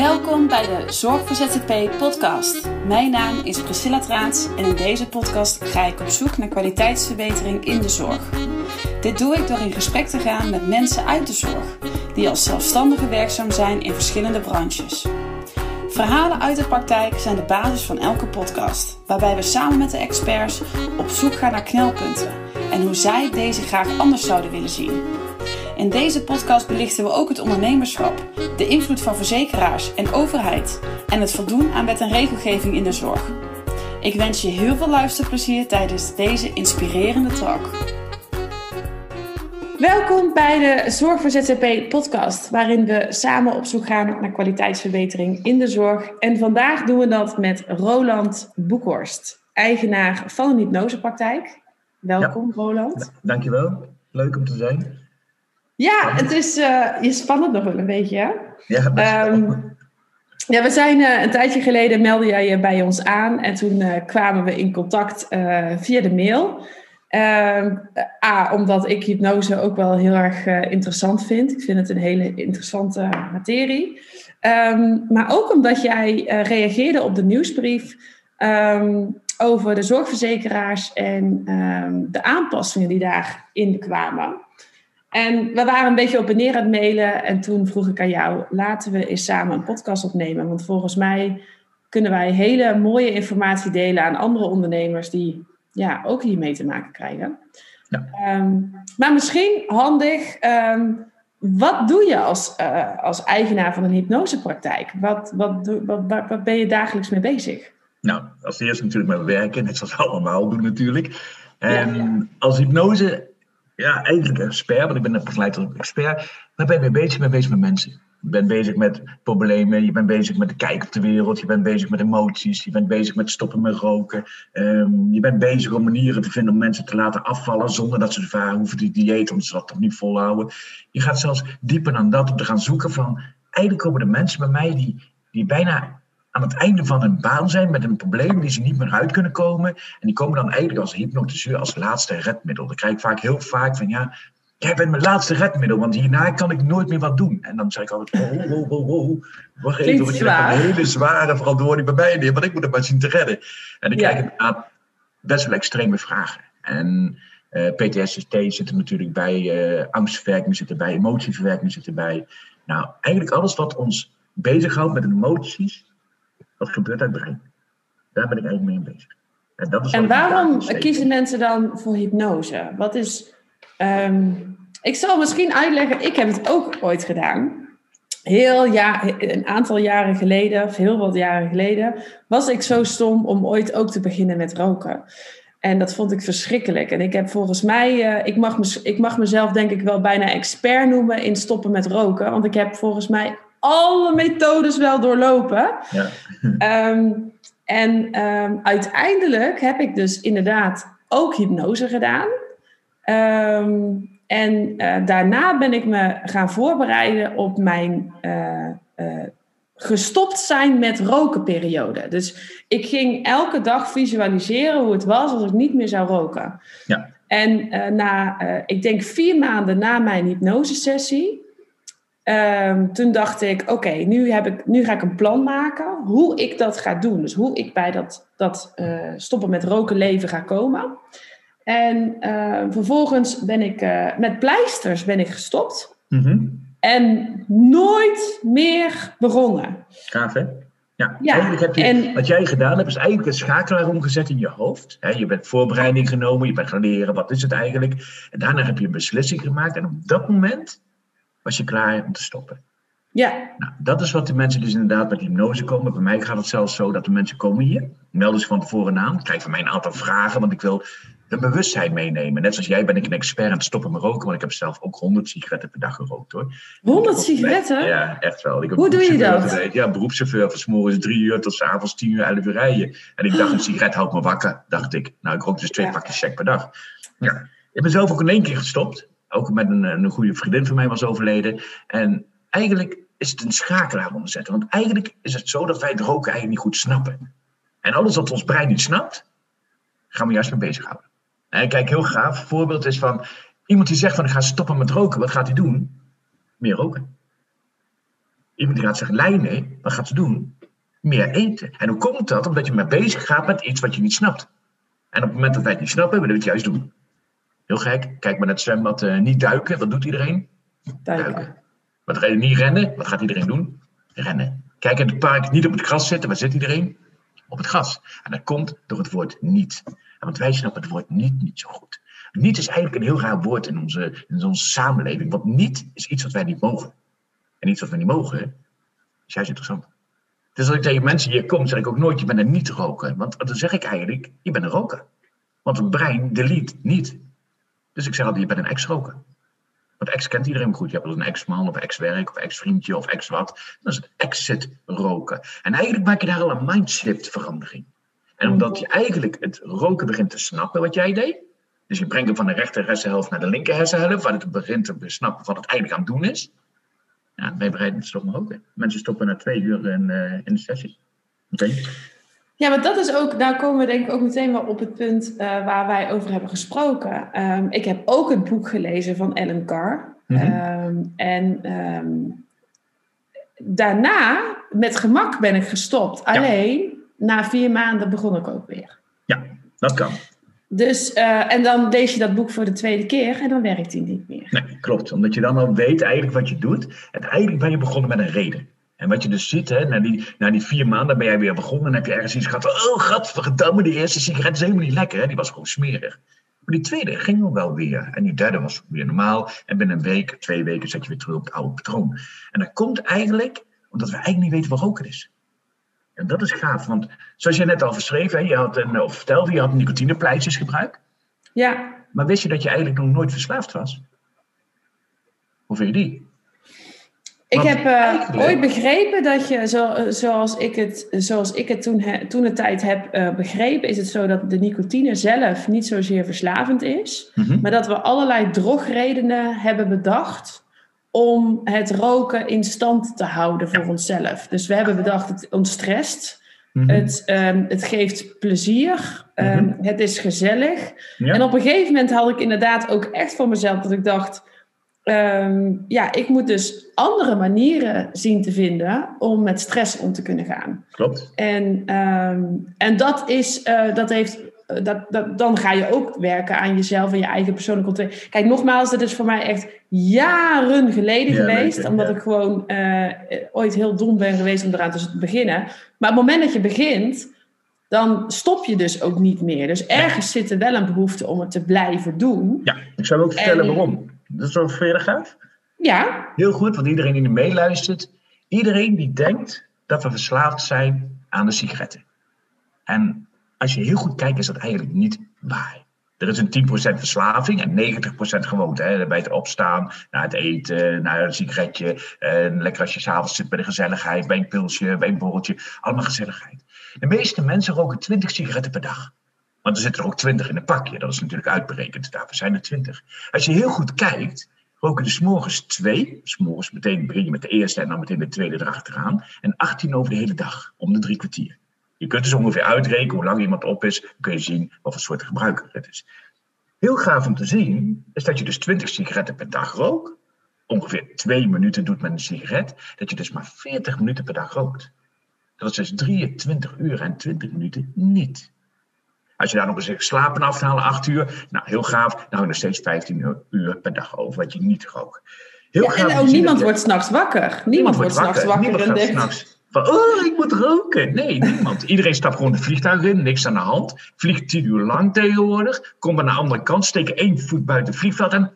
Welkom bij de Zorg voor ZZP podcast. Mijn naam is Priscilla Traats en in deze podcast ga ik op zoek naar kwaliteitsverbetering in de zorg. Dit doe ik door in gesprek te gaan met mensen uit de zorg, die als zelfstandige werkzaam zijn in verschillende branches. Verhalen uit de praktijk zijn de basis van elke podcast, waarbij we samen met de experts op zoek gaan naar knelpunten en hoe zij deze graag anders zouden willen zien. In deze podcast belichten we ook het ondernemerschap, de invloed van verzekeraars en overheid en het voldoen aan wet en regelgeving in de zorg. Ik wens je heel veel luisterplezier tijdens deze inspirerende talk. Welkom bij de Zorg voor ZZP podcast, waarin we samen op zoek gaan naar kwaliteitsverbetering in de zorg. En vandaag doen we dat met Roland Boekhorst, eigenaar van een hypnosepraktijk. Welkom Roland. Dankjewel, leuk om te zijn. Ja, het is uh, je spannend nog wel een beetje, hè? Ja, um, ja, we zijn uh, een tijdje geleden meldde jij je bij ons aan en toen uh, kwamen we in contact via de mail. Ehm, A, omdat ik hypnose ook wel heel erg interessant vind. Ik vind het een hele interessante materie. Um, maar ook omdat jij reageerde op de nieuwsbrief over de zorgverzekeraars en de aanpassingen die daarin kwamen. En we waren een beetje op en neer aan het mailen. En toen vroeg ik aan jou, laten we eens samen een podcast opnemen. Want volgens mij kunnen wij hele mooie informatie delen aan andere ondernemers die ja, ook hiermee te maken krijgen. Ja. Um, maar misschien handig, um, wat doe je als, uh, als eigenaar van een hypnosepraktijk? Wat, wat, wat, wat, ben je dagelijks mee bezig? Nou, als eerste natuurlijk met werken, net zoals we allemaal doen natuurlijk. Ja. als hypnose ja, eigenlijk een expert, want ik ben een tot expert. Maar ben je bezig? ben bezig met mensen. Je bent bezig met problemen, je bent bezig met de kijk op de wereld, je bent bezig met emoties, je bent bezig met stoppen met roken. Um, je bent bezig om manieren te vinden om mensen te laten afvallen zonder dat ze ervaren hoeven die dieet, omdat ze dat toch niet volhouden. Je gaat zelfs dieper dan dat om te gaan zoeken van, eigenlijk komen de mensen bij mij die, die bijna aan het einde van hun baan zijn met een probleem die ze niet meer uit kunnen komen. En die komen dan eigenlijk als hypnotiseur als laatste redmiddel. Dan krijg ik vaak heel vaak van ja, jij bent mijn laatste redmiddel, want hierna kan ik nooit meer wat doen. En dan zeg ik altijd, oh, oh, oh, wacht even, want je hebt een hele zware verantwoording bij mij neer, want ik moet het maar zien te redden. En dan krijg ik inderdaad best wel extreme vragen. En uh, PTSD zit er natuurlijk bij, uh, angstverwerking zit erbij, emotieverwerking zit erbij. Nou, eigenlijk alles wat ons bezighoudt met emoties, wat gebeurt uit het brein? Daar ben ik eigenlijk mee bezig. En, dat is en waarom kiezen mensen dan voor hypnose? Wat is. Um, ik zal misschien uitleggen, ik heb het ook ooit gedaan. Heel ja, een aantal jaren geleden, of heel wat jaren geleden, was ik zo stom om ooit ook te beginnen met roken. En dat vond ik verschrikkelijk. En ik heb volgens mij, uh, ik, mag ik mag mezelf denk ik wel bijna expert noemen in stoppen met roken. Want ik heb volgens mij alle methodes wel doorlopen. Ja. Um, en um, uiteindelijk heb ik dus inderdaad ook hypnose gedaan. Um, en uh, daarna ben ik me gaan voorbereiden op mijn uh, uh, gestopt zijn met rokenperiode. Dus ik ging elke dag visualiseren hoe het was als ik niet meer zou roken. Ja. En na, ik denk vier maanden na mijn hypnosesessie, Um, toen dacht ik, oké, nu nu, nu ga ik een plan maken hoe ik dat ga doen. Dus hoe ik bij dat, dat uh, stoppen met roken leven ga komen. En uh, vervolgens ben ik uh, met pleisters ben ik gestopt. Mm -hmm. En nooit meer begonnen. Gaaf hè? Ja, ja eigenlijk heb je, en, wat jij gedaan hebt, is eigenlijk een schakelaar omgezet in je hoofd. He, je bent voorbereiding genomen, je bent gaan leren wat is het eigenlijk. En daarna heb je een beslissing gemaakt. En op dat moment was je klaar om te stoppen. Ja. Nou, dat is wat de mensen dus inderdaad met hypnose komen. Bij mij gaat het zelfs zo dat de mensen komen hier, melden zich van tevoren aan, krijgen van mij een aantal vragen, want ik wil hun bewustzijn meenemen. Net zoals jij ben ik een expert aan het stoppen met roken, want ik heb zelf ook 100 sigaretten per dag gerookt hoor. 100 sigaretten? Ja, echt wel. Ik Hoe doe je dat? Ja, beroepschauffeur van s morgens drie uur tot s avonds tien uur, elf uur rijden. En ik dacht, een sigaret houdt me wakker, dacht ik. Nou, ik rook dus twee ja. pakjes check per dag. Ja. Ik ben zelf ook in één keer gestopt ook met een, een goede vriendin van mij was overleden. En eigenlijk is het een schakelaar onderzetten. Want eigenlijk is het zo dat wij het roken eigenlijk niet goed snappen. En alles wat ons brein niet snapt, gaan we juist mee bezighouden. En kijk, heel gaaf voorbeeld is van iemand die zegt van ik ga stoppen met roken. Wat gaat hij doen? Meer roken. Iemand die gaat zich lijnen, wat gaat ze doen? Meer eten. En hoe komt dat? Omdat je maar bezig gaat met iets wat je niet snapt. En op het moment dat wij het niet snappen, willen we het juist doen. Heel gek. Kijk maar naar het zwembad. Uh, niet duiken. Wat doet iedereen? Duiken. duiken. Wat niet rennen? Wat gaat iedereen doen? Rennen. Kijk in het park. Niet op het gras zitten. Waar zit iedereen? Op het gras. En dat komt door het woord niet. Want wij snappen het woord niet niet zo goed. Niet is eigenlijk een heel raar woord in onze, in onze samenleving. Want niet is iets wat wij niet mogen. En iets wat we niet mogen, is juist interessant. Dus als ik tegen mensen hier kom, zeg ik ook nooit, je bent een niet-roker. Want dan zeg ik eigenlijk, je bent een roker. Want het brein delete niet. Dus ik zeg altijd, je bent een ex-roker. Want ex kent iedereen goed. Je hebt een ex-man of ex-werk of ex-vriendje of ex-wat. Dat is exit roken. En eigenlijk maak je daar al een mindshift verandering. En omdat je eigenlijk het roken begint te snappen wat jij deed. Dus je brengt hem van de rechter hersenhelft naar de linker hersenhelft. Waar het begint te snappen wat het eigenlijk aan het doen is. Ja, wij bereiden het stoppen ook. Mensen stoppen na twee uur in, uh, in de sessie. Oké. Ja, maar dat is ook, daar komen we denk ik ook meteen wel op het punt uh, waar wij over hebben gesproken. Um, ik heb ook het boek gelezen van Ellen Carr. Mm -hmm. um, en um, daarna, met gemak ben ik gestopt. Ja. Alleen, na vier maanden begon ik ook weer. Ja, dat kan. Dus, uh, en dan lees je dat boek voor de tweede keer en dan werkt hij niet meer. Nee, klopt. Omdat je dan al weet eigenlijk wat je doet. En eigenlijk ben je begonnen met een reden. En wat je dus ziet, hè, na, die, na die vier maanden ben jij weer begonnen. En heb je ergens iets gehad van, oh gadverdamme, die eerste sigaret is helemaal niet lekker. Hè? Die was gewoon smerig. Maar die tweede ging nog wel weer. En die derde was weer normaal. En binnen een week, twee weken zet je weer terug op het oude patroon. En dat komt eigenlijk omdat we eigenlijk niet weten wat roken is. En dat is gaaf, want zoals je net al verschreef, hè, je had een, of vertelde, je had nicotinepleisters gebruikt. Ja. Maar wist je dat je eigenlijk nog nooit verslaafd was? Hoe vind je die? Ik heb uh, ooit begrepen dat je, zo, zoals ik het, zoals ik het toen, he, toen de tijd heb uh, begrepen, is het zo dat de nicotine zelf niet zozeer verslavend is, mm -hmm. maar dat we allerlei drogredenen hebben bedacht om het roken in stand te houden voor onszelf. Dus we hebben bedacht, het ontstrest, mm -hmm. het, um, het geeft plezier, um, mm -hmm. het is gezellig. Ja. En op een gegeven moment had ik inderdaad ook echt voor mezelf dat ik dacht um, ja, ik moet dus andere manieren zien te vinden om met stress om te kunnen gaan. Klopt. En, um, en dat is, uh, dat heeft, uh, dat, dat, dan ga je ook werken aan jezelf en je eigen persoonlijke ontwikkeling. Kijk, nogmaals, dit is voor mij echt jaren geleden ja, geweest, ik, omdat ja. ik gewoon uh, ooit heel dom ben geweest om eraan te beginnen. Maar op het moment dat je begint, dan stop je dus ook niet meer. Dus ergens ja. zit er wel een behoefte om het te blijven doen. Ja, ik zou ook vertellen en, waarom. Dat is veilig uit? Ja. Heel goed, want iedereen die er meeluistert, iedereen die denkt dat we verslaafd zijn aan de sigaretten. En als je heel goed kijkt, is dat eigenlijk niet waar. Er is een 10% verslaving en 90% gewoonte. Hè? Bij het opstaan, naar het eten, naar een sigaretje. En lekker als je s'avonds zit bij de gezelligheid, bij een pilsje, bij een borreltje. Allemaal gezelligheid. De meeste mensen roken 20 sigaretten per dag. Want er zitten er ook 20 in een pakje. Dat is natuurlijk uitberekend. Daarvoor zijn er 20. Als je heel goed kijkt, roken er s'morgens twee. S'morgens meteen begin je met de eerste en dan meteen de tweede erachteraan. En 18 over de hele dag, om de drie kwartier. Je kunt dus ongeveer uitrekenen hoe lang iemand op is. Dan kun je zien wat voor soort gebruiker het is. Heel gaaf om te zien is dat je dus 20 sigaretten per dag rookt. Ongeveer twee minuten doet met een sigaret. Dat je dus maar 40 minuten per dag rookt. Dat is dus 23 uur en 20 minuten niet. Als je daar nog eens slapen af te halen, 8 uur, nou heel gaaf, dan hou je nog steeds 15 uur per dag over wat je niet rookt. Heel ja, gaaf en ook niemand wordt s'nachts wakker. Niemand, niemand wordt s'nachts wakker. Niemand en denkt... s'nachts van, oh, ik moet roken. Nee, niemand. Iedereen stapt gewoon de vliegtuig in, niks aan de hand. Vliegt 10 uur lang tegenwoordig. Komt aan de andere kant, steken één voet buiten het vliegveld en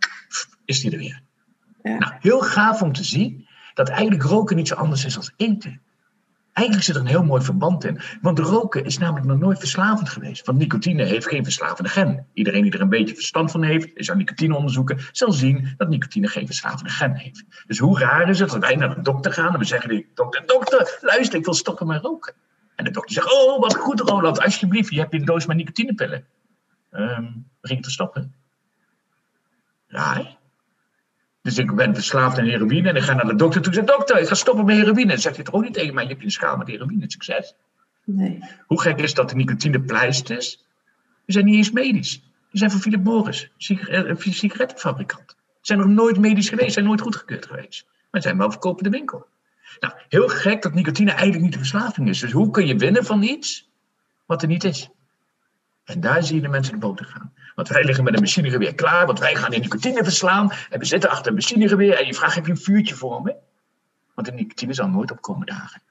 is die er weer. Ja. Nou, heel gaaf om te zien dat eigenlijk roken niet zo anders is als eten. Eigenlijk zit er een heel mooi verband in. Want roken is namelijk nog nooit verslavend geweest. Want nicotine heeft geen verslavende gen. Iedereen die er een beetje verstand van heeft, is aan nicotine onderzoeken, zal zien dat nicotine geen verslavende gen heeft. Dus hoe raar is het dat wij naar de dokter gaan en we zeggen dokter, dokter, luister, ik wil stoppen met roken. En de dokter zegt, oh wat goed Roland, alsjeblieft, je hebt een doos met nicotinepillen. Um, begin te stoppen. Raar. Dus ik ben verslaafd aan heroïne en ik ga naar de dokter toe en zeg, dokter, ik ga stoppen met heroïne. Dan zegt hij toch ook niet tegen mij, je hebt een schaal met heroïne, succes. Nee. Hoe gek is dat de nicotinepleisters, die zijn niet eens medisch. Die zijn van Philip Morris, een sigarettenfabrikant. Ze zijn nog nooit medisch geweest, zijn nooit goedgekeurd geweest. Maar zijn wel verkopende winkel. Nou, heel gek dat nicotine eigenlijk niet de verslaving is. Dus hoe kun je winnen van iets wat er niet is? En daar zie je de mensen de boter gaan. Want wij liggen met een machinegeweer klaar, want wij gaan de nicotine verslaan. En we zitten achter een machinegeweer en je vraagt, heb je een vuurtje voor me? Want de nicotine zal nooit opkomen dagen.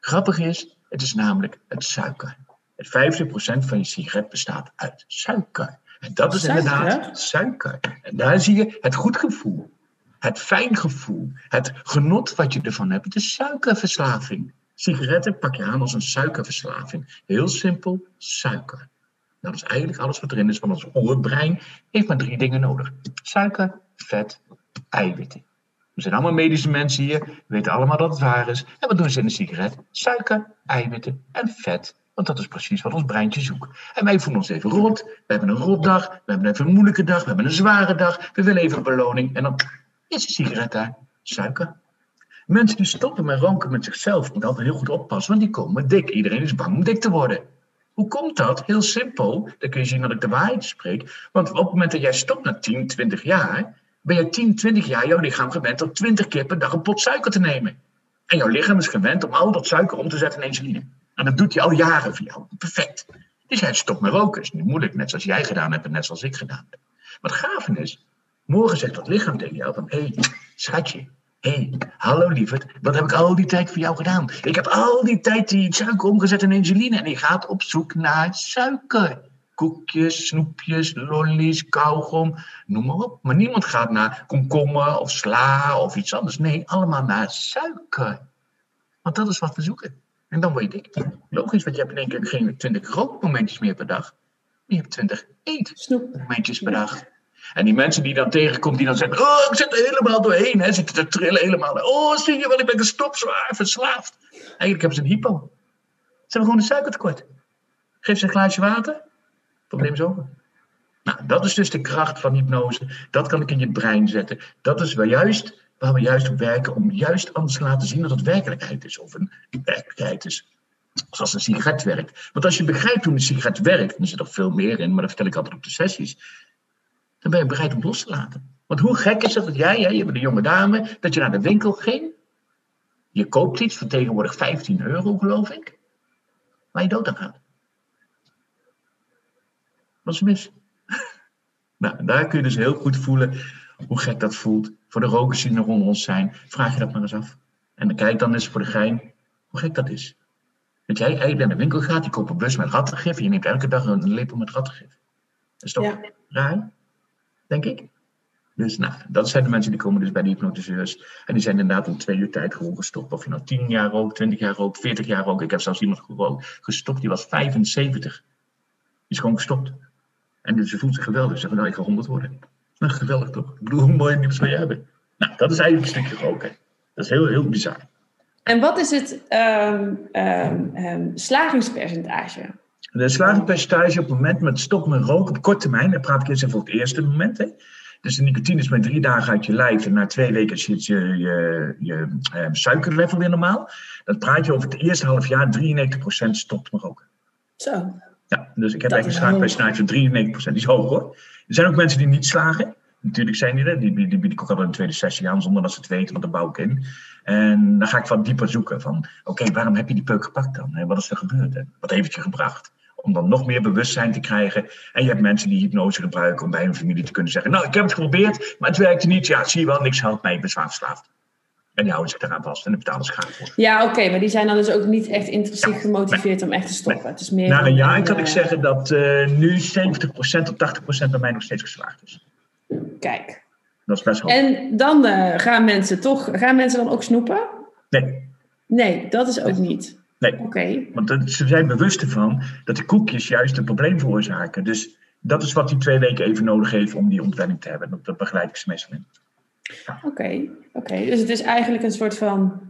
Grappig is, het is namelijk het suiker. Het 50% van je sigaret bestaat uit suiker. En dat is Suiker? inderdaad suiker. En daar zie je het goed gevoel, het fijn gevoel, het genot wat je ervan hebt. Het is suikerverslaving. Sigaretten pak je aan als een suikerverslaving. Heel simpel, suiker. Dat is eigenlijk alles wat erin is, want ons oerbrein heeft maar drie dingen nodig. Suiker, vet, eiwitten. We zijn allemaal medische mensen hier, we weten allemaal dat het waar is. En wat doen ze in een sigaret? Suiker, eiwitten en vet. Want dat is precies wat ons breintje zoekt. En wij voelen ons even rot, we hebben een rotdag, we hebben even een moeilijke dag, we hebben een zware dag, we willen even een beloning. En dan is de sigaret daar, suiker. Mensen die stoppen met roken met zichzelf, moeten altijd heel goed oppassen, want die komen dik. Iedereen is bang om dik te worden. Hoe komt dat? Heel simpel. Dan kun je zien dat ik de waarheid spreek. Want op het moment dat jij stopt na 10, 20 jaar, ben je 10, 20 jaar jouw lichaam gewend om 20 keer per dag een pot suiker te nemen. En jouw lichaam is gewend om al dat suiker om te zetten in insuline. En dat doet hij al jaren voor jou. Perfect. Dus jij stopt met roken. is niet moeilijk, net zoals jij gedaan hebt en net zoals ik gedaan heb. Wat gaaf is, morgen zegt dat lichaam tegen jou van, hé, hey, schatje, Hé, hey, hallo lieverd, wat heb ik al die tijd voor jou gedaan? Ik heb al die tijd die suiker omgezet in insuline en je gaat op zoek naar suiker. Koekjes, snoepjes, lollies, kauwgom, noem maar op. Maar niemand gaat naar komkommer of sla of iets anders. Nee, allemaal naar suiker. Want dat is wat we zoeken. En dan word je dik. Logisch, want je hebt in één keer geen 20 rookmomentjes meer per dag. Je hebt 20 eetmomentjes per dag. En die mensen die dan tegenkomt, die dan zeggen: Oh, ik zit er helemaal doorheen. Hè, zitten te trillen helemaal. Oh, zie je wel, ik ben gestopt, zwaar verslaafd. Eigenlijk hebben ze een hypo. Ze hebben gewoon een suikertekort. Geef ze een glaasje water, probleem is over. Nou, dat is dus de kracht van hypnose. Dat kan ik in je brein zetten. Dat is waar, juist, waar we juist op werken om juist anders te laten zien dat het werkelijkheid is. Of een werkelijkheid is. Zoals een sigaret werkt. Want als je begrijpt hoe een sigaret werkt, dan zit er veel meer in, maar dat vertel ik altijd op de sessies dan ben je bereid om los te laten. Want hoe gek is het dat jij, jij je bent een jonge dame, dat je naar de winkel ging. Je koopt iets van tegenwoordig 15 euro, geloof ik. Waar je dood aan gaat. Wat is mis? nou, daar kun je dus heel goed voelen hoe gek dat voelt. Voor de rokers die er onder ons zijn, vraag je dat maar eens af. En dan kijk dan eens voor de gein hoe gek dat is. Dat jij eigenlijk naar de winkel gaat, je koopt een bus met rattengif en je neemt elke dag een lepel met rattengif. Dat is toch Ja. raar? Denk ik. Dus nou, dat zijn de mensen die komen dus bij de hypnotiseurs. En die zijn inderdaad in twee uur tijd gewoon gestopt. Of je nou 10 jaar rookt, 20 jaar rookt, 40 jaar rookt. Ik heb zelfs iemand gerookt, gestopt, die was 75. Die is gewoon gestopt. En dus ze voelt zich geweldig. Ze zegt, nou, ik ga 100 worden. Nou, geweldig toch? Ik bedoel, hoe mooi nieuws wil je hebben? Nou, dat is eigenlijk een stukje roken. Dat is heel, heel bizar. En wat is het ehm, slagingspercentage? De slagingspercentage op het moment met stop met roken op korte termijn, dan praat ik eerst even over het eerste moment. Hè. Dus de nicotine is met drie dagen uit je lijf en na twee weken zit je, je, je eh, suikerlevel weer normaal. Dan praat je over het eerste half jaar 93% stopt met roken. Zo. Ja, dus ik heb Dat eigenlijk een is slagingspercentage van 93%. Die is hoog hoor. Er zijn ook mensen die niet slagen. Natuurlijk zijn die er. Die, die, die bied ik ook al de tweede sessie aan zonder dat ze het weten, want daar bouw ik in. En dan ga ik wat dieper zoeken van, oké, waarom heb je die peuk gepakt dan? Wat is er gebeurd? Wat heeft het je gebracht? Om dan nog meer bewustzijn te krijgen. En je hebt mensen die hypnose gebruiken om bij hun familie te kunnen zeggen, nou, ik heb het geprobeerd, maar het werkte niet. Ja, zie je wel, niks helpt mij, ik ben zwaar verslaafd. En die houden zich eraan vast en daar betalen ze graag voor. Ja, oké, maar die zijn dan dus ook niet echt intrinsiek gemotiveerd om echt te stoppen. Het is meer Na een jaar een, kan ik eh, zeggen dat eh, nu 70% tot 80% bij mij nog steeds geslaagd is. Kijk. Dat is best. En dan eh, gaan mensen toch, gaan mensen dan ook snoepen? Nee, Nee, dat is ook niet. nee. Oké. Want ze zijn bewust ervan dat de koekjes juist een probleem veroorzaken. Dus dat is wat die twee weken even nodig heeft om die ontwenning te hebben. Dat, dat begeleid ik ze meestal in. Oké, oké. Dus het is eigenlijk een soort van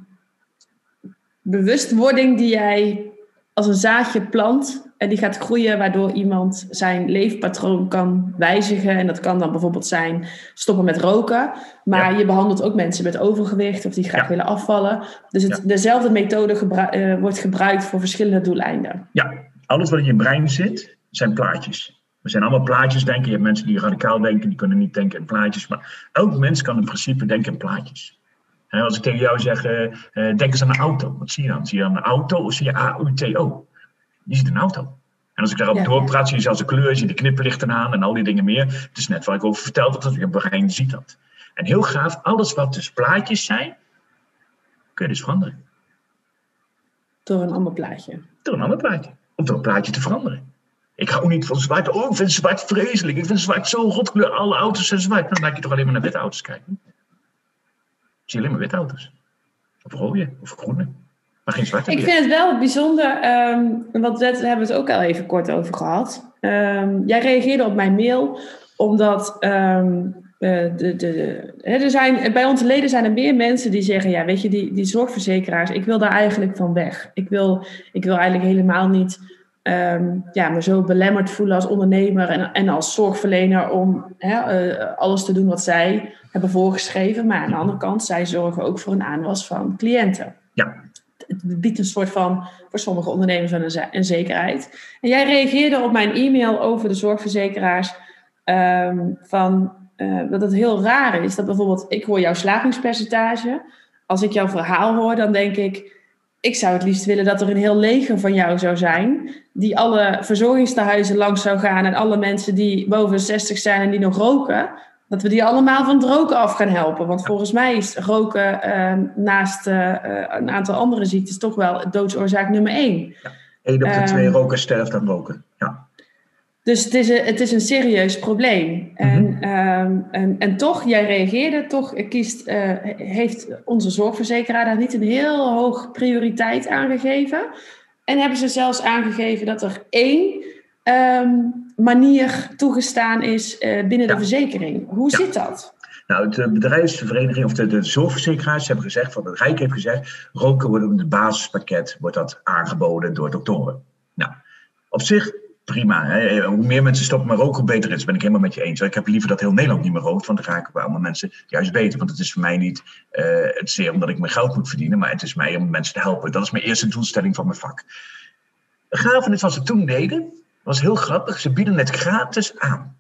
bewustwording die jij als een zaadje plant en die gaat groeien, waardoor iemand zijn leefpatroon kan wijzigen. En dat kan dan bijvoorbeeld zijn stoppen met roken. Maar Ja. je behandelt ook mensen met overgewicht of die graag Ja. willen afvallen. Dus het, dezelfde methode gebru- eh, wordt gebruikt voor verschillende doeleinden. Ja, alles wat in je brein zit, zijn plaatjes. We zijn allemaal plaatjes denken. Je hebt mensen die radicaal denken, die kunnen niet denken in plaatjes. Maar elk mens kan in principe denken in plaatjes. En als ik tegen jou zeg, uh, denk eens aan een auto. Wat zie je dan? Zie je dan een auto of zie je A-U-T-O? Je ziet een auto. En als ik daarop ja, doorpraat, zie je zelfs de kleur, zie je de knipperlichten aan en al die dingen meer. Het is net wat ik over verteld heb, dat je brein ziet dat. En heel gaaf, alles wat dus plaatjes zijn, kun je dus veranderen. Door een ander plaatje. Door een ander plaatje. Om door een plaatje te veranderen. Ik hou niet van zwart. Oh, ik vind zwart vreselijk. Ik vind zwart zo rotkleur. Alle auto's zijn zwart. Dan laat je toch alleen maar naar witte auto's kijken. Zie je alleen maar witte auto's. Of rode, of groene. Maar geen zwarte. Ik vind het wel bijzonder, um, want we hebben het ook al even kort over gehad. Um, jij reageerde op mijn mail omdat um, uh, de, de, er zijn, bij onze leden zijn er meer mensen die zeggen: Ja, weet je, die, die zorgverzekeraars, ik wil daar eigenlijk van weg. Ik wil, ik wil eigenlijk helemaal niet um, ja, me zo belemmerd voelen als ondernemer en, en als zorgverlener om hè, uh, alles te doen wat zij hebben voorgeschreven. Maar aan de andere kant, zij zorgen ook voor een aanwas van cliënten. Ja. Het biedt een soort van, voor sommige ondernemers, een, een zekerheid. En jij reageerde op mijn e-mail over de zorgverzekeraars um, van uh, dat het heel raar is dat bijvoorbeeld, ik hoor jouw slagingspercentage. Als ik jouw verhaal hoor, dan denk ik, ik zou het liefst willen dat er een heel leger van jou zou zijn, die alle verzorgingstehuizen langs zou gaan en alle mensen die boven 60 zijn en die nog roken, dat we die allemaal van het roken af gaan helpen. Want volgens mij is roken uh, naast uh, een aantal andere ziektes toch wel doodsoorzaak nummer één. Ja. Eén op de twee ehm, rokers sterft aan roken. Ja. Dus het is een, het is een serieus probleem. en, mm en, en toch, jij reageerde, toch kiest, uh, heeft onze zorgverzekeraar daar niet een heel hoog prioriteit aan gegeven. En hebben ze zelfs aangegeven dat er één um, manier toegestaan is uh, binnen de verzekering. Hoe zit dat? Nou, de bedrijfsvereniging of de, de zorgverzekeraars hebben gezegd, van het Rijk heeft gezegd, roken wordt in het basispakket wordt dat aangeboden door doktoren. Nou, op zich prima. Hè? Hoe meer mensen stoppen met roken, hoe beter is. Dat ben ik helemaal met je eens. Ik heb liever dat heel Nederland niet meer rookt, want dan raken we allemaal mensen juist beter. Want het is voor mij niet uh, het zeer omdat ik mijn geld moet verdienen, maar het is mij om mensen te helpen. Dat is mijn eerste doelstelling van mijn vak. Gaaf is wat ze toen deden, was heel grappig. Ze bieden het gratis aan.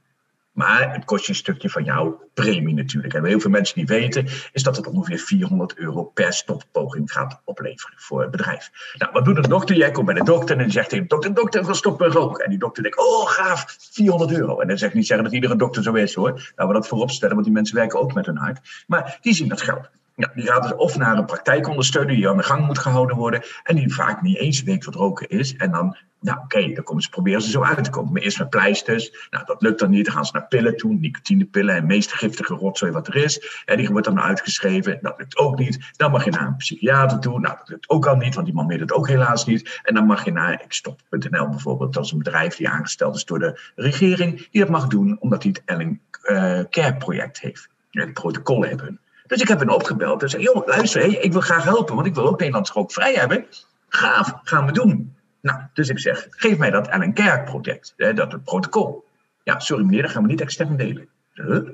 Maar het kost je een stukje van jouw premie natuurlijk. En heel veel mensen die weten, is dat het ongeveer 400 euro per stoppoging gaat opleveren voor het bedrijf. Nou, wat doet een dokter? Jij komt bij de dokter en die zegt tegen de dokter, dokter, wil stoppen roken. En die dokter denkt, oh gaaf, 400 euro. En dan zeg ik niet zeggen dat iedere dokter zo is hoor. Laten we dat voorop stellen, want die mensen werken ook met hun hart. Maar die zien dat geld. Die gaat dus of naar een praktijkondersteuner die aan de gang moet gehouden worden. En die vaak niet eens weet wat roken is. En dan, nou oké, dan komen ze, proberen ze zo uit te komen. Maar eerst met pleisters. Nou, dat lukt dan niet. Dan gaan ze naar pillen toe. Nicotinepillen en meest giftige rotzooi wat er is. En die wordt dan uitgeschreven. Dat lukt ook niet. Dan mag je naar een psychiater toe. Nou, dat lukt ook al niet, want die man weet het ook helaas niet. En dan mag je naar ikstop.nl bijvoorbeeld. Dat is een bedrijf die aangesteld is door de regering. Die dat mag doen, omdat hij het Ellen uh, Care project heeft. Het protocol hebben. Dus ik heb hen opgebeld en zei: Joh, luister, ik wil graag helpen, want ik wil ook Nederlands ook vrij hebben. Gaaf, gaan we doen. Nou, dus ik zeg: geef mij dat Ellen Kerk project, hè, dat het protocol. Ja, sorry meneer, dat gaan we niet extern delen. Huh?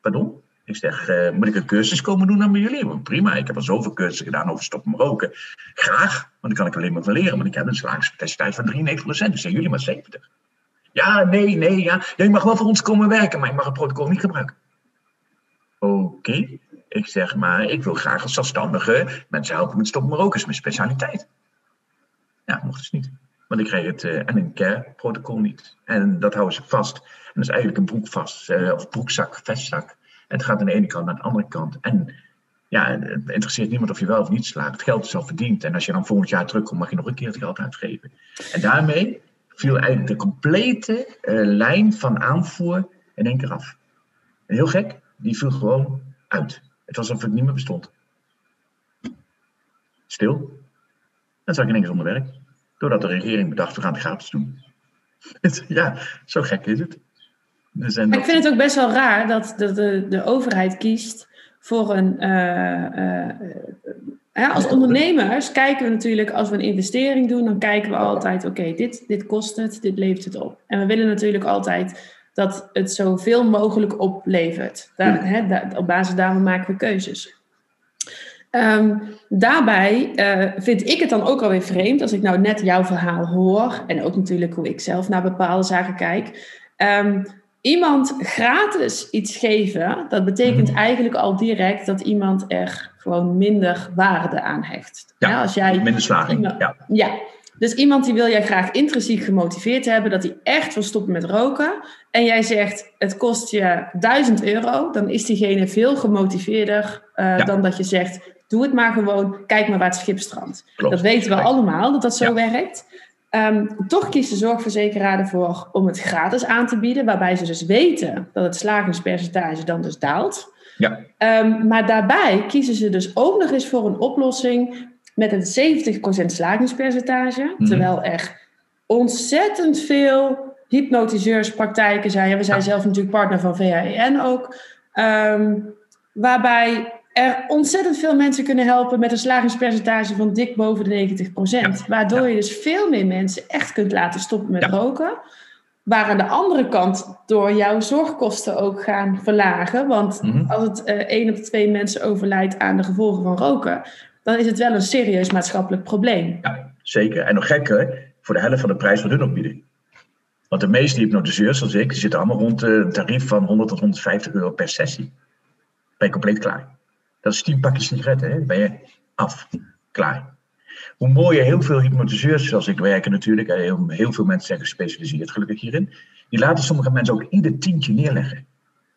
Pardon? Ik zeg, uh, moet ik een cursus komen doen aan bij jullie? Want prima, ik heb al zoveel cursussen gedaan over stoppen met roken. Graag, want dan kan ik alleen maar van leren. Want ik heb een slagingspercentage van 93%, dus zijn jullie maar 70. Ja, nee, nee, ja. ja. Je mag wel voor ons komen werken, maar je mag het protocol niet gebruiken. Oké. Ik zeg maar, ik wil graag als zelfstandige mensen helpen met stoppen roken, is mijn specialiteit. Ja, mocht dus niet. Want ik kreeg het uh, en care protocol niet. En dat houden ze vast. En dat is eigenlijk een broek vast, uh, of broekzak, vestzak. En het gaat aan de ene kant naar de andere kant. En ja, het interesseert niemand of je wel of niet slaagt. Het geld is al verdiend. En als je dan volgend jaar terugkomt, mag je nog een keer het geld uitgeven. En daarmee viel eigenlijk de complete uh, lijn van aanvoer in één keer af. Heel gek, die viel gewoon uit. Het was alsof het niet meer bestond. Stil. Dan zag ik keer zonder werk. Doordat de regering bedacht, we gaan het gratis doen. ja, zo gek is het. Dus Ik vind het ook best wel raar dat de, de, de overheid kiest voor een. Uh, uh, als ondernemers kijken we natuurlijk, als we een investering doen, dan kijken we altijd: oké, dit, dit kost het, dit levert het op. En we willen natuurlijk altijd dat het zoveel mogelijk oplevert. Daar, op basis daarvan maken we keuzes. Um, daarbij uh, vind ik het dan ook alweer vreemd als ik nou net jouw verhaal hoor en ook natuurlijk hoe ik zelf naar bepaalde zaken kijk. Um, iemand gratis iets geven, dat betekent mhm. eigenlijk al direct dat iemand er gewoon minder waarde aan hecht. Ja, als jij, minder slaging. ja. ja, dus iemand die wil jij graag intrinsiek gemotiveerd hebben, dat hij echt wil stoppen met roken. En jij zegt, het kost je 1000 euro, dan is diegene veel gemotiveerder uh, dan dat je zegt, doe het maar gewoon, kijk maar waar het schip strandt. Dat weten we allemaal, dat dat zo werkt. Um, toch kiest de zorgverzekeraar ervoor om het gratis aan te bieden, waarbij ze dus weten dat het slagingspercentage dan dus daalt. Ja. Um, maar daarbij kiezen ze dus ook nog eens voor een oplossing met een 70% slagingspercentage. Mhm. Terwijl er ontzettend veel hypnotiseurspraktijken zijn. we zijn zelf natuurlijk partner van VHN ook. Um, waarbij er ontzettend veel mensen kunnen helpen met een slagingspercentage van dik boven de 90%. Waardoor je dus veel meer mensen echt kunt laten stoppen met roken. Waar aan de andere kant door jouw zorgkosten ook gaan verlagen. Want mhm. als het uh, één op de twee mensen overlijdt aan de gevolgen van roken, dan is het wel een serieus maatschappelijk probleem. Ja, zeker. En nog gekker, voor de helft van de prijs wat hun opbieden. Want de meeste hypnotiseurs, zoals ik, zitten allemaal rond een tarief van 100 tot 150 euro per sessie. Ben je compleet klaar. Dat is 10 pakjes sigaretten, hè? ben je af. Klaar. Hoe mooier heel veel hypnotiseurs zoals ik werken natuurlijk, heel, heel veel mensen zijn gespecialiseerd gelukkig hierin, die laten sommige mensen ook ieder tientje neerleggen.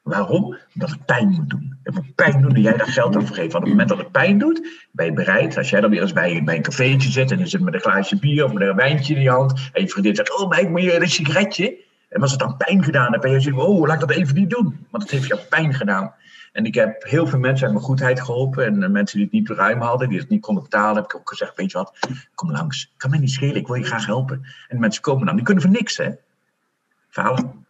Waarom? Omdat het pijn moet doen. Het moet pijn doen jij daar geld aan vergeeft. Want op het moment dat het pijn doet, ben je bereid. Als jij dan weer eens bij, bij een cafeetje zit en je zit met een glaasje bier of met een wijntje in je hand. En je vriendin zegt: Oh, maar ik moet je een sigaretje. En als het dan pijn gedaan heeft, en je zegt: Oh, laat ik dat even niet doen. Want het heeft jou pijn gedaan. En ik heb heel veel mensen uit mijn goedheid geholpen. En eh, mensen die het niet ruim hadden, die het niet konden betalen, heb ik ook gezegd: Weet je wat, kom langs. Kan mij niet schelen, ik wil je graag helpen. En mensen komen dan, die kunnen voor niks, hè? Verhalen.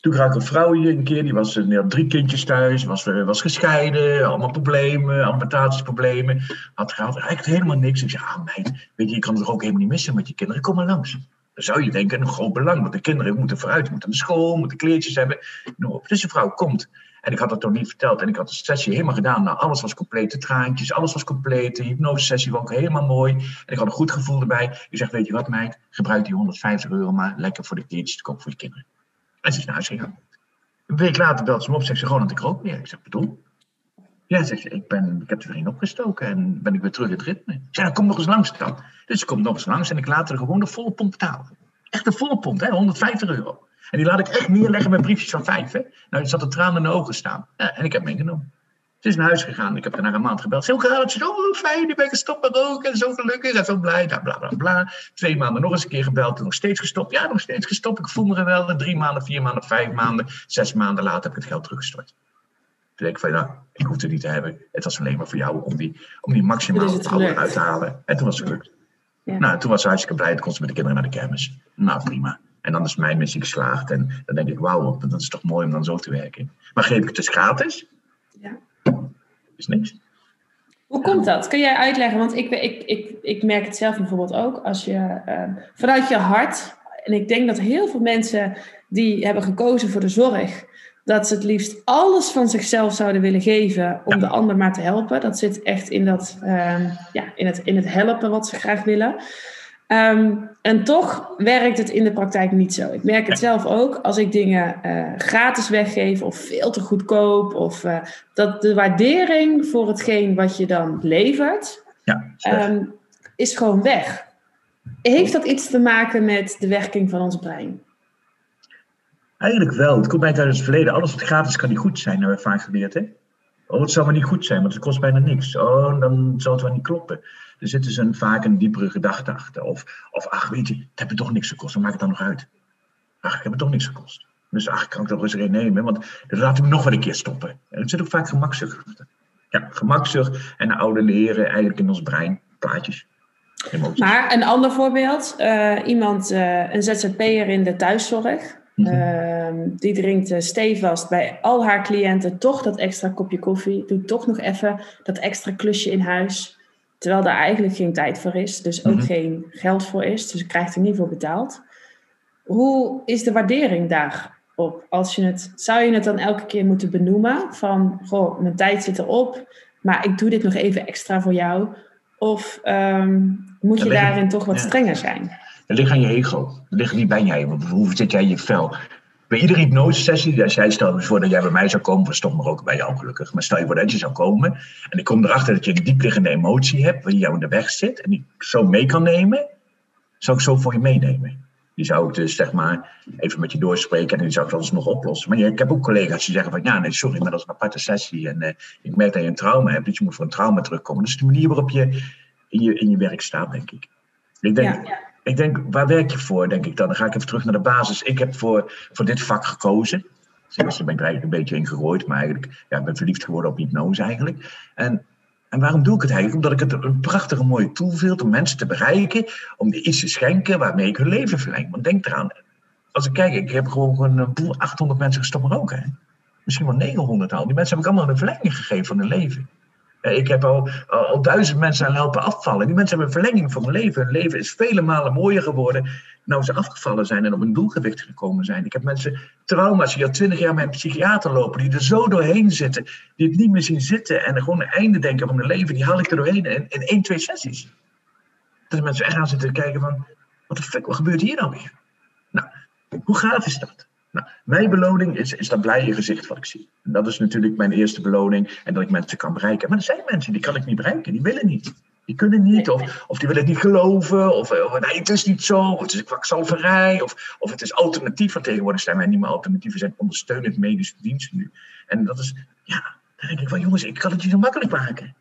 Toen ik een vrouw hier een keer, die was die had drie kindjes thuis, was, eh, was gescheiden, allemaal problemen, alimentatieproblemen. Had gehad, eigenlijk helemaal niks. Ik zei, ah meid, weet je, je kan het er ook helemaal niet missen met je kinderen, kom maar langs. Dan zou je denken, een groot belang, want de kinderen moeten vooruit, moeten naar school, moeten kleertjes hebben. Dus de vrouw komt. En ik had dat toch niet verteld. En ik had de sessie helemaal gedaan. Nou, alles was compleet. De traantjes, alles was compleet. De hypnosesessie was ook helemaal mooi. En ik had een goed gevoel erbij. Ik zeg, weet je wat meid, gebruik die 150 euro maar lekker voor de kleertjes te kopen voor je kinderen. En ze is naar huis gegaan. Een week later belt ze me op, zegt ze gewoon dat ik rook meer. Ik zeg, bedoel? Ja, zegt ze, ik, ben, ik heb er een opgestoken en ben ik weer terug in het ritme. Ik zeg, kom nog eens langs dan. Dus ze komt nog eens langs en ik laat er gewoon de volle pond betalen. Echt een volle pond, hè, 150 euro. En die laat ik echt neerleggen met briefjes van vijf. Hè. Nou, je zat de tranen in de ogen staan. Ja, en ik heb meegenomen. Ze is naar huis gegaan. Ik heb haar na een maand gebeld. Ze gaat Ze oh, fijn, ik ben gestopt met roken. En zo gelukkig en zo blij. Bla, bla, bla. Twee maanden nog eens een keer gebeld. Nog steeds gestopt. Ja, nog steeds gestopt. Ik voel me geweldig. Drie maanden, vier maanden, vijf maanden. Zes maanden later heb ik het geld teruggestort. Toen denk ik van, nou, ik hoef het niet te hebben. Het was alleen maar voor jou om die, om die maximaal power uit te halen. En toen was het gelukt. Ja. Nou, toen was ze hartstikke blij. Toen kon ze met de kinderen naar de kermis. Nou, prima. En dan is mijn missie geslaagd. En dan denk ik, wauw, dat is toch mooi om dan zo te werken. Maar geef ik het dus gratis? Is niks. Hoe komt dat? Kun jij uitleggen? Want ik, ik, ik, ik merk het zelf bijvoorbeeld ook. Als je ehm, vanuit je hart, en ik denk dat heel veel mensen die hebben gekozen voor de zorg, dat ze het liefst alles van zichzelf zouden willen geven om de ander maar te helpen. Dat zit echt in, dat, ehm, ja, in, het, in het helpen wat ze graag willen. Ehm, en toch werkt het in de praktijk niet zo. Ik merk het zelf ook als ik dingen uh, gratis weggeef of veel te goedkoop. Of uh, dat de waardering voor hetgeen wat je dan levert, ja, um, is gewoon weg. Heeft dat iets te maken met de werking van ons brein? Eigenlijk wel. Het komt mij uit het verleden. Alles wat gratis kan niet goed zijn, hebben we vaak geleerd. Hè? Oh, het zou maar niet goed zijn, want het kost bijna niks. Oh, dan zou het wel niet kloppen. Er zit dus een, vaak een diepere gedachte achter. Of, of ach, weet je, het heeft me toch niks gekost, dan maak het dan nog uit. Ach, ik heb het toch niks gekost. Dus ach, kan ik toch eens een nemen, want dan laat me nog wel een keer stoppen. En er zit ook vaak gemakzucht achter. Ja, gemakzucht en de oude leren eigenlijk in ons brein, plaatjes. Emoties. Maar een ander voorbeeld, uh, iemand, uh, een ZZP'er in de thuiszorg, mm -hmm. die drinkt uh, stevast bij al haar cliënten toch dat extra kopje koffie, doet toch nog even dat extra klusje in huis. Terwijl daar eigenlijk geen tijd voor is, dus ook mhm. geen geld voor is. Dus je krijgt er niet voor betaald. Hoe is de waardering daarop? Als je het, zou je het dan elke keer moeten benoemen? Van, goh, mijn tijd zit erop, maar ik doe dit nog even extra voor jou. Of ehm, moet je daarin toch wat strenger zijn? Het ligt aan je ego. Het ligt niet bij jij. Hoe zit jij in je vel? Bij iedere hypnosesessie, als jij stel je voor dat jij bij mij zou komen, voor stond maar ook bij jou gelukkig, maar stel je voor dat je zou komen en ik kom erachter dat je een diepliggende emotie hebt, die jou in de weg zit en die ik zo mee kan nemen, zou ik zo voor je meenemen. Die zou ik dus zeg maar even met je doorspreken en die zou ik dan nog oplossen. Maar ik heb ook collega's die zeggen van ja, nee, sorry, maar dat is een aparte sessie en uh, ik merk dat je een trauma hebt, dus je moet voor een trauma terugkomen. Dat is de manier waarop je in je, in je werk staat, denk ik. Ik denk, ja, ja ik denk, waar werk je voor, denk ik dan? Dan ga ik even terug naar de basis. Ik heb voor, voor dit vak gekozen. Sinds ben ik er eigenlijk een beetje in gegooid, maar eigenlijk, ja, ik ben verliefd geworden op hypnose eigenlijk. En, en waarom doe ik het eigenlijk? Omdat ik het een prachtige mooie tool vind om mensen te bereiken, om iets te schenken waarmee ik hun leven verleng. Want denk eraan, als ik kijk, ik heb gewoon een boel 800 mensen gestopt roken. Hè? Misschien wel 900 al. Die mensen heb ik allemaal een verlenging gegeven van hun leven. Ik heb al, al, duizend mensen aan helpen afvallen. Die mensen hebben een verlenging van hun leven. Hun leven is vele malen mooier geworden. Nou ze afgevallen zijn en op een doelgewicht gekomen zijn. Ik heb mensen, trauma's, die al twintig jaar met een psychiater lopen. Die er zo doorheen zitten. Die het niet meer zien zitten. En gewoon een einde denken van hun leven. Die haal ik er doorheen in, in één, twee sessies. Dat mensen echt gaan zitten kijken van... Wat de fuck, wat gebeurt hier nou weer? Nou, hoe gaaf is dat? Nou, mijn beloning is, is dat blije gezicht wat ik zie. Dat is natuurlijk mijn eerste beloning. En dat ik mensen kan bereiken. Maar er zijn mensen die kan ik niet bereiken. Die willen niet. Die kunnen niet. Of, of die willen niet geloven. Of, of nee, het is niet zo. Of het is kwakzalverij. Of, of het is alternatief. Want tegenwoordig zijn wij niet meer alternatieven. zijn ondersteunend medische diensten nu. En dat is, ja, dan denk ik van jongens, ik kan het niet zo makkelijk maken.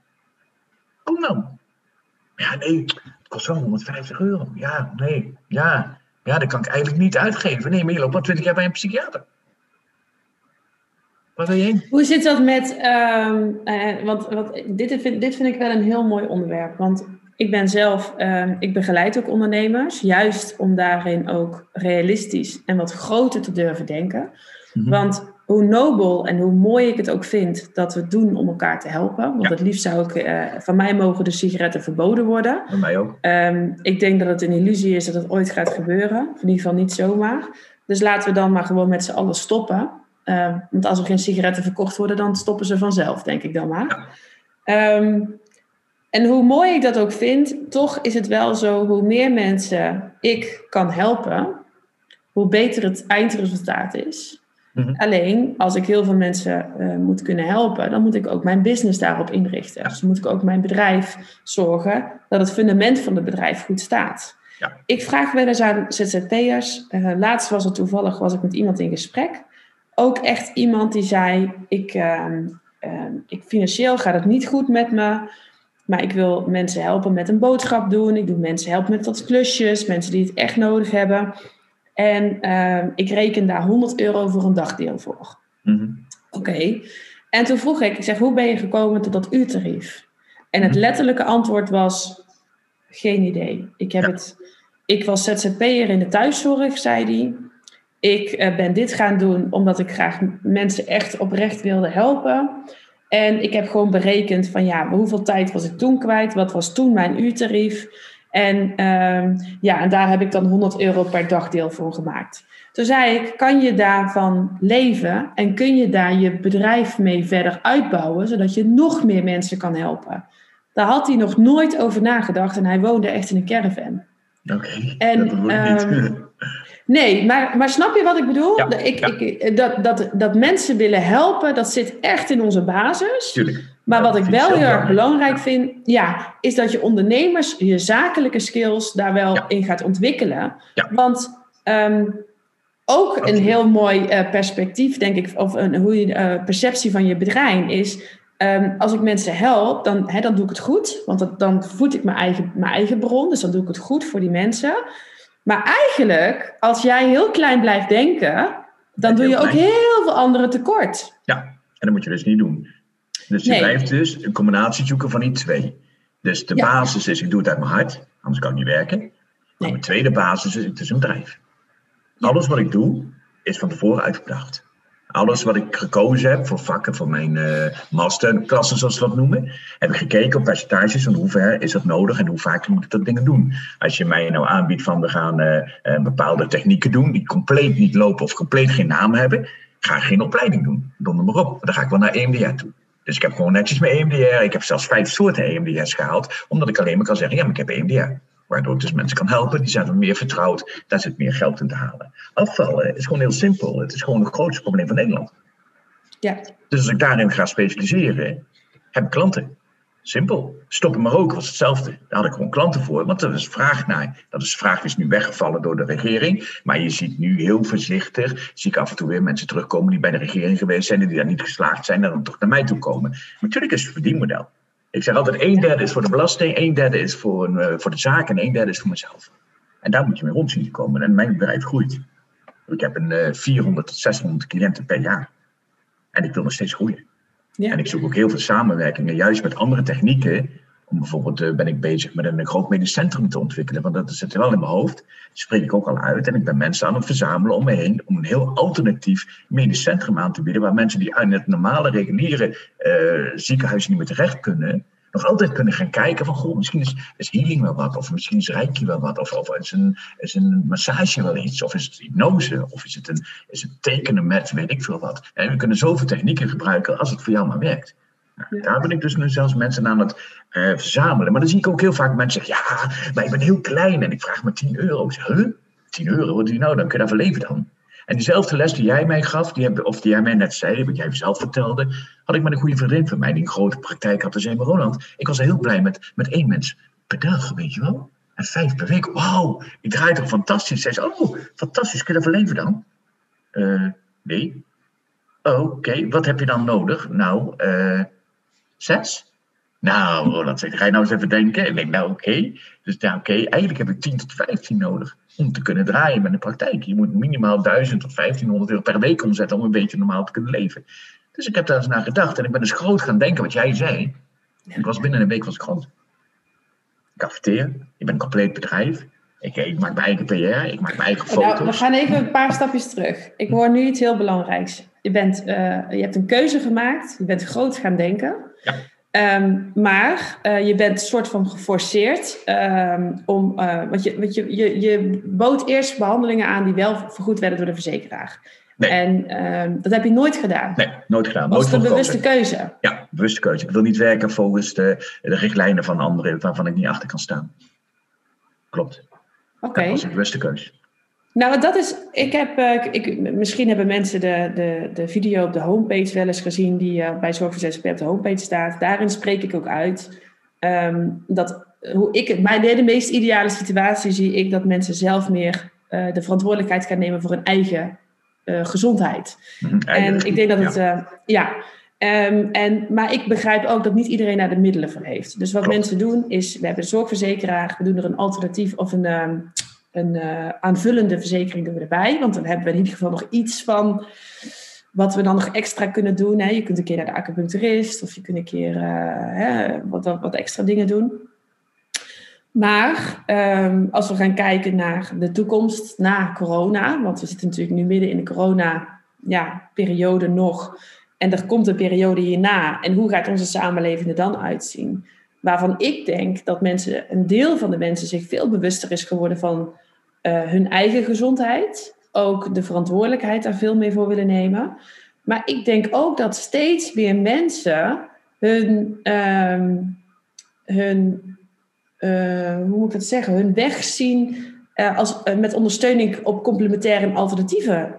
Kom dan. Ja, nee, het kost wel 150 euro. Ja, nee, ja. Ja, dat kan ik eigenlijk niet uitgeven. Nee, maar je loopt al twintig jaar bij een psychiater. Waar wil je heen? Hoe zit dat met, uh, uh, want, want dit, vind, dit vind ik wel een heel mooi onderwerp. Want ik ben zelf, uh, ik begeleid ook ondernemers, juist om daarin ook realistisch en wat groter te durven denken. Mhm. Want hoe nobel en hoe mooi ik het ook vind dat we het doen om elkaar te helpen. Want het liefst zou ik, uh, van mij mogen de sigaretten verboden worden. Van mij ook. Um, ik denk dat het een illusie is dat het ooit gaat gebeuren. In ieder geval niet zomaar. Dus laten we dan maar gewoon met z'n allen stoppen. Uh, want als er geen sigaretten verkocht worden, dan stoppen ze vanzelf, denk ik dan maar. Ja. Um, en hoe mooi ik dat ook vind, toch is het wel zo, hoe meer mensen ik kan helpen, hoe beter het eindresultaat is. Mhm. Alleen als ik heel veel mensen uh, moet kunnen helpen, dan moet ik ook mijn business daarop inrichten. Dus moet ik ook mijn bedrijf zorgen dat het fundament van het bedrijf goed staat. Ja. Ik vraag wel eens aan ZZP'ers. Uh, laatst was het toevallig was ik met iemand in gesprek. Ook echt iemand die zei: ik, uh, ik financieel gaat het niet goed met me. Maar ik wil mensen helpen met een boodschap doen. Ik doe mensen helpen met wat klusjes. Mensen die het echt nodig hebben. En uh, ik reken daar 100 euro voor een dagdeel voor. Mm Oké. En toen vroeg ik, ik zeg, hoe ben je gekomen tot dat uurtarief? En het mhm. letterlijke antwoord was, geen idee. Ik, heb het, ik was ZZP'er in de thuiszorg, zei hij. Ik uh, ben dit gaan doen omdat ik graag mensen echt oprecht wilde helpen. En ik heb gewoon berekend van ja, hoeveel tijd was ik toen kwijt? Wat was toen mijn uurtarief? En, uh, ja, en daar heb ik dan 100 euro per dagdeel voor gemaakt. Toen zei ik, kan je daarvan leven en kun je daar je bedrijf mee verder uitbouwen, zodat je nog meer mensen kan helpen? Daar had hij nog nooit over nagedacht en hij woonde echt in een caravan. Oké, okay, dat niet. Um, nee, maar, maar snap je wat ik bedoel? Ja, ik, ja. ik, dat, dat, dat mensen willen helpen, dat zit echt in onze basis. Tuurlijk. Maar wat ik wel heel erg belangrijk vind, ja, is dat je ondernemers je zakelijke skills daar wel in gaat ontwikkelen. Want um, ook een heel mooi uh, perspectief, denk ik, of een hoe je, uh, perceptie van je bedrijf is. Um, als ik mensen help, dan, hè, dan doe ik het goed. Want dat, dan voed ik mijn eigen, mijn eigen bron. Dus dan doe ik het goed voor die mensen. Maar eigenlijk, als jij heel klein blijft denken, dan doe je ook heel veel anderen tekort. Ja, en dat moet je dus niet doen. Dus je blijft dus een combinatie zoeken van die twee. Dus de basis is, ik doe het uit mijn hart, anders kan ik niet werken. Maar nee. mijn tweede basis is, het is een bedrijf. Alles wat ik doe, is van tevoren uitgedacht. Alles wat ik gekozen heb voor vakken, voor mijn uh, masterklassen, zoals we dat noemen, heb ik gekeken op percentages en hoe ver is dat nodig en hoe vaak moet ik dat dingen doen. Als je mij nou aanbiedt van we gaan uh, bepaalde technieken doen die compleet niet lopen of compleet geen naam hebben, ga ik geen opleiding doen. Donder maar op. Dan ga ik wel naar EMDR toe. Dus ik heb gewoon netjes mijn EMDR. Ik heb zelfs vijf soorten EMDR's gehaald, omdat ik alleen maar kan zeggen, ja, maar ik heb EMDR. Waardoor het dus mensen kan helpen. Die zijn er meer vertrouwd. Daar zit meer geld in te halen. Afvallen is gewoon heel simpel. Het is gewoon het grootste probleem van Nederland. Ja. Dus als ik daarin ga specialiseren, heb ik klanten. Simpel. Stoppen maar roken was hetzelfde. Daar had ik gewoon klanten voor, want er is vraag naar. Dat is vraag is nu weggevallen door de regering. Maar je ziet nu heel voorzichtig, zie ik af en toe weer mensen terugkomen die bij de regering geweest zijn en die daar niet geslaagd zijn en dan toch naar mij toe komen. Natuurlijk is het verdienmodel. Ik zeg altijd, een derde is voor de belasting, een derde is voor, een, eh, voor de zaak en een derde is voor mezelf. En daar moet je mee rond zien te komen. En mijn bedrijf groeit. Ik heb een uh, 400 tot 600 cliënten per jaar. En ik wil nog steeds groeien. Ja. En ik zoek ook heel veel samenwerkingen, juist met andere technieken. Om bijvoorbeeld uh, ben ik bezig met een groot medisch centrum te ontwikkelen, want dat zit wel in mijn hoofd. Dat spreek ik ook al uit. En ik ben mensen aan het verzamelen om me heen om een heel alternatief medisch centrum aan te bieden, waar mensen die uit het normale, reguliere uh, ziekenhuis niet meer terecht kunnen, nog altijd kunnen gaan kijken van, goh, misschien is, is healing wel wat, of misschien is reiki wel wat, of, of is, een, is een massage wel iets, of is het hypnose, of is het, een, is het tekenen met weet ik veel wat. En we kunnen zoveel technieken gebruiken als het voor jou maar werkt. Nou, daar ben ik dus nu zelfs mensen aan het uh, verzamelen. Maar dan zie ik ook heel vaak mensen zeggen, ja, maar ik ben heel klein en ik vraag maar 10 euro. Huh? 10 euro, wat doe je nou dan? Kun je daarvan leven dan? En diezelfde les die jij mij gaf, die heb, of die jij mij net zei, wat jij zelf vertelde, had ik met een goede vriendin van mij die een grote praktijk had in Roland. Ik was heel blij met, met één mens per dag, weet je wel. En vijf per week. Wauw, ik draai toch fantastisch. Zij zei, oh, fantastisch, kun je daarvan leven dan? Uh, nee. Oké, wat heb je dan nodig? Nou, uh, zes? Nou, Roland zegt, ga je nou eens even denken? En ik denk, nou oké. Dus ja, oké, okay. eigenlijk heb ik 10 tot 15 nodig om te kunnen draaien met een praktijk. Je moet minimaal 1000 tot 1500 euro per week omzetten om een beetje normaal te kunnen leven. Dus ik heb daar eens naar gedacht en ik ben dus groot gaan denken wat jij zei. Ik was binnen een week was ik groot. Ik adverteer, ik ben een compleet bedrijf. Ik, ik maak mijn eigen PR, ik maak mijn eigen foto's. Nou, we gaan even een paar stapjes terug. Ik hoor nu iets heel belangrijks. Je, bent, uh, je hebt een keuze gemaakt, je bent groot gaan denken. Ja. Um, maar uh, je bent soort van geforceerd um, om. Uh, want je, want je, je, je bood eerst behandelingen aan die wel vergoed werden door de verzekeraar. Nee. En um, dat heb je nooit gedaan. Nee, nooit gedaan. Was nooit een bewuste keuze? Ja, bewuste keuze. Ik wil niet werken volgens de, de richtlijnen van anderen waarvan ik niet achter kan staan. Klopt. Oké. Dat was een bewuste keuze. Nou, dat is. Ik heb. Uh, ik, misschien hebben mensen de, de, de video op de homepage wel eens gezien, die uh, bij Zorg voor ZZP op de homepage staat. Daarin spreek ik ook uit um, dat hoe ik het. Mijn de meest ideale situatie zie ik dat mensen zelf meer uh, de verantwoordelijkheid gaan nemen voor hun eigen gezondheid. Mhm, en ik denk dat het. Ja. ja. Um, en, maar ik begrijp ook dat niet iedereen daar de middelen voor heeft. Dus wat Klopt. mensen doen is, we hebben een zorgverzekeraar, we doen er een alternatief of een, um, een uh, aanvullende verzekering erbij. Want dan hebben we in ieder geval nog iets van wat we dan nog extra kunnen doen. Hè. Je kunt een keer naar de acupuncturist of je kunt een keer uh, hè, wat, wat extra dingen doen. Maar um, als we gaan kijken naar de toekomst na corona, want we zitten natuurlijk nu midden in de corona-periode ja, nog. En er komt een periode hierna. En hoe gaat onze samenleving er dan uitzien? Waarvan ik denk dat mensen, een deel van de mensen zich veel bewuster is geworden van uh, hun eigen gezondheid. Ook de verantwoordelijkheid daar veel meer voor willen nemen. Maar ik denk ook dat steeds meer mensen hun, um, hun uh, hoe moet ik dat zeggen, hun weg zien uh, als, met ondersteuning op complementaire en alternatieve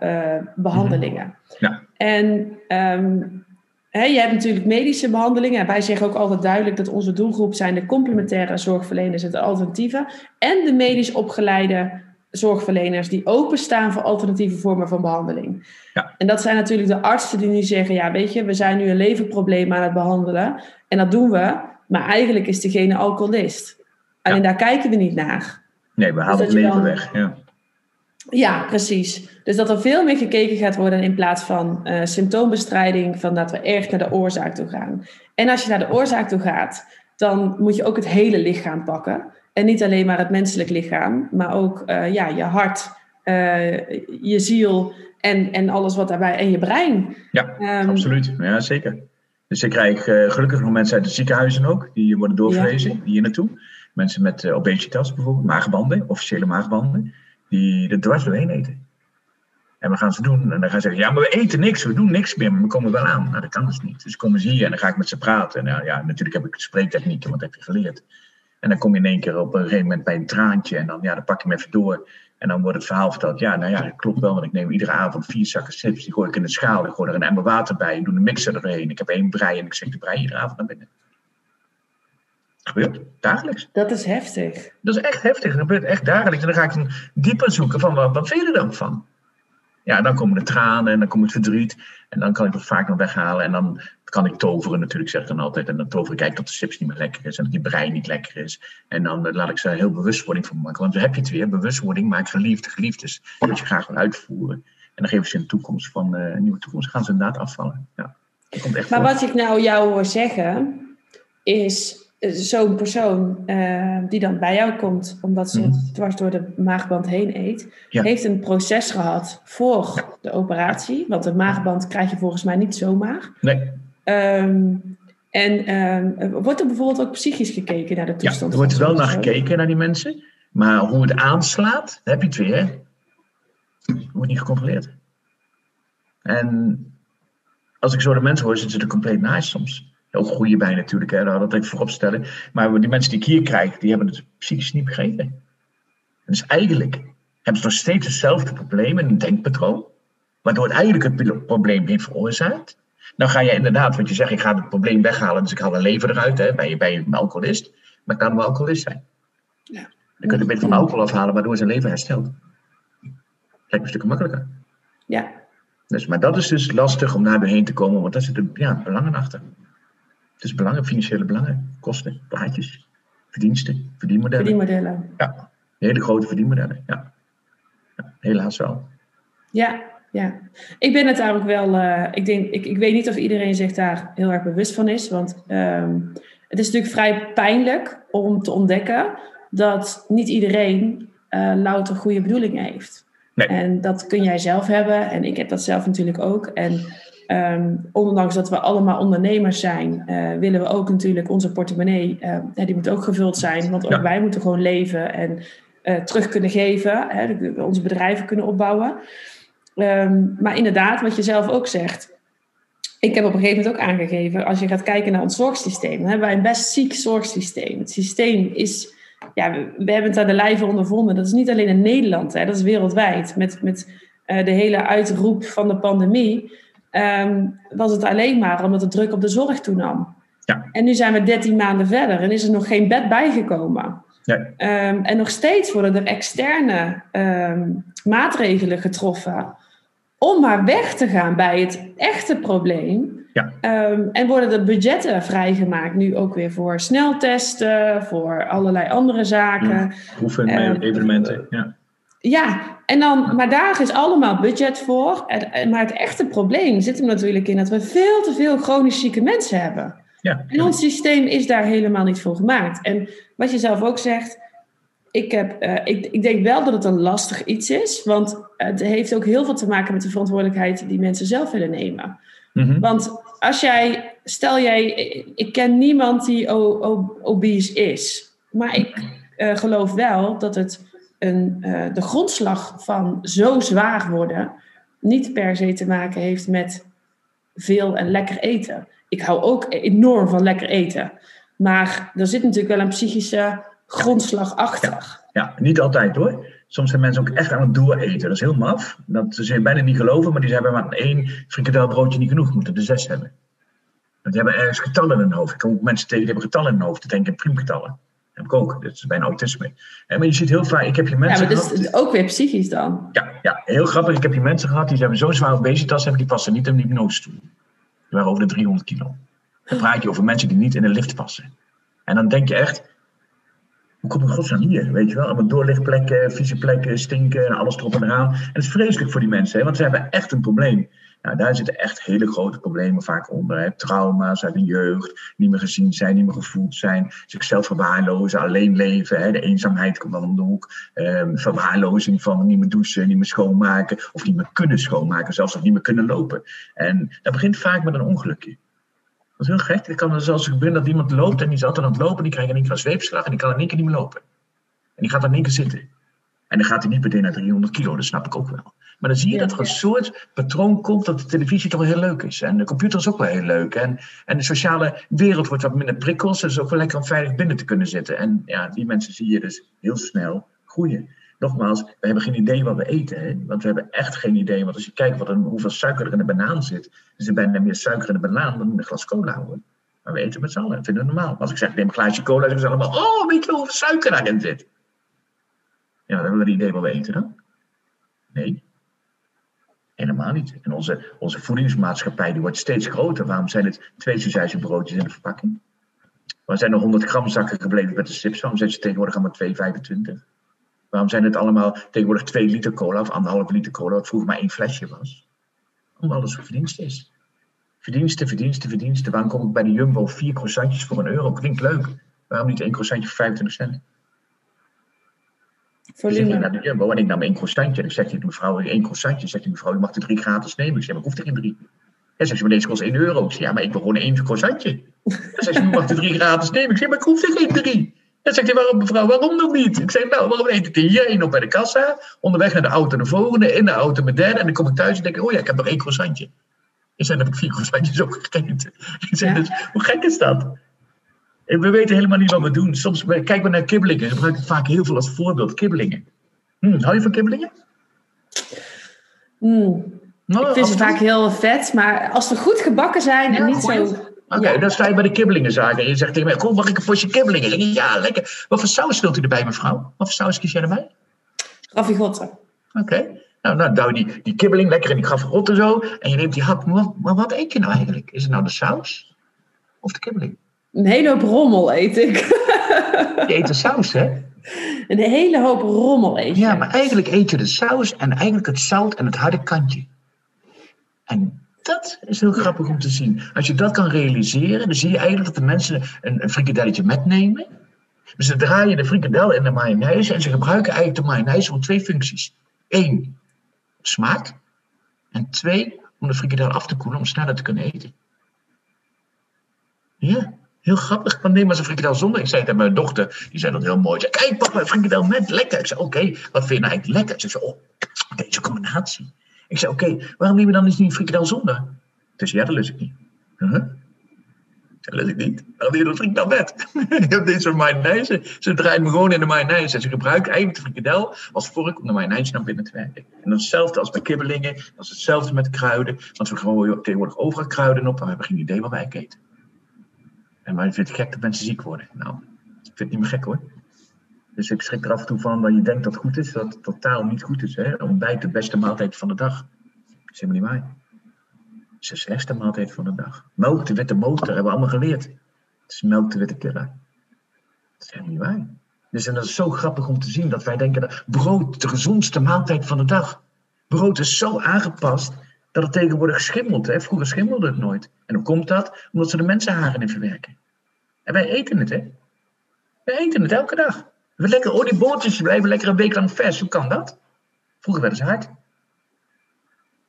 behandelingen. Ja. En um, hè, je hebt natuurlijk medische behandelingen. En wij zeggen ook altijd duidelijk dat onze doelgroep zijn de complementaire zorgverleners en de alternatieven. En de medisch opgeleide zorgverleners die openstaan voor alternatieve vormen van behandeling. Ja. En dat zijn natuurlijk de artsen die nu zeggen, ja weet je, we zijn nu een leverprobleem aan het behandelen. En dat doen we, maar eigenlijk is degene alcoholist. Alleen ja. daar kijken we niet naar. Nee, we halen dus het leven dan... weg. Ja. ja, precies. Dus dat er veel meer gekeken gaat worden in plaats van uh, symptoombestrijding, van dat we echt naar de oorzaak toe gaan. En als je naar de oorzaak toe gaat, dan moet je ook het hele lichaam pakken. En niet alleen maar het menselijk lichaam, maar ook uh, ja, je hart, uh, je ziel en, en alles wat daarbij, en je brein. Ja, um, absoluut. Ja, zeker. Dus ik krijg uh, gelukkig nog mensen uit de ziekenhuizen ook, die worden doorverwezen ja. hier naartoe. Mensen met obesitas bijvoorbeeld, maagbanden, officiële maagbanden, die er dwars doorheen eten. En we gaan ze doen en dan gaan ze zeggen, ja, maar we eten niks, we doen niks meer, maar we komen wel aan. Nou, dat kan dus niet. Dus komen ze hier en dan ga ik met ze praten. En uh, ja, natuurlijk heb ik spreektechnieken, want dat heb je geleerd. En dan kom je in één keer op een gegeven moment bij een traantje. En dan, ja, dan pak je hem even door. En dan wordt het verhaal verteld. Ja, nou ja, dat klopt wel. Want ik neem iedere avond vier zakken chips. Die gooi ik in de schaal. Ik gooi er een emmer water bij. Ik doe een mixer erheen. Ik heb één brei en ik zet de brei iedere avond naar binnen. Dat gebeurt dagelijks. Dat is heftig. Dat is echt heftig. Dat gebeurt echt dagelijks. En dan ga ik dieper zoeken van wat, wat vind je er dan van? Ja, dan komen de tranen en dan komt het verdriet. En dan kan ik dat vaak nog weghalen. En dan kan ik toveren natuurlijk, zeg ik dan altijd. En dan tover ik kijk dat de chips niet meer lekker is. En dat die brei niet lekker is. En dan eh, laat ik ze heel bewustwording van maken. Want dan heb je het weer. Bewustwording maakt geliefde geliefdes. Dat je graag wil uitvoeren. En dan geven ze in de toekomst van uh, een nieuwe toekomst. gaan ze inderdaad afvallen. Ja, dat komt echt maar wat ik nou jou hoor zeggen. Is zo'n persoon uh, die dan bij jou komt, omdat ze mm. dwars door de maagband heen eet, heeft een proces gehad voor de operatie. Want de maagband krijg je volgens mij niet zomaar. Nee. Um, en um, wordt er bijvoorbeeld ook psychisch gekeken naar de toestand? Ja, er wordt wel naar gekeken, naar die mensen. Maar hoe het aanslaat, heb je het weer. Wordt niet gecontroleerd. En als ik zo de mensen hoor, zitten ze er compleet naast soms ook goede bij natuurlijk, hè, dat ik voorop stellen. Maar die mensen die ik hier krijg, die hebben het psychisch niet begrepen. Dus eigenlijk hebben ze nog steeds hetzelfde probleem en een denkpatroon, waardoor het eigenlijk het probleem heeft veroorzaakt. Dan ga je inderdaad, wat je zegt, ik ga het probleem weghalen, dus ik haal een lever eruit hè, bij, bij een alcoholist. Maar kan wel alcoholist zijn. Ja. Dan kun je een beetje van alcohol afhalen, waardoor zijn leven herstelt. Lijkt een stuk makkelijker. Ja. Dus, maar dat is dus lastig om daar doorheen te komen, want daar zitten ja, belangen achter. Dus belangen, financiële belangen, kosten, plaatjes, verdiensten, verdienmodellen. Verdienmodellen. Ja, hele grote verdienmodellen, ja. ja helaas wel. Ja, ja. Ik ben het daar ook wel, uh, ik, denk, ik, ik weet niet of iedereen zich daar heel erg bewust van is, want um, het is natuurlijk vrij pijnlijk om te ontdekken dat niet iedereen uh, louter goede bedoelingen heeft. Nee. En dat kun jij zelf hebben en ik heb dat zelf natuurlijk ook. En Um, ondanks dat we allemaal ondernemers zijn, uh, willen we ook natuurlijk onze portemonnee, uh, die moet ook gevuld zijn. Want ook wij moeten gewoon leven en uh, terug kunnen geven, hè, onze bedrijven kunnen opbouwen. Um, maar inderdaad, wat je zelf ook zegt. Ik heb op een gegeven moment ook aangegeven, als je gaat kijken naar ons zorgsysteem, dan hebben wij een best ziek zorgsysteem. Het systeem is, ja, we, we hebben het aan de lijve ondervonden. Dat is niet alleen in Nederland, hè, dat is wereldwijd. Met, met de hele uitroep van de pandemie um, was het alleen maar omdat de druk op de zorg toenam. Ja. En nu zijn we 13 maanden verder en is er nog geen bed bijgekomen. Ja. Um, en nog steeds worden er externe um, maatregelen getroffen om maar weg te gaan bij het echte probleem. Ja. en worden er budgetten vrijgemaakt nu ook weer voor sneltesten, voor allerlei andere zaken. Proeven, evenementen, ja. Ja, en dan, maar daar is allemaal budget voor. Maar het echte probleem zit hem natuurlijk in dat we veel te veel chronisch zieke mensen hebben. Ja. En ons systeem is daar helemaal niet voor gemaakt. En wat je zelf ook zegt, ik, heb, uh, ik, ik denk wel dat het een lastig iets is, want het heeft ook heel veel te maken met de verantwoordelijkheid die mensen zelf willen nemen. Mm-hmm. Want als jij, stel jij, ik ken niemand die obese is, maar ik uh, geloof wel dat het een, uh, de grondslag van zo zwaar worden niet per se te maken heeft met veel en lekker eten. Ik hou ook enorm van lekker eten. Maar er zit natuurlijk wel een psychische grondslag achter. Ja, niet altijd hoor. Soms zijn mensen ook echt aan het dooreten. Dat is heel maf. Dat ze bijna niet geloven, maar die hebben maar één frikadelbroodje niet genoeg. Moeten er zes hebben. Want die hebben ergens getallen in hun hoofd. Ik kom ook mensen tegen die hebben getallen in hun hoofd. Die denken priemgetallen heb ik ook. Dat is bijna autisme. maar je ziet heel vaak, ik heb je mensen ja, maar dat is ook weer psychisch dan. Ja, ja, heel grappig. Ik heb je mensen gehad die hebben zo'n zwaar obesitas hebben, die passen niet in die hypnosestoel. Die waren over de 300 kilo. Dan praat je over mensen die niet in de lift passen. En dan denk je echt, hoe kom ik godsnaam hier? Weet je wel, allemaal doorlichtplekken, vieze plekken, stinken en alles erop en eraan. En het is vreselijk voor die mensen, hè, want ze hebben echt een probleem. Nou, daar zitten echt hele grote problemen vaak onder. Hè. Trauma's uit de jeugd, niet meer gezien zijn, niet meer gevoeld zijn, zichzelf verwaarlozen, alleen leven. Hè. De eenzaamheid komt dan om de hoek. Ehm, verwaarlozing van niet meer douchen, niet meer schoonmaken of niet meer kunnen schoonmaken, zelfs nog niet meer kunnen lopen. En dat begint vaak met een ongelukje. Dat is heel gek. Het kan er zelfs gebeuren dat iemand loopt en die is altijd aan het lopen, die krijgt in één keer een zweepslag en die kan in één keer niet meer lopen. En die gaat dan in één keer zitten. En dan gaat hij niet meteen naar 300 kilo, dat snap ik ook wel. Maar dan zie je dat er een soort patroon komt dat de televisie toch wel heel leuk is. En de computer is ook wel heel leuk. En, en de sociale wereld wordt wat minder prikkels. Dus het is ook wel lekker om veilig binnen te kunnen zitten. En ja, die mensen zie je dus heel snel groeien. Nogmaals, we hebben geen idee wat we eten. Hè? Want we hebben echt geen idee. Want als je kijkt wat een, hoeveel suiker er in de banaan zit. is er bijna meer suiker in de banaan dan in een glas cola hoor. Maar we eten met z'n allen. vinden we normaal. Als ik zeg, neem een glaasje cola, zeggen ze allemaal, oh, weet je hoeveel suiker daarin zit? Ja, dan hebben we een idee wat we eten dan? Nee. Helemaal niet. En onze, onze voedingsmaatschappij die wordt steeds groter. Waarom zijn het twee broodjes in de verpakking? Waar zijn er 100 gram zakken gebleven met de chips? Waarom zijn ze tegenwoordig allemaal 2,25? Waarom zijn het allemaal tegenwoordig 2 liter cola of anderhalf liter cola, wat vroeger maar één flesje was? Omdat alles verdienst is. Verdiensten, verdiensten, verdiensten. Waarom kom ik bij de Jumbo vier croissantjes voor een euro? Klinkt leuk. Waarom niet één croissantje voor 25 cent? Volume. Ik naar de Jumbo en ik nam één croissantje. En ik zeg tegen mevrouw, één croissantje. Zegt die mevrouw, je mag er drie gratis nemen. Ik zeg, maar ik hoef er geen drie. En zegt ze, maar deze kost 1 euro. Ik zeg, ja, maar ik wil gewoon één croissantje. Dan zegt ze, je mag er drie gratis nemen. Ik zeg, maar ik hoef er geen drie. En zegt hij, waarom mevrouw, waarom nog niet? Ik zeg, nou, waarom eet ik hier één op bij de kassa? Onderweg naar de auto de volgende, in de auto met derde. En dan kom ik thuis en denk ik, oh ja, ik heb nog één croissantje. Ik zei, dan heb ik vier croissantjes ook gegeten. Ik zeg, dus, hoe gek is dat? We weten helemaal niet wat we doen. Soms kijken we naar kibbelingen. Gebruik ik vaak heel veel als voorbeeld. Kibbelingen. Hm, hou je van kibbelingen? Mm. ik vind ze vaak heel vet, maar als ze goed gebakken zijn en niet zo... Oké, dan sta je bij de kibbelingen en je zegt tegen mij, kom, mag ik een potje kibbelingen? Ik ja, lekker. Wat voor saus wilt u erbij, mevrouw? Wat voor saus kies jij erbij? Ravigotte. Oké. Nou, nou, duw die, die kibbeling lekker in die ravigotte zo en je neemt die hap. Maar, maar wat eet je nou eigenlijk? Is het nou de saus of de kibbeling? Een hele hoop rommel eet ik. Je eet de saus, hè? Een hele hoop rommel eet je. Ja, maar eigenlijk eet je de saus en eigenlijk het zout en het harde kantje. En dat is heel grappig om te zien. Als je dat kan realiseren, dan zie je eigenlijk dat de mensen een, een frikadelletje metnemen. Dus ze draaien de frikadel in de mayonaise en ze gebruiken eigenlijk de mayonaise voor twee functies. Eén, smaak. En twee, om de frikadel af te koelen om sneller te kunnen eten. Ja, heel grappig. Maar neem maar een frikadel zonder. Ik zei tegen mijn dochter, die zei dat heel mooi. Zei, kijk papa, frikadel met, lekker. Ik zei, oké, wat vind je nou eigenlijk lekker? Ze zei, oh, deze combinatie. Ik zei, oké, waarom neem je dan eens niet frikadel zonder? Dus ja, dat lust ik niet. Uh -huh. Dat lust ik niet. Waarom neem je dan frikadel met? ik heb deze mayonaise. Ze draaien me gewoon in de mayonaise. Ze gebruiken eigenlijk de frikadel als vork om de mayonaise naar binnen te werken. En dat is hetzelfde als bij kibbelingen. Dat is hetzelfde met kruiden. Want we gooien tegenwoordig overal kruiden op. En we hebben geen idee wat wij eten. En maar je vindt gek dat mensen ziek worden. Nou, ik vind het niet meer gek hoor. Dus ik schrik er af en toe van dat je denkt dat het goed is, dat het totaal niet goed is. Hè? Ontbijt de beste maaltijd van de dag. Dat is helemaal niet waar. Het is de slechtste maaltijd van de dag. Melk, de witte motor, hebben we allemaal geleerd. Het is melk, de witte killer. Dat is helemaal niet waar. Dus en dat is zo grappig om te zien dat wij denken dat brood de gezondste maaltijd van de dag. Brood is zo aangepast dat het tegenwoordig schimmelt. Hè? Vroeger schimmelde het nooit. En hoe komt dat? Omdat ze de mensenharen in verwerken. En wij eten het, hè? Wij eten het elke dag. We lekker oliebootjes blijven lekker een week lang vers. Hoe kan dat? Vroeger werden ze hard.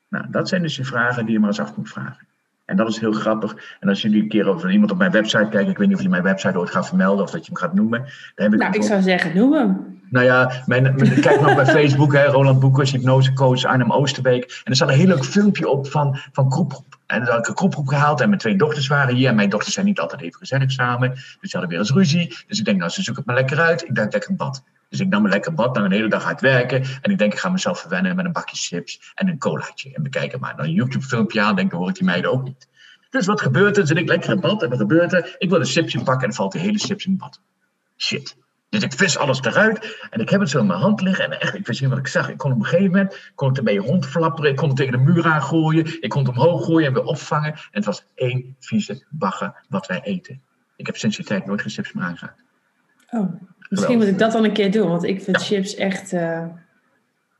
Nou, dat zijn dus die vragen die je maar eens af moet vragen. En dat is heel grappig. En als jullie een keer over iemand op mijn website kijken, ik weet niet of je mijn website ooit gaat vermelden of dat je hem gaat noemen. Dan heb ik nou, ik zou zeggen, noem hem. Nou ja, mijn, mijn, kijk nog bij Facebook, hè, Roland Boekers, hypnosecoach Arnhem Oosterbeek. En er staat een heel leuk filmpje op van, van Kroeproep. En dan had ik een Kroeproep gehaald en mijn twee dochters waren hier. En mijn dochters zijn niet altijd even gezellig samen. Dus ze hadden weer eens ruzie. Dus ik denk, nou, ze zoeken het maar lekker uit. Ik dacht, lekker een bad. Dus ik nam een lekker bad, dan een hele dag hard werken. En ik denk, ik ga mezelf verwennen met een bakje chips en een colaatje. En bekijken maar. Dan een YouTube-filmpje aan, denk, dan hoor ik die meiden ook niet. Dus wat gebeurt er? Zit ik lekker in bad en wat gebeurt er? Ik wil een chipje pakken en valt die hele chips in bad. Shit. Dus ik vis alles eruit en ik heb het zo in mijn hand liggen. En echt, ik wist niet wat ik zag. Ik kon op een gegeven moment kon het ermee rondflapperen. Ik kon het tegen de muur aangooien. Ik kon het omhoog gooien en weer opvangen. En het was één vieze bagger wat wij eten. Ik heb sinds die tijd nooit geen chips meer aangeraakt. Oh, misschien moet ik dat dan een keer doen. Want ik vind chips echt... Uh...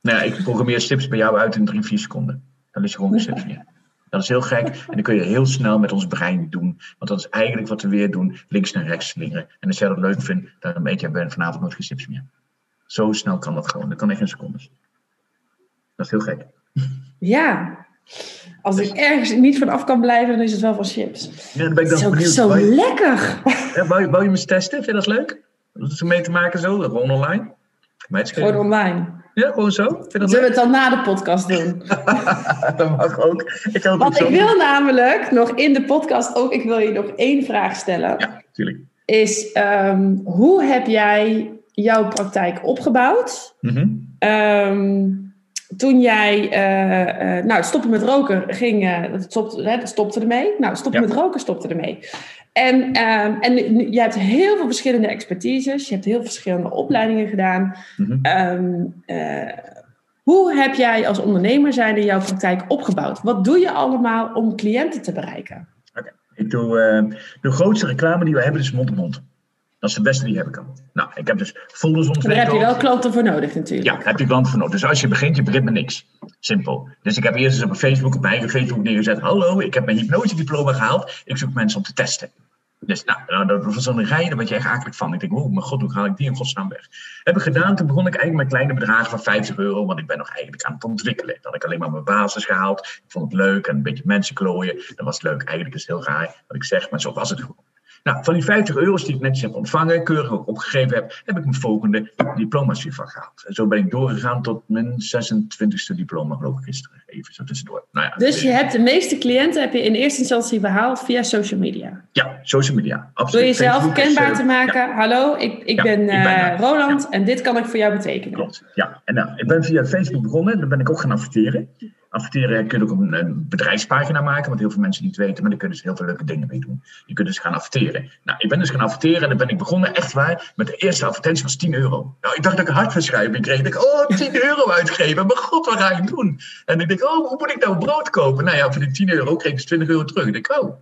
Nou ja, ik programmeer chips bij jou uit in drie, vier seconden. Dan is je gewoon geen chips meer. Dat is heel gek en dat kun je heel snel met ons brein doen. Want dat is eigenlijk wat we weer doen, links naar rechts slingeren. En als jij dat leuk vindt, dan weet je, ben vanavond nooit geen chips meer. Zo snel kan dat gewoon, dat kan echt in secondes. Dat is heel gek. Ja, als ik ergens niet van af kan blijven, dan is het wel van chips. Ja, dan ben ik dan zo, benieuwd. Zo lekker! Ja, wou, je, wou je me eens testen? Vind je dat leuk? Dat is mee te maken zo, gewoon online? Gewoon online. Ja, gewoon zo. Zullen we het dan na de podcast doen? dat mag ook. Ik Want ik wil namelijk nog in de podcast ook, ik wil je nog één vraag stellen. Ja, natuurlijk. Is, ehm, hoe heb jij jouw praktijk opgebouwd? Mhm. Ehm, toen jij, uh, uh, nou, stoppen met roken ging, uh, dat, stopte, hè, dat stopte ermee. Nou, stoppen met roken stopte ermee. En, um, en je hebt heel veel verschillende expertises, je hebt heel veel verschillende opleidingen gedaan. Mm hoe heb jij als ondernemer zijnde jouw praktijk opgebouwd? Wat doe je allemaal om cliënten te bereiken? Ik doe de grootste reclame die we hebben is mond-op-mond. Dat is de beste die hebben kan. Nou, ik heb dus folders ontwikkeld. Daar heb je wel klanten voor nodig natuurlijk. Ja, daar heb je klanten voor nodig. Dus als je begint, je begint met niks. Simpel. Dus ik heb eerst eens op mijn Facebook, op mijn eigen Facebook neergezet. Hallo, ik heb mijn hypnosediploma gehaald. Ik zoek mensen om te testen. Dus nou, dat was zo'n rij, daar je akelig van. Ik denk, oh mijn god, hoe ga ik die in godsnaam weg? Heb ik gedaan, toen begon ik eigenlijk met kleine bedragen van 50 euro, want ik ben nog eigenlijk aan het ontwikkelen. Dan had ik alleen maar mijn basis gehaald. Ik vond het leuk en een beetje mensen klooien. Dat was leuk. Eigenlijk is het heel raar wat ik zeg, maar zo was het gewoon. Nou, van die 50 euro's die ik netjes heb ontvangen, keurig ook opgegeven heb, heb ik mijn volgende diploma's weer van gehaald. En zo ben ik doorgegaan tot mijn 26e diploma, geloof ik gisteren. Even zo tussendoor. Nou ja, dus je hebt de meeste cliënten heb je in eerste instantie behaald via social media? Ja, social media. Absoluut. Door jezelf kenbaar te maken. Hallo, ik, ik, ben, ik ben uh, Roland en dit kan ik voor jou betekenen. Klopt, ja. En nou, ik ben via Facebook begonnen. Dan ben ik ook gaan adverteren. Adverteren kun je ook een, een, bedrijfspagina maken, wat heel veel mensen niet weten, maar daar kunnen ze heel veel leuke dingen mee doen. Je kunt dus gaan adverteren. Nou, ik ben dus gaan adverteren en dan ben ik begonnen, echt waar, met de eerste advertentie was 10 euro. Nou, ik dacht dat ik een hartverschuiving kreeg. Ik oh, 10 euro uitgeven. Maar god, wat ga ik doen? En ik denk, oh, hoe moet ik nou brood kopen? Nou ja, voor die 10 euro kreeg ik dus 20 euro terug. Ik denk, oh,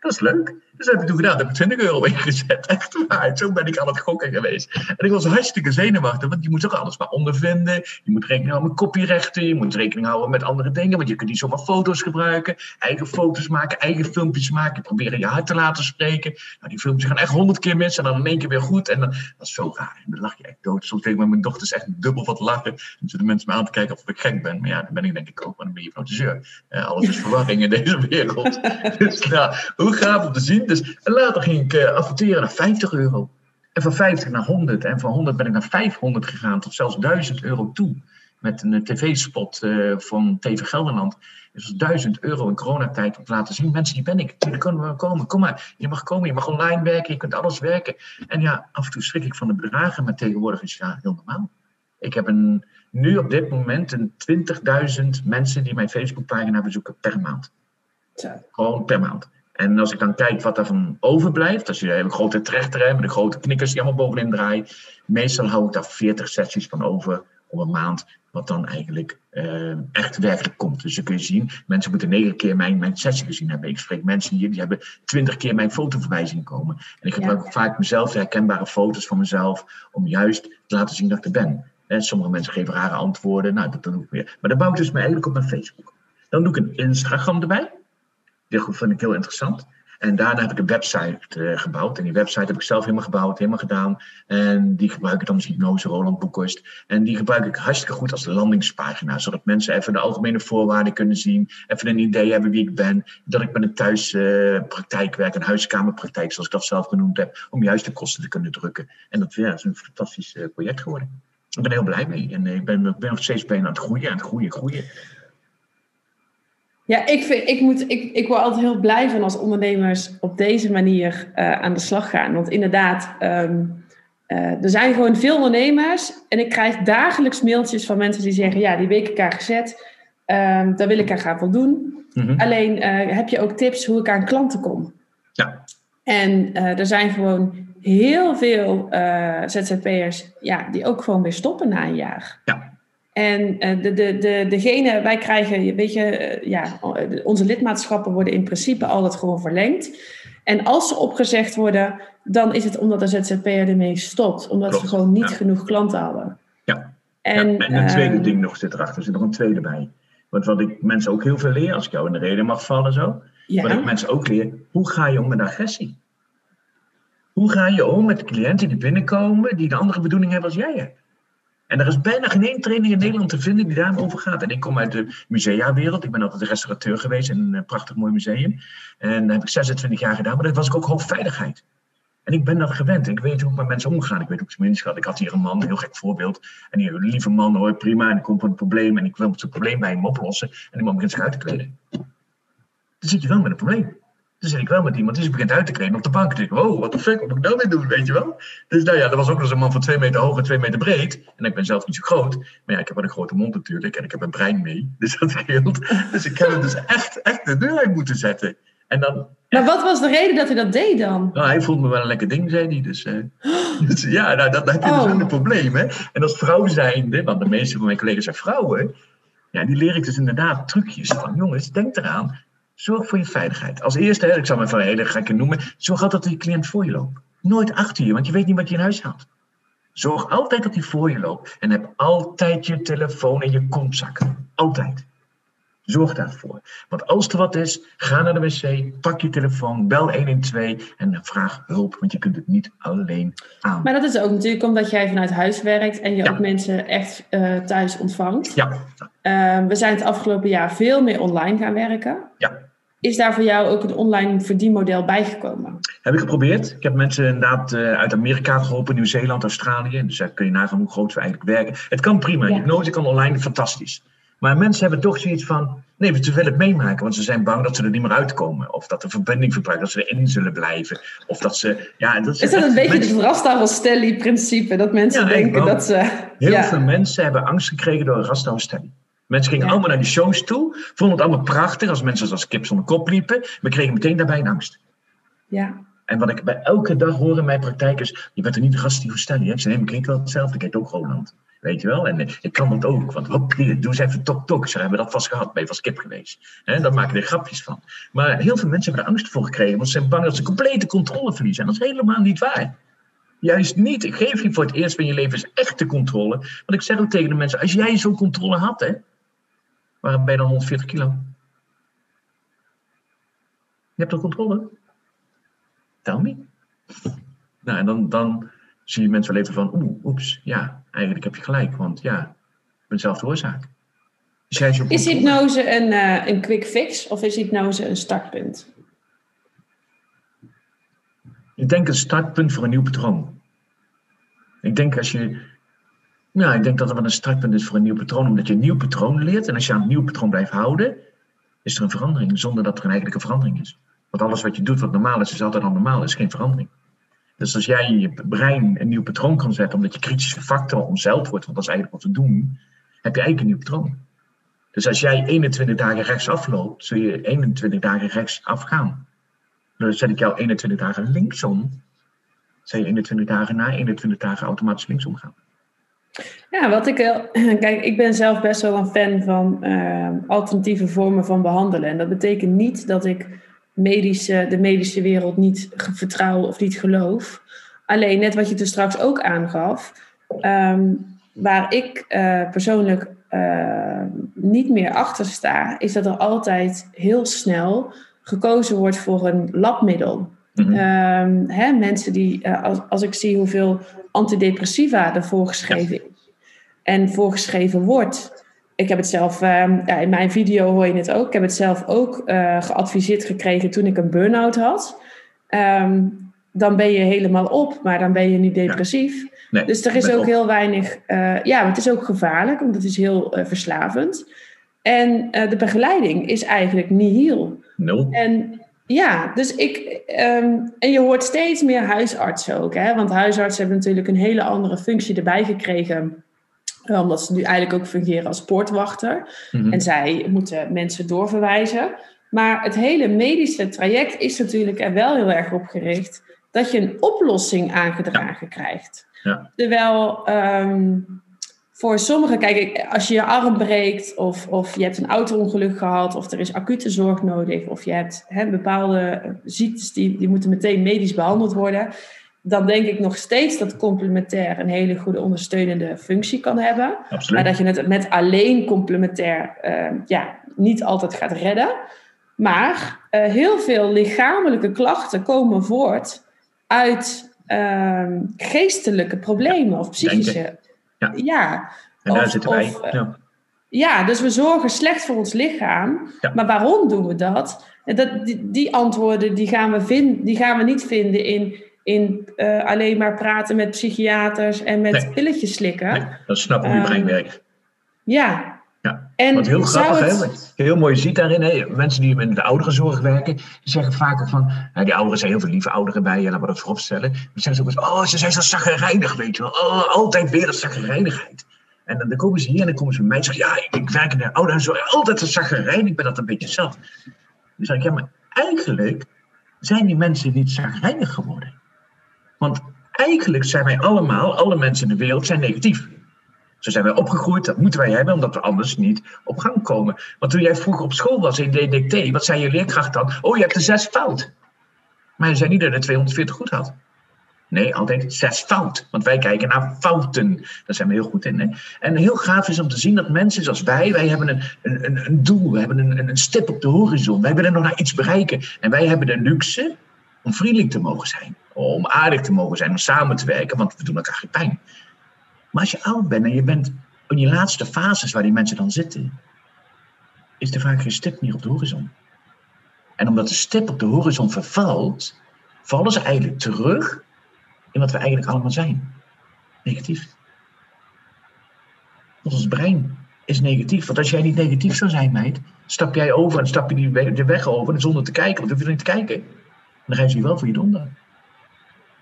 dat is leuk. Dus dat heb ik toen gedaan. heb ik 20 euro ingezet. Echt waar. Zo ben ik aan het gokken geweest. En ik was hartstikke zenuwachtig. Want je moet ook alles maar ondervinden. Je moet rekening houden met copyrechten. Je moet rekening houden met andere dingen. Want je kunt niet zomaar foto's gebruiken. Eigen foto's maken. Eigen filmpjes maken. Proberen je hart te laten spreken. Nou, die filmpjes gaan echt honderd keer mis. En dan in één keer weer goed. En dan, dat is zo raar. En dan lach je echt dood. Soms met mijn dochters echt dubbel wat lachen. Dan zitten mensen me aan te kijken of ik gek ben. Maar ja, dan ben ik denk ik ook. Maar dan ben je. Uh, alles is verwarring in deze wereld. dus nou, hoe gaaf om te zien. Dus later ging ik uh, adverteren naar 50 euro. En van 50 naar 100. En van 100 ben ik naar 500 gegaan, tot zelfs 1000 euro toe. Met een tv-spot uh, van TV Gelderland. Dus 1000 euro in coronatijd om te laten zien. Mensen, hier ben ik. Jullie kunnen we komen. Kom maar. Je mag komen. Je mag online werken. Je kunt alles werken. En ja, af en toe schrik ik van de bedragen. Maar tegenwoordig is het ja heel normaal. Ik heb een, nu op dit moment een 20.000 mensen die mijn Facebookpagina bezoeken per maand. Gewoon per maand. En als ik dan kijk wat daarvan overblijft, als je een grote trechter hebt met de grote knikkers die allemaal bovenin draaien, meestal hou ik daar 40 sessies van over op een maand, wat dan eigenlijk uh, echt werkelijk komt. Dus je kun je zien, mensen moeten negen keer mijn, mijn sessie gezien hebben. Ik spreek mensen hier, die hebben twintig keer mijn foto voorbij zien komen. En ik gebruik ja. vaak mezelf, herkenbare foto's van mezelf, om juist te laten zien dat ik er ben. En sommige mensen geven rare antwoorden, nou dat doe ik weer. Maar dat bouw ik dus me eigenlijk op mijn Facebook. Dan doe ik een Instagram erbij. Dat vind ik heel interessant. En daarna heb ik een website uh, gebouwd. En die website heb ik zelf helemaal gebouwd, helemaal gedaan. En die gebruik ik dan als hypnose, Roland Boekhorst. En die gebruik ik hartstikke goed als landingspagina. Zodat mensen even de algemene voorwaarden kunnen zien. Even een idee hebben wie ik ben. Dat ik met een thuispraktijk uh, werk, een huiskamerpraktijk, zoals ik dat zelf genoemd heb. Om juist de kosten te kunnen drukken. En dat is een fantastisch uh, project geworden. Ik ben heel blij mee. En ik ben, ben nog steeds bijna aan het groeien, aan het groeien, groeien. Ja, ik, vind, ik, moet, ik, ik word altijd heel blij van als ondernemers op deze manier uh, aan de slag gaan. Want inderdaad, um, uh, er zijn gewoon veel ondernemers. En ik krijg dagelijks mailtjes van mensen die zeggen: Ja, die week gezet. Um, daar wil ik aan gaan voldoen. Mm -hmm. Alleen uh, heb je ook tips hoe ik aan klanten kom. Ja. En er zijn gewoon heel veel ZZP'ers ja, die ook gewoon weer stoppen na een jaar. Ja. En uh, de, de, de, degene, wij krijgen, weet je, uh, ja, onze lidmaatschappen worden in principe altijd gewoon verlengd. En als ze opgezegd worden, dan is het omdat de ZZP'er ermee stopt. Omdat Klopt, ze gewoon niet ja. genoeg klanten hadden. Ja, en, ja, en een tweede uh, ding nog zit erachter, er zit nog een tweede bij. Want wat ik mensen ook heel veel leer, als ik jou in de reden mag vallen zo. Ja. Wat ik mensen ook leer, hoe ga je om met agressie? Hoe ga je om met cliënten die binnenkomen, die een andere bedoeling hebben als jij hebt? En er is bijna geen training in Nederland te vinden die daarover gaat. En ik kom uit de museawereld. Ik ben altijd restaurateur geweest in een prachtig mooi museum. En dat heb ik 26 jaar gedaan. Maar dat was ik ook hoofdveiligheid. En ik ben dat gewend. Ik weet hoe ik met mensen omgaan. Ik weet hoe ik ze minst Ik had hier een man, een heel gek voorbeeld. En die lieve man hoor, prima. En ik kom van een probleem. En ik wil het probleem bij hem oplossen. En die man begint zich te kleden. Dan zit je wel met een probleem. Dan zit ik wel met iemand die zich begint uit te kleden op de bank. Dan denk ik, wow, wat de fuck, wat moet ik nou weer doen, weet je wel? Dus nou ja, er was ook nog eens een man van twee meter hoog en twee meter breed. En ik ben zelf niet zo groot. Maar ja, ik heb wel een grote mond natuurlijk. En ik heb een brein mee. Dus dat scheelt. Dus ik heb hem dus echt, echt de deur uit moeten zetten. En dan, maar wat was de reden dat hij dat deed dan? Nou, hij vond me wel een lekker ding, zei hij. Dus, uh, dus ja, nou, dat, dat heb je dus een probleem. Hè? En als vrouw zijnde, want de meeste van mijn collega's zijn vrouwen, ja, die leer ik dus inderdaad trucjes van, jongens, denk eraan, zorg voor je veiligheid. Als eerste, ik zal me van hele gekke noemen, zorg altijd dat die cliënt voor je loopt. Nooit achter je, want je weet niet wat je in huis haalt. Zorg altijd dat hij voor je loopt. En heb altijd je telefoon in je kontzak. Altijd. Zorg daarvoor. Want als er wat is, ga naar de wc, pak je telefoon, bel 112 en vraag hulp, want je kunt het niet alleen aan. Maar dat is ook natuurlijk omdat jij vanuit huis werkt en je ook mensen echt uh, thuis ontvangt. Ja. Uh, we zijn het afgelopen jaar veel meer online gaan werken. Ja. Is daar voor jou ook een online verdienmodel bijgekomen? Heb ik geprobeerd. Ik heb mensen inderdaad uh, uit Amerika geholpen, Nieuw-Zeeland, Australië. Dus daar kun je nagaan hoe groot we eigenlijk werken. Het kan prima. Ja. Hypnose kan online fantastisch. Maar mensen hebben toch zoiets van, nee, ze willen het meemaken, want ze zijn bang dat ze er niet meer uitkomen. Of dat de verbinding verbruikt, dat ze erin zullen blijven. Of dat ze, ja, dat is, is dat een beetje mensen... het Rasta-Stelli-principe, dat mensen denken dat ze... Heel ja. veel mensen hebben angst gekregen door een Rasta-Stelli. Mensen gingen allemaal naar die shows toe, vonden het allemaal prachtig als mensen als kip zonder kop liepen, maar kregen meteen daarbij een angst. Ja. En wat ik bij elke dag hoor in mijn praktijk is, je bent er niet de die Stelli. Ik zei, nee, maar ik wel hetzelfde, ik heet ook Roland. Weet je wel? En eh, ik kan dat ook. Want hop, doe eens even tok tok. Ze hebben dat vast gehad. Ben je vast kip geweest. En dan maken er grapjes van. Maar heel veel mensen hebben er angst voor gekregen. Want ze zijn bang dat ze complete controle verliezen. En dat is helemaal niet waar. Juist niet. Geef je voor het eerst van je leven is echte controle. Want ik zeg ook tegen de mensen. Als jij zo'n controle had. Hè, waarom ben je dan 140 kilo? Je hebt toch controle? Tell me. Nou, en dan, dan zie je mensen wel even van, oeh, oeps, ja, eigenlijk heb je gelijk, want ja, ik ben zelf de oorzaak. Dus is hypnose een, uh, een quick fix of is hypnose een startpunt? Ik denk een startpunt voor een nieuw patroon. Ik denk als je. Ja, ik denk dat er wel een startpunt is voor een nieuw patroon, omdat je een nieuw patroon leert. En als je aan een nieuw patroon blijft houden, is er een verandering zonder dat er een eigenlijke verandering is. Want alles wat je doet wat normaal is, is altijd al normaal, is geen verandering. Dus als jij in je brein een nieuw patroon kan zetten, omdat je kritische factor omzeild wordt, want dat is eigenlijk wat we doen, heb je eigenlijk een nieuw patroon. Dus als jij 21 dagen rechtsaf loopt, zul je 21 dagen rechtsaf gaan. Dan zet ik jou 21 dagen linksom, zul je 21 dagen na 21 dagen automatisch linksom gaan. Ja, wat ik. Kijk, ik ben zelf best wel een fan van uh, alternatieve vormen van behandelen. En dat betekent niet dat ik medische, de medische wereld niet vertrouw of niet geloof. Alleen net wat je er straks ook aangaf, ehm, waar ik uh, persoonlijk uh, niet meer achter sta, is dat er altijd heel snel gekozen wordt voor een labmiddel. Mm hè, mensen die, uh, als, als ik zie hoeveel antidepressiva er voorgeschreven is en voorgeschreven wordt, ik heb het zelf, ehm, ja, in mijn video hoor je het ook, ik heb het zelf ook uh, geadviseerd gekregen toen ik een burn-out had. Ehm, dan ben je helemaal op, maar dan ben je niet depressief. dus er is ook heel weinig, uh, ja, het is ook gevaarlijk, want het is heel uh, verslavend. En de begeleiding is eigenlijk nihil. Nul. En ja, dus ik, um, en je hoort steeds meer huisartsen ook, hè? want huisartsen hebben natuurlijk een hele andere functie erbij gekregen omdat ze nu eigenlijk ook fungeren als poortwachter. Mhm. En zij moeten mensen doorverwijzen. Maar het hele medische traject is natuurlijk er wel heel erg op gericht dat je een oplossing aangedragen krijgt. Ja. Terwijl um, voor sommigen, kijk, als je je arm breekt of, of je hebt een auto-ongeluk gehad of er is acute zorg nodig of je hebt hè, bepaalde ziektes die, die moeten meteen medisch behandeld worden dan denk ik nog steeds dat complementair een hele goede ondersteunende functie kan hebben. Absoluut. Maar dat je het met alleen complementair uh, ja, niet altijd gaat redden. Maar uh, heel veel lichamelijke klachten komen voort uit uh, geestelijke problemen of psychische. Ja. ja. En daar zitten wij. Of, ja. ja, dus we zorgen slecht voor ons lichaam. Maar waarom doen we dat? dat die, die antwoorden die gaan, we vind, die gaan we niet vinden in in eh, alleen maar praten met psychiaters en met pilletjes slikken. Nee, dat snappen hoe je brein werkt. Ja. ja. En Wat heel grappig, het... heel mooi ziet daarin, hè? mensen die in de ouderenzorg werken, die zeggen vaak ook van, nou, die ouderen zijn heel veel lieve ouderen bij je, laten we dat vooropstellen. Maar zeggen ze ook eens, oh, ze zijn zo zaggerijnig, weet je wel. Oh, altijd weer dat zaggerijnigheid. En dan, komen ze hier en dan komen ze bij mij en zeggen, ja, ik, werk in de ouderenzorg, altijd een zaggerijn, ik ben dat een beetje zat. Dan zeg ik, ja, maar eigenlijk zijn die mensen niet zagrijnig geworden. Want eigenlijk zijn wij allemaal, alle mensen in de wereld, zijn negatief. Zo zijn wij opgegroeid, dat moeten wij hebben, omdat we anders niet op gang komen. Want toen jij vroeger op school was in DDT, wat zei je leerkracht dan? Oh, je hebt de zes fout. Maar je zei niet dat je de 240 goed had. Nee, altijd zes fout. Want wij kijken naar fouten. Daar zijn we heel goed in. Hè? En heel gaaf is om te zien dat mensen zoals wij, wij hebben een, een, een doel, we hebben een, een stip op de horizon. Wij willen nog naar iets bereiken. En wij hebben de luxe om vriendelijk te mogen zijn. Om aardig te mogen zijn, om samen te werken, want we doen elkaar geen pijn. Maar als je oud bent en je bent in je laatste fases waar die mensen dan zitten, is er vaak geen stip meer op de horizon. En omdat de stip op de horizon vervalt, vallen ze eigenlijk terug in wat we eigenlijk allemaal zijn. Negatief. ons brein is negatief. Want als jij niet negatief zou zijn, meid, stap jij over en stap je die de weg over zonder te kijken. Want dan hoef je niet te kijken. Dan ga je wel voor je donder.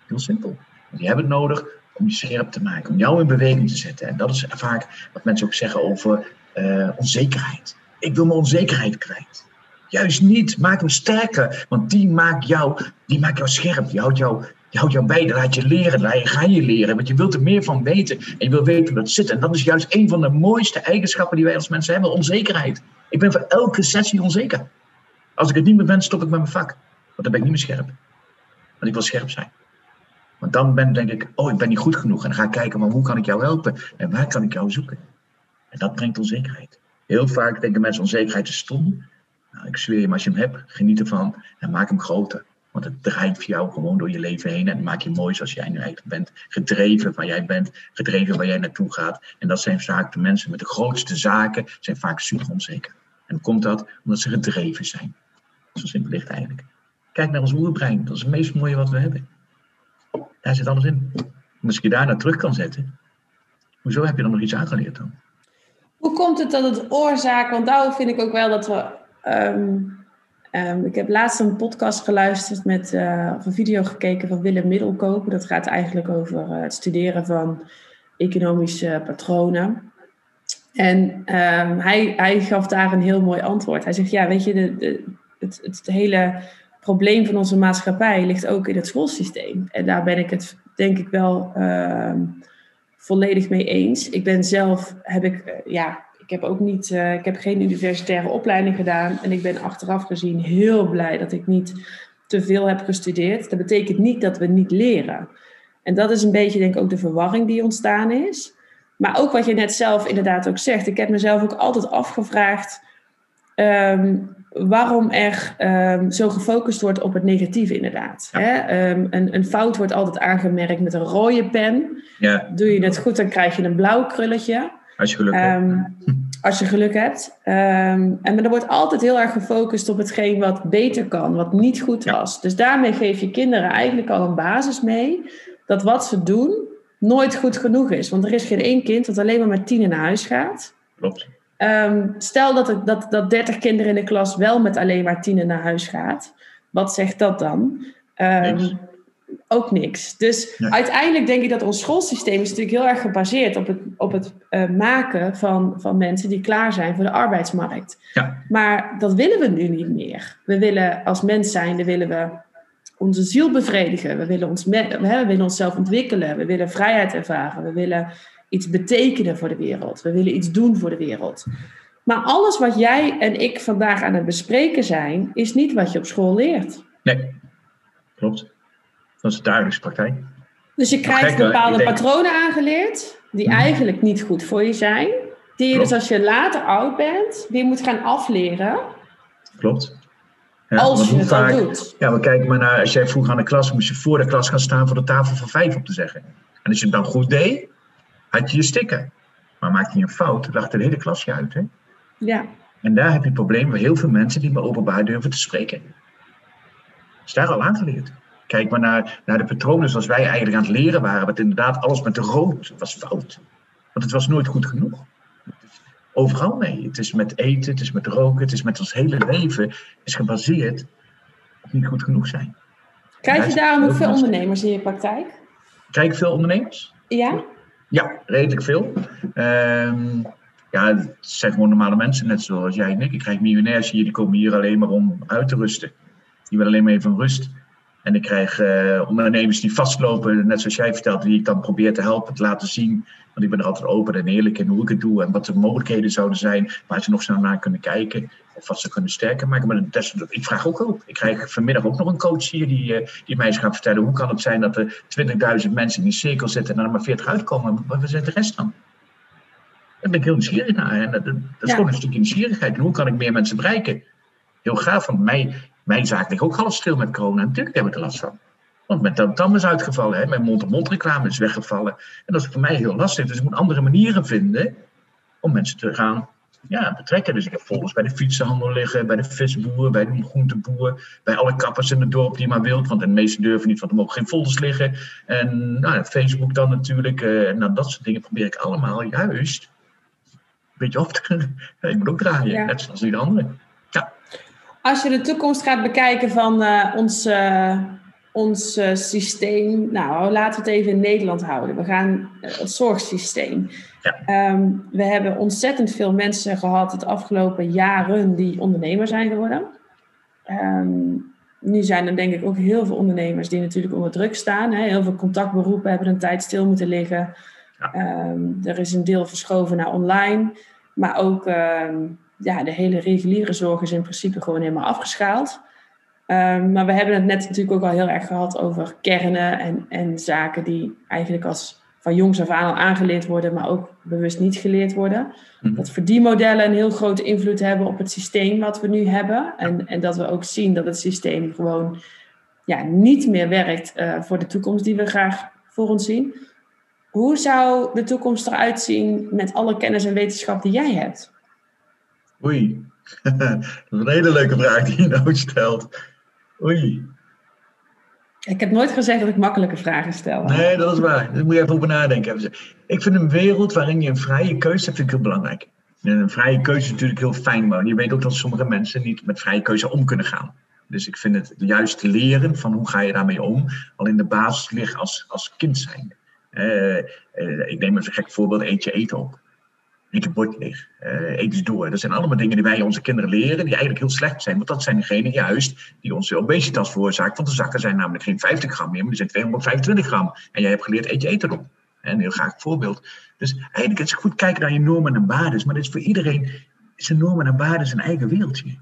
Heel simpel. Je hebt het nodig om je scherp te maken, om jou in beweging te zetten. En dat is vaak wat mensen ook zeggen over uh, onzekerheid. Ik wil mijn onzekerheid kwijt. Juist niet, maak hem sterker, want die maakt jou, die maakt jou scherp, die houdt jou, die houdt jou bij, laat je leren, je, ga je leren, want je wilt er meer van weten en je wil weten hoe dat zit. En dat is juist een van de mooiste eigenschappen die wij als mensen hebben, onzekerheid. Ik ben voor elke sessie onzeker. Als ik het niet meer ben, stop ik met mijn vak, dan ben ik niet meer scherp. Want ik wil scherp zijn. Want dan ben, denk ik, oh, ik ben niet goed genoeg. En dan ga ik kijken, maar hoe kan ik jou helpen? En waar kan ik jou zoeken? En dat brengt onzekerheid. Heel vaak denken mensen, onzekerheid is stom. Nou, ik zweer je, als je hem hebt, geniet ervan en maak hem groter. Want het draait voor jou gewoon door je leven heen en maak je mooi zoals jij nu eigenlijk bent. Gedreven waar jij bent, gedreven waar jij naartoe gaat. En dat zijn vaak de mensen met de grootste zaken, zijn vaak super onzeker. En komt dat? Omdat ze gedreven zijn. Zo simpel ligt eigenlijk. Kijk naar ons oerbrein, dat is het meest mooie wat we hebben. Daar zit alles in. als je daarna terug kan zetten, hoezo heb je dan nog iets aangeleerd dan? Hoe komt het dat het oorzaak, want daar vind ik ook wel dat we. Ehm, ehm, ik heb laatst een podcast geluisterd met, uh, of een video gekeken van Willem Middelkoop. Dat gaat eigenlijk over uh, het studeren van economische patronen. En um, hij, hij gaf daar een heel mooi antwoord. Hij zegt, ja, weet je, de, de, het, het hele probleem van onze maatschappij ligt ook in het schoolsysteem. En daar ben ik het denk ik wel uh, volledig mee eens. Ik ben zelf, heb ik, uh, ja, ik heb ook niet, uh, ik heb geen universitaire opleiding gedaan. En ik ben achteraf gezien heel blij dat ik niet te veel heb gestudeerd. Dat betekent niet dat we niet leren. En dat is een beetje denk ik ook de verwarring die ontstaan is. Maar ook wat je net zelf inderdaad ook zegt. Ik heb mezelf ook altijd afgevraagd. Um, waarom er um, zo gefocust wordt op het negatieve, inderdaad. Hè? Um, een, een, fout wordt altijd aangemerkt met een rode pen. Ja. Doe je het goed, dan krijg je een blauw krulletje. Als je geluk hebt. Ehm, als je geluk hebt. en er wordt altijd heel erg gefocust op hetgeen wat beter kan, wat niet goed was. Dus daarmee geef je kinderen eigenlijk al een basis mee dat wat ze doen nooit goed genoeg is. Want er is geen één kind dat alleen maar met tien naar huis gaat. Klopt. Um, stel dat, het, dat, dat 30 kinderen in de klas wel met alleen maar tienen naar huis gaat. Wat zegt dat dan? Um, ook niks. Dus uiteindelijk denk ik dat ons schoolsysteem is natuurlijk heel erg gebaseerd op het, op het uh, maken van, van mensen die klaar zijn voor de arbeidsmarkt. Ja. Maar dat willen we nu niet meer. We willen als mens zijn, willen we onze ziel bevredigen. We willen, ons we willen onszelf ontwikkelen. We willen vrijheid ervaren. We willen iets betekenen voor de wereld. We willen iets doen voor de wereld. Maar alles wat jij en ik vandaag aan het bespreken zijn, is niet wat je op school leert. Nee, klopt. Dat is de dagelijkse praktijk. Dus je krijgt bepaalde patronen aangeleerd, die mhm. eigenlijk niet goed voor je zijn. Die je dus als je later oud bent, weer moet gaan afleren. Klopt. Ja, als je het vaak, al doet. Ja, maar kijk maar naar, als jij vroeger aan de klas moest je voor de klas gaan staan voor de tafel van vijf op te zeggen. En als je het dan goed deed, had je je sticker. Maar maakte je een fout, lag de hele klasje uit. Hè? Ja. En daar heb je het probleem met heel veel mensen die me openbaar durven te spreken. Is daar al aangeleerd. Kijk maar naar, naar de patronen zoals wij eigenlijk aan het leren waren. Wat inderdaad alles met de rood was fout. Want het was nooit goed genoeg. overal mee. Het is met eten, het is met roken, het is met ons hele leven. is gebaseerd op niet goed genoeg zijn. Krijg je daarom ook veel ondernemers in je praktijk? Krijg ik veel ondernemers? Ja? Ja, redelijk veel. Um, ja, het zijn gewoon normale mensen, net zoals jij en ik. Ik krijg miljonairs hier, die komen hier alleen maar om uit te rusten. Die willen alleen maar even rust. En ik krijg uh, ondernemers die vastlopen, net zoals jij vertelt, die ik dan probeer te helpen, te laten zien. Want ik ben er altijd open en eerlijk in hoe ik het doe en wat de mogelijkheden zouden zijn, waar ze nog zo naar kunnen kijken. Of wat ze kunnen sterker maken. Maar ik vraag ook hulp. Ik krijg vanmiddag ook nog een coach hier die, uh, die mij eens gaat vertellen hoe kan het zijn dat er 20.000 mensen in die cirkel zitten en er maar 40 uitkomen. Waar zit de rest dan? Daar ben ik heel nieuwsgierig naar. En dat, dat is gewoon een stukje nieuwsgierigheid. En hoe kan ik meer mensen bereiken? Heel gaaf, want mij, mijn zaak ligt ook half stil met corona. Natuurlijk heb ik er last van. Want mijn tam is uitgevallen, hè? mijn mond-op-mond reclame is weggevallen. En dat is voor mij heel lastig. Dus ik moet andere manieren vinden om mensen te gaan ja, betrekken. Dus ik heb volgens bij de fietsenhandel liggen, bij de visboer, bij de groenteboer, bij alle kappers in het dorp die maar wilt. Want de meesten durven niet, want er mogen geen folders liggen. En nou, Facebook dan natuurlijk. Uh, nou, dat soort dingen probeer ik allemaal juist beetje op te kunnen. Ik moet ook draaien, net zoals die anderen. Als je de toekomst gaat bekijken van uh, ons, uh, ons uh, systeem, nou laten we het even in Nederland houden. We gaan het zorgsysteem. Ja. Um, we hebben ontzettend veel mensen gehad het afgelopen jaren die ondernemer zijn geworden. Um, nu zijn er denk ik ook heel veel ondernemers die natuurlijk onder druk staan. Hè. Heel veel contactberoepen hebben een tijd stil moeten liggen. Um, er is een deel verschoven naar online. Maar ook ehm, ja, de hele reguliere zorg is in principe gewoon helemaal afgeschaald. Um, maar we hebben het net natuurlijk ook al heel erg gehad over kernen en, en zaken die eigenlijk als van jongs af aan al aangeleerd worden, maar ook bewust niet geleerd worden. Mm. Dat verdienmodellen een heel grote invloed hebben op het systeem wat we nu hebben. En, en dat we ook zien dat het systeem gewoon ja, niet meer werkt uh, voor de toekomst die we graag voor ons zien. Hoe zou de toekomst eruit zien met alle kennis en wetenschap die jij hebt? Oei, dat is een hele leuke vraag die je nou stelt. Oei. Ik heb nooit gezegd dat ik makkelijke vragen stel. Nee, dat is waar. Daar moet je even over nadenken. Ik vind een wereld waarin je een vrije keuze hebt, vind ik heel belangrijk. En een vrije keuze is natuurlijk heel fijn, maar je weet ook dat sommige mensen niet met vrije keuze om kunnen gaan. Dus ik vind het juist leren van hoe ga je daarmee om, al in de basis ligt als, als kind zijn. Uh, ik neem een gek voorbeeld, eet je eten op. Eet je bord leeg. Uh, eet eens door. Dat zijn allemaal dingen die wij onze kinderen leren, die eigenlijk heel slecht zijn. Want dat zijn degenen juist die onze obesitas veroorzaken. Want de zakken zijn namelijk geen 50 gram meer, maar die zijn 225 gram. En jij hebt geleerd, eet je eten op. Een heel graag voorbeeld. Dus eigenlijk is het goed kijken naar je normen en waarden. Maar dat is voor iedereen, zijn normen en waarden zijn eigen wereldje.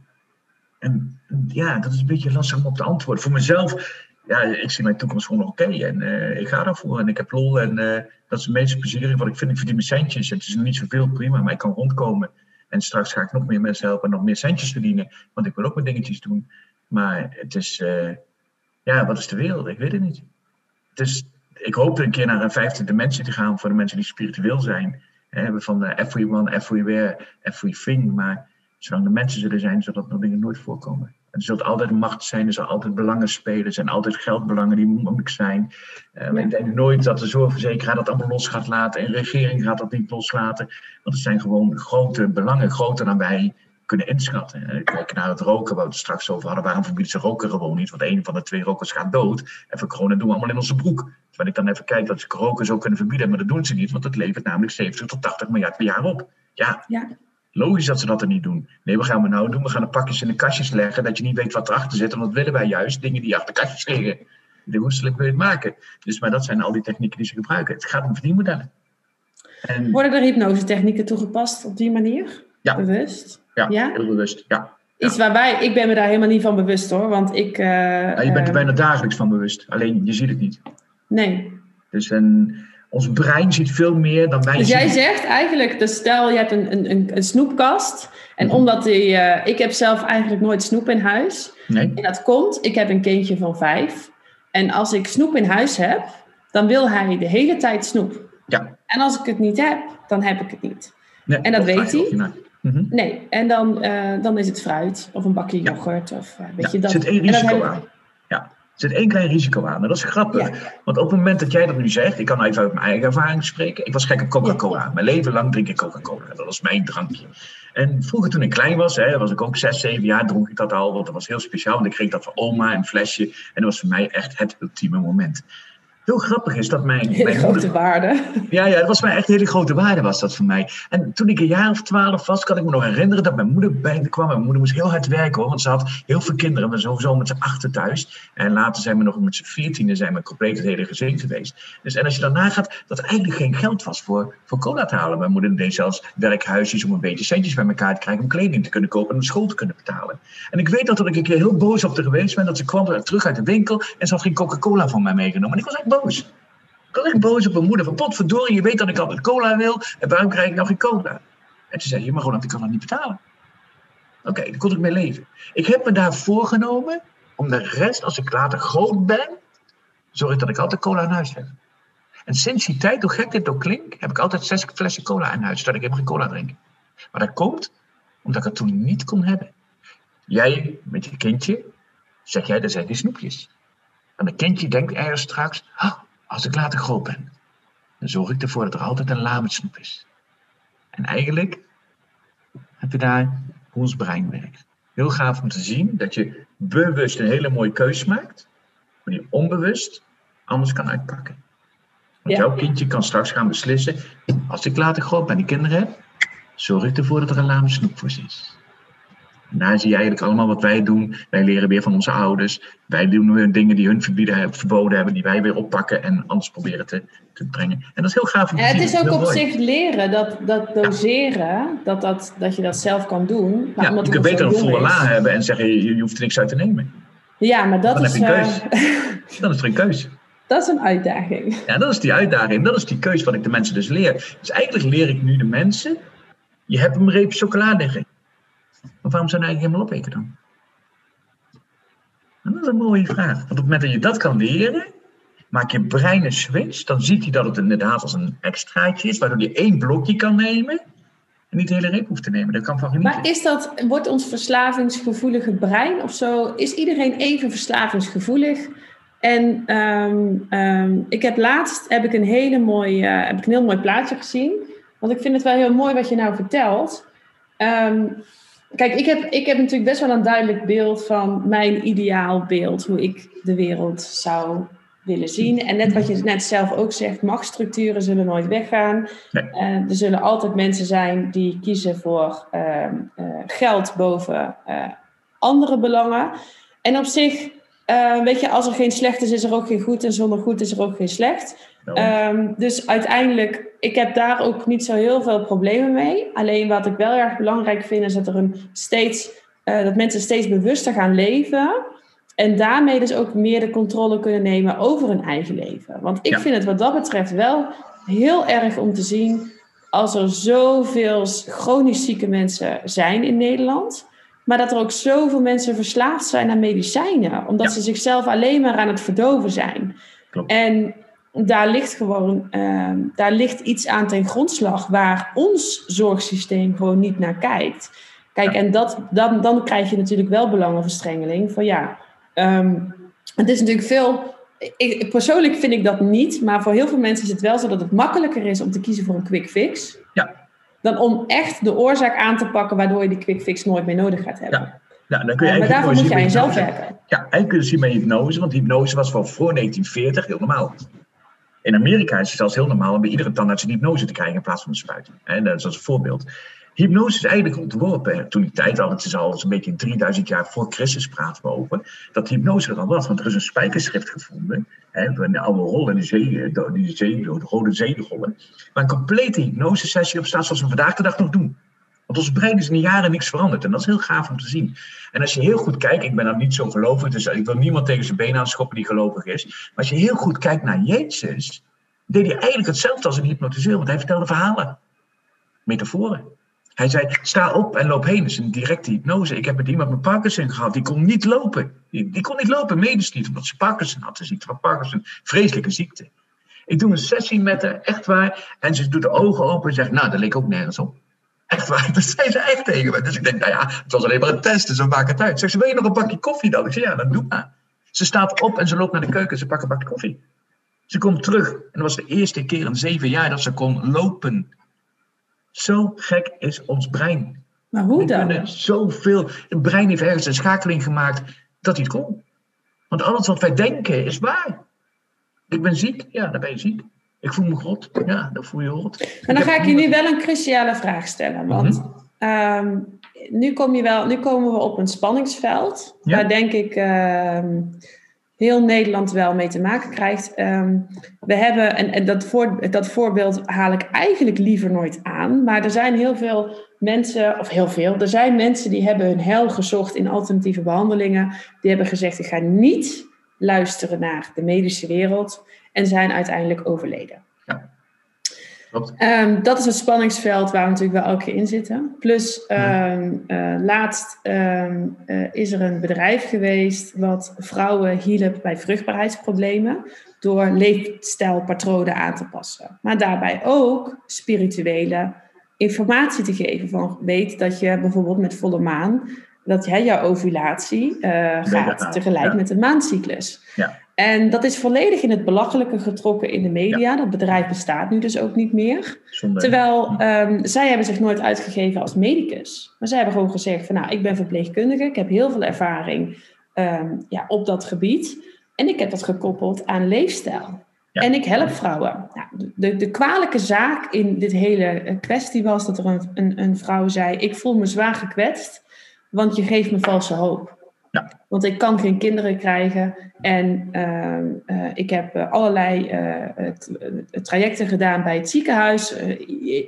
En ja, dat is een beetje lastig om op te antwoorden. Voor mezelf ja, ik zie mijn toekomst gewoon oké. en uh, ik ga daarvoor en ik heb lol. En uh, dat is het meest plezierig wat ik vind. Ik verdien mijn centjes. Het is niet zoveel, prima, maar ik kan rondkomen. En straks ga ik nog meer mensen helpen en nog meer centjes verdienen. Want ik wil ook mijn dingetjes doen. Maar het is, uh, ja, wat is de wereld? Ik weet het niet. Het is, ik hoop een keer naar een vijfde dimensie te gaan voor de mensen die spiritueel zijn. We hebben van everyone, everywhere, everything. Maar zolang de mensen zullen zijn, zal dat nog dingen nooit voorkomen. Er zult altijd macht zijn, er zal altijd belangen spelen, er zijn altijd geldbelangen die moeilijk zijn. Uh, Ik denk nooit dat de zorgverzekeraar dat allemaal los gaat laten en de regering gaat dat niet loslaten. Want het zijn gewoon grote belangen, groter dan wij kunnen inschatten. Uh, kijk naar het roken, waar we het straks over hadden. Waarom verbieden ze roken gewoon niet? Want een van de twee rokers gaat dood. En voor corona doen we allemaal in onze broek. Terwijl ik dan even kijk dat ze roken zo kunnen verbieden, maar dat doen ze niet, want het levert namelijk 70 tot 80 miljard per jaar op. Ja, ja. Logisch dat ze dat er niet doen. Nee, wat gaan we nou doen? We gaan de pakjes in de kastjes leggen, dat je niet weet wat erachter zit. En dat willen wij juist, dingen die achter kastjes liggen. De woestelijk wil je het maken. Dus, maar dat zijn al die technieken die ze gebruiken. Het gaat om verdienmodellen. En, Worden er hypnose-technieken toegepast op die manier? Ja. Bewust? Ja, ja? heel bewust, ja. Iets waarbij, ik ben me daar helemaal niet van bewust hoor, want ik... Uh, ja, je bent er uh, bijna dagelijks van bewust, alleen je ziet het niet. Nee. Dus een, ons brein ziet veel meer dan wij Dus jij zegt eigenlijk, dus stel je hebt een, een, een snoepkast. En mm -hmm. omdat die, uh, ik heb zelf eigenlijk nooit snoep in huis. Nee. En dat komt, ik heb een kindje van vijf. En als ik snoep in huis heb, dan wil hij de hele tijd snoep. Ja. En als ik het niet heb, dan heb ik het niet. Nee, en dat weet hij. Mm -hmm. Nee, en dan, uh, dan is het fruit of een bakje yoghurt. Of, uh, weet ja, je, dat. zit één risico aan. Er zit één klein risico aan. En dat is grappig. Want op het moment dat jij dat nu zegt, ik kan even uit mijn eigen ervaring spreken. Ik was gek op Coca-Cola. Mijn leven lang drink ik Coca-Cola. Dat was mijn drankje. En vroeger toen ik klein was, hè, was ik ook zes, zeven jaar, dronk ik dat al. Want dat was heel speciaal. Want ik kreeg dat van oma, een flesje. En dat was voor mij echt het ultieme moment heel grappig is dat mijn... Hele mijn grote waarde. Ja, ja, dat was mij echt een hele grote waarde was dat voor mij. En toen ik een jaar of twaalf was, kan ik me nog herinneren dat mijn moeder bij me kwam. Mijn moeder moest heel hard werken hoor, want ze had heel veel kinderen. We sowieso met z'n achter thuis. En later zijn we nog met z'n veertiende zijn we compleet het hele gezin geweest. Dus en als je daarna gaat, dat er eigenlijk geen geld was voor, voor cola te halen. Mijn moeder deed zelfs werkhuisjes om een beetje centjes bij elkaar te krijgen om kleding te kunnen kopen en de school te kunnen betalen. En ik weet dat, dat ik een keer heel boos op haar geweest ben, dat ze kwam terug uit de winkel en ze had geen Coca-Cola van mij meegenomen. En ik was echt boos. Ik was boos op mijn moeder. Van potverdorie, je weet dat ik altijd cola wil. En waarom krijg ik nou geen cola? En toen zei je, maar gewoon, ik kan dat niet betalen. Oké, okay, daar kon ik mee leven. Ik heb me daar voorgenomen om de rest, als ik later groot ben, zorg ik dat ik altijd cola in huis heb. En sinds die tijd, hoe gek dit ook klinkt, heb ik altijd zes flessen cola in huis, zodat ik helemaal geen cola drink. Maar dat komt omdat ik het toen niet kon hebben. Jij met je kindje, zeg jij, er zijn die snoepjes. En het kindje denkt ergens straks, oh, als ik later groot ben, dan zorg ik ervoor dat er altijd een la snoep is. En eigenlijk heb je daar hoe ons brein werkt. Heel gaaf om te zien dat je bewust een hele mooie keuze maakt, maar die onbewust anders kan uitpakken. Want jouw kindje kan straks gaan beslissen, als ik later groot ben en kinderen heb, zorg ik ervoor dat er een lame snoep voor is. En daar zie je eigenlijk allemaal wat wij doen. Wij leren weer van onze ouders. Wij doen weer dingen die hun verbieden, verboden hebben, die wij weer oppakken en anders proberen te, te brengen. En dat is heel gaaf. Te het is ook op zich leren, dat, dat doseren, dat, dat, dat je dat zelf kan doen. Maar ja, je kunt beter een volle la hebben en zeggen, je, je hoeft er niks uit te nemen. Ja, maar dat dan is... Heb je een keus. Uh... dan is er een keus. Dat is een uitdaging. Ja, dat is die uitdaging. Dat is die keus wat ik de mensen dus leer. Dus eigenlijk leer ik nu de mensen, je hebt een reep chocolade liggen. Maar waarom je eigenlijk helemaal opeten dan? En dat is een mooie vraag. Want op het moment dat je dat kan leren, maak je brein een switch. Dan ziet hij dat het inderdaad als een extraatje is, waardoor hij één blokje kan nemen. En niet de hele reep hoeft te nemen. Dat kan van. Maar is dat, wordt ons verslavingsgevoelige brein of zo, is iedereen even verslavingsgevoelig? En um, um, ik heb laatst heb ik een, hele mooie, uh, heb ik een heel mooi plaatje gezien. Want ik vind het wel heel mooi wat je nou vertelt. Um, Kijk, ik heb, ik heb natuurlijk best wel een duidelijk beeld van mijn ideaal beeld, hoe ik de wereld zou willen zien. En net wat je net zelf ook zegt, machtsstructuren zullen nooit weggaan. Nee. Uh, er zullen altijd mensen zijn die kiezen voor uh, uh, geld boven eh, andere belangen. En op zich, eh, weet je, als er geen slecht is, is er ook geen goed. En zonder goed is er ook geen slecht. Um, dus uiteindelijk, ik heb daar ook niet zo heel veel problemen mee. Alleen wat ik wel erg belangrijk vind, is dat, er een steeds, uh, dat mensen steeds bewuster gaan leven. En daarmee dus ook meer de controle kunnen nemen over hun eigen leven. Want ik ja. vind het wat dat betreft wel heel erg om te zien als er zoveel chronisch zieke mensen zijn in Nederland. Maar dat er ook zoveel mensen verslaafd zijn aan medicijnen. Omdat ja. ze zichzelf alleen maar aan het verdoven zijn. Klopt. En daar ligt gewoon uh, daar ligt iets aan ten grondslag waar ons zorgsysteem gewoon niet naar kijkt. Kijk, ja. en dat, dan, dan krijg je natuurlijk wel belangenverstrengeling. Van ja, um, het is natuurlijk veel. Ik, persoonlijk vind ik dat niet, maar voor heel veel mensen is het wel zo dat het makkelijker is om te kiezen voor een quick fix. Dan om echt de oorzaak aan te pakken waardoor je die quick fix nooit meer nodig gaat hebben. Ja. Ja, dan kun je maar daarvoor moet je aan jezelf werken. Ja, eigenlijk kun je zien met hypnose, want hypnose was van voor 1940 heel normaal. In Amerika is het zelfs heel normaal om bij iedere tandarts een hypnose te krijgen in plaats van een spuit. En dat is als een voorbeeld. Hypnose is eigenlijk ontworpen, toen die tijd al, het is al een beetje 3000 jaar voor Christus praten we over, dat hypnose er al was. Want er is een spijkerschrift gevonden, hè, een oude rol in de zee, de, die zee, de rode zeerollen, waar een complete hypnosesessie op staat zoals we vandaag de dag nog doen. Want ons brein is in de jaren niks veranderd. En dat is heel gaaf om te zien. En als je heel goed kijkt, ik ben dan niet zo gelovig, dus ik wil niemand tegen zijn been aanschoppen die gelovig is. Maar als je heel goed kijkt naar Jezus, deed hij eigenlijk hetzelfde als een hypnotiseur, want hij vertelde verhalen. Metaforen. Hij zei, sta op en loop heen. Dat is een directe hypnose. Ik heb met iemand met Parkinson gehad, die kon niet lopen. Die, kon niet lopen, medisch niet, omdat ze Parkinson had. De ziekte van Parkinson, vreselijke ziekte. Ik doe een sessie met haar, echt waar. En ze doet de ogen open en zegt, nou, dat leek ook nergens op. Echt waar, dat zei ze echt tegen me. Dus ik denk, nou ja, het was alleen maar een test, dus we maken het uit. Zeg ze, wil je nog een bakje koffie dan? Ik zei, ja, dan doe maar. Ze staat op en ze loopt naar de keuken. Ze pakt een bak koffie. Ze komt terug. En dat was de eerste keer in zeven jaar dat ze kon lopen. Zo gek is ons brein. Maar hoe We dan? kunnen zoveel. Het brein heeft ergens een schakeling gemaakt dat hij het kon. Want alles wat wij denken is waar. Ik ben ziek. Ja, dan ben je ziek. Ik voel me rot. Ja, dan voel je rot. Maar dan ga ik je nu wel een cruciale vraag stellen. Want ehm, nu, kom je wel, nu komen we op een spanningsveld. Ja. Waar denk ik ehm, heel Nederland wel mee te maken krijgt. Ehm, we hebben, en, dat, voor, dat voorbeeld haal ik eigenlijk liever nooit aan. Maar er zijn heel veel mensen, of heel veel, er zijn mensen die hebben hun heil gezocht in alternatieve behandelingen. Die hebben gezegd, ik ga niet luisteren naar de medische wereld. En zijn uiteindelijk overleden. Ehm, dat is het spanningsveld waar we natuurlijk wel elke keer in zitten. Plus, ehm, eh, laatst ehm, eh, is er een bedrijf geweest wat vrouwen hielp bij vruchtbaarheidsproblemen door leefstijlpatronen aan te passen. Maar daarbij ook spirituele informatie te geven. Van weet dat je bijvoorbeeld met volle maan, dat jij jouw ovulatie eh, gaat tegelijk ja. met de maancyclus. Ja. En dat is volledig in het belachelijke getrokken in de media. Dat bedrijf bestaat nu dus ook niet meer. Terwijl ehm, zij hebben zich nooit uitgegeven als medicus. Maar zij hebben gewoon gezegd van nou, ik ben verpleegkundige. Ik heb heel veel ervaring ehm, ja, op dat gebied. En ik heb dat gekoppeld aan leefstijl. Ja. En ik help vrouwen. Nou, de, de kwalijke zaak in dit hele eh, kwestie was dat er een, een, een vrouw zei... ik voel me zwaar gekwetst, want je geeft me valse hoop. Ja. Want ik kan geen kinderen krijgen en ehm, eh, ik heb eh, allerlei eh, trajecten gedaan bij het ziekenhuis,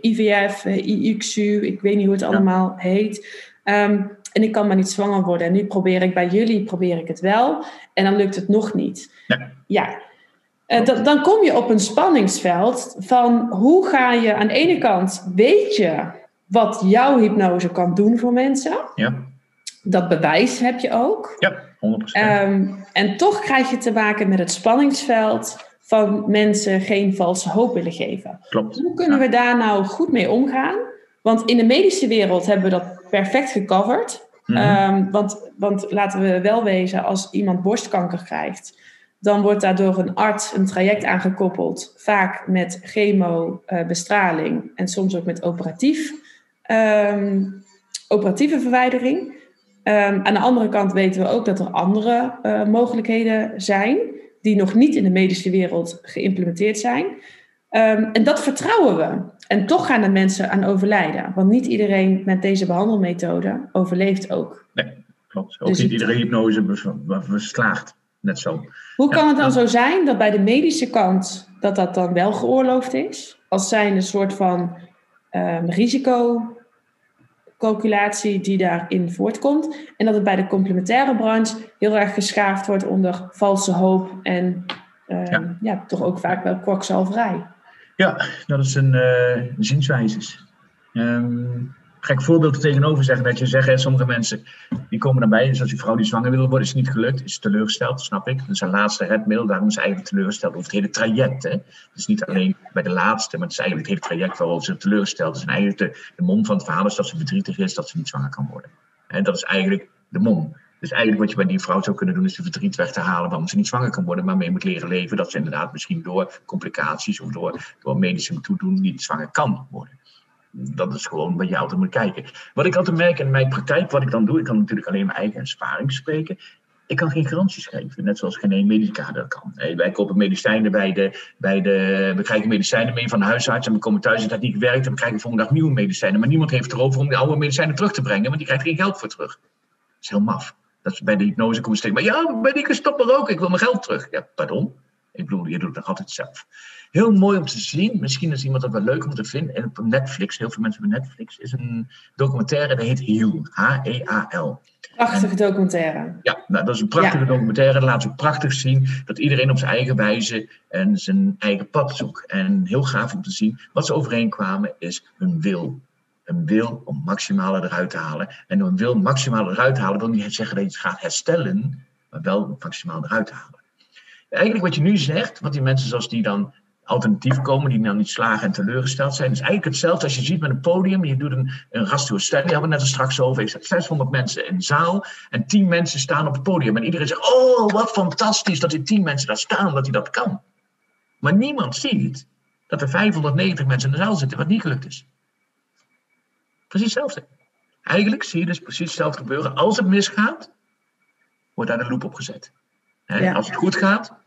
IVF, IUXU, ik weet niet hoe het Ja. allemaal heet. Ehm, en ik kan maar niet zwanger worden. En nu probeer ik bij jullie, probeer ik het wel. En dan lukt het nog niet. Ja. Ja. Dan, dan kom je op een spanningsveld van hoe ga je aan de ene kant, weet je wat jouw hypnose kan doen voor mensen. Ja, Dat bewijs heb je ook. ja 100%. Ehm, en toch krijg je te maken met het spanningsveld van mensen geen valse hoop willen geven. Klopt. Hoe kunnen we daar nou goed mee omgaan? Want in de medische wereld hebben we dat perfect gecoverd. Mhm. Ehm, want, want laten we wel wezen, als iemand borstkanker krijgt, dan wordt daar door een arts een traject aangekoppeld, vaak met chemo, eh, bestraling en soms ook met operatief, ehm, operatieve verwijdering. Ehm, aan de andere kant weten we ook dat er andere eh, mogelijkheden zijn, die nog niet in de medische wereld geïmplementeerd zijn. Ehm, en dat vertrouwen we. En toch gaan er mensen aan overlijden. Want niet iedereen met deze behandelmethode overleeft ook. Klopt. Ook Dus niet het- iedere hypnose beslaagt. Net zo. Hoe Ja, kan het dan zo zijn dat bij de medische kant dat dat dan wel geoorloofd is? Als zijn een soort van ehm, risicocalculatie die daarin voortkomt. En dat het bij de complementaire branche heel erg geschaafd wordt onder valse hoop en ehm, ja. Ja. toch ook vaak wel kwakzalverij. Ja, dat is een uh, zienswijze. Um, ga ik voorbeelden tegenover zeggen dat je zegt, sommige mensen die komen daarbij, zoals die vrouw die zwanger wil worden, is niet gelukt, is teleurgesteld, snap ik. Dat is haar laatste redmiddel, daarom is ze eigenlijk teleurgesteld over het hele traject. Hè. Dus niet alleen bij de laatste, maar het is eigenlijk het hele traject waarover ze teleurgesteld is. En eigenlijk de, de mom van het verhaal is dat ze verdrietig is dat ze niet zwanger kan worden. En dat is eigenlijk de mom. Dus eigenlijk wat je bij die vrouw zou kunnen doen, is de verdriet weg te halen waarom ze niet zwanger kan worden, maar mee moet leren leven dat ze inderdaad misschien door complicaties of door, door medische toedoen niet zwanger kan worden. Dat is gewoon wat je altijd moet kijken. Wat ik altijd merk in mijn praktijk, wat ik dan doe, ik kan natuurlijk alleen mijn eigen ervaring spreken. Ik kan geen garanties geven, net zoals geen medica dat kan. Wij kopen medicijnen bij de, bij de. We krijgen medicijnen mee van de huisarts en we komen thuis en dat niet werkt. En we krijgen volgende dag nieuwe medicijnen. Maar niemand heeft erover om die oude medicijnen terug te brengen, want die krijgt geen geld voor terug. Dat is heel maf. Dat is bij de hypnose komen steeds. Maar ja, bij die stop maar ook, ik wil mijn geld terug. Ja, pardon. Ik bedoel, je doet het nog altijd zelf. Heel mooi om te zien, misschien is iemand dat wel leuk om te vinden. En op Netflix, heel veel mensen hebben Netflix, is een documentaire, dat heet Heal. H-E-A-L. Prachtige documentaire. Ja, nou, dat is een prachtige ja. documentaire. Dat laat ook prachtig zien dat iedereen op zijn eigen wijze en zijn eigen pad zoekt. En heel gaaf om te zien wat ze overeenkwamen is hun wil. Een wil om maximale eruit te halen. En een wil maximaal eruit halen wil niet zeggen dat je het gaat herstellen, maar wel maximaal eruit halen. Eigenlijk wat je nu zegt, wat die mensen zoals die dan alternatief komen die dan niet slagen en teleurgesteld zijn. Is eigenlijk hetzelfde als je ziet met een podium. Je doet een, een study, daar hadden we net straks over. Ik zeg 600 mensen in de zaal en 10 mensen staan op het podium. En iedereen zegt, oh wat fantastisch dat die 10 mensen daar staan, dat hij dat kan. Maar niemand ziet dat er 590 mensen in de zaal zitten, wat niet gelukt is. Precies hetzelfde. Eigenlijk zie je dus precies hetzelfde gebeuren. Als het misgaat, wordt daar de loop op gezet. Als het goed gaat,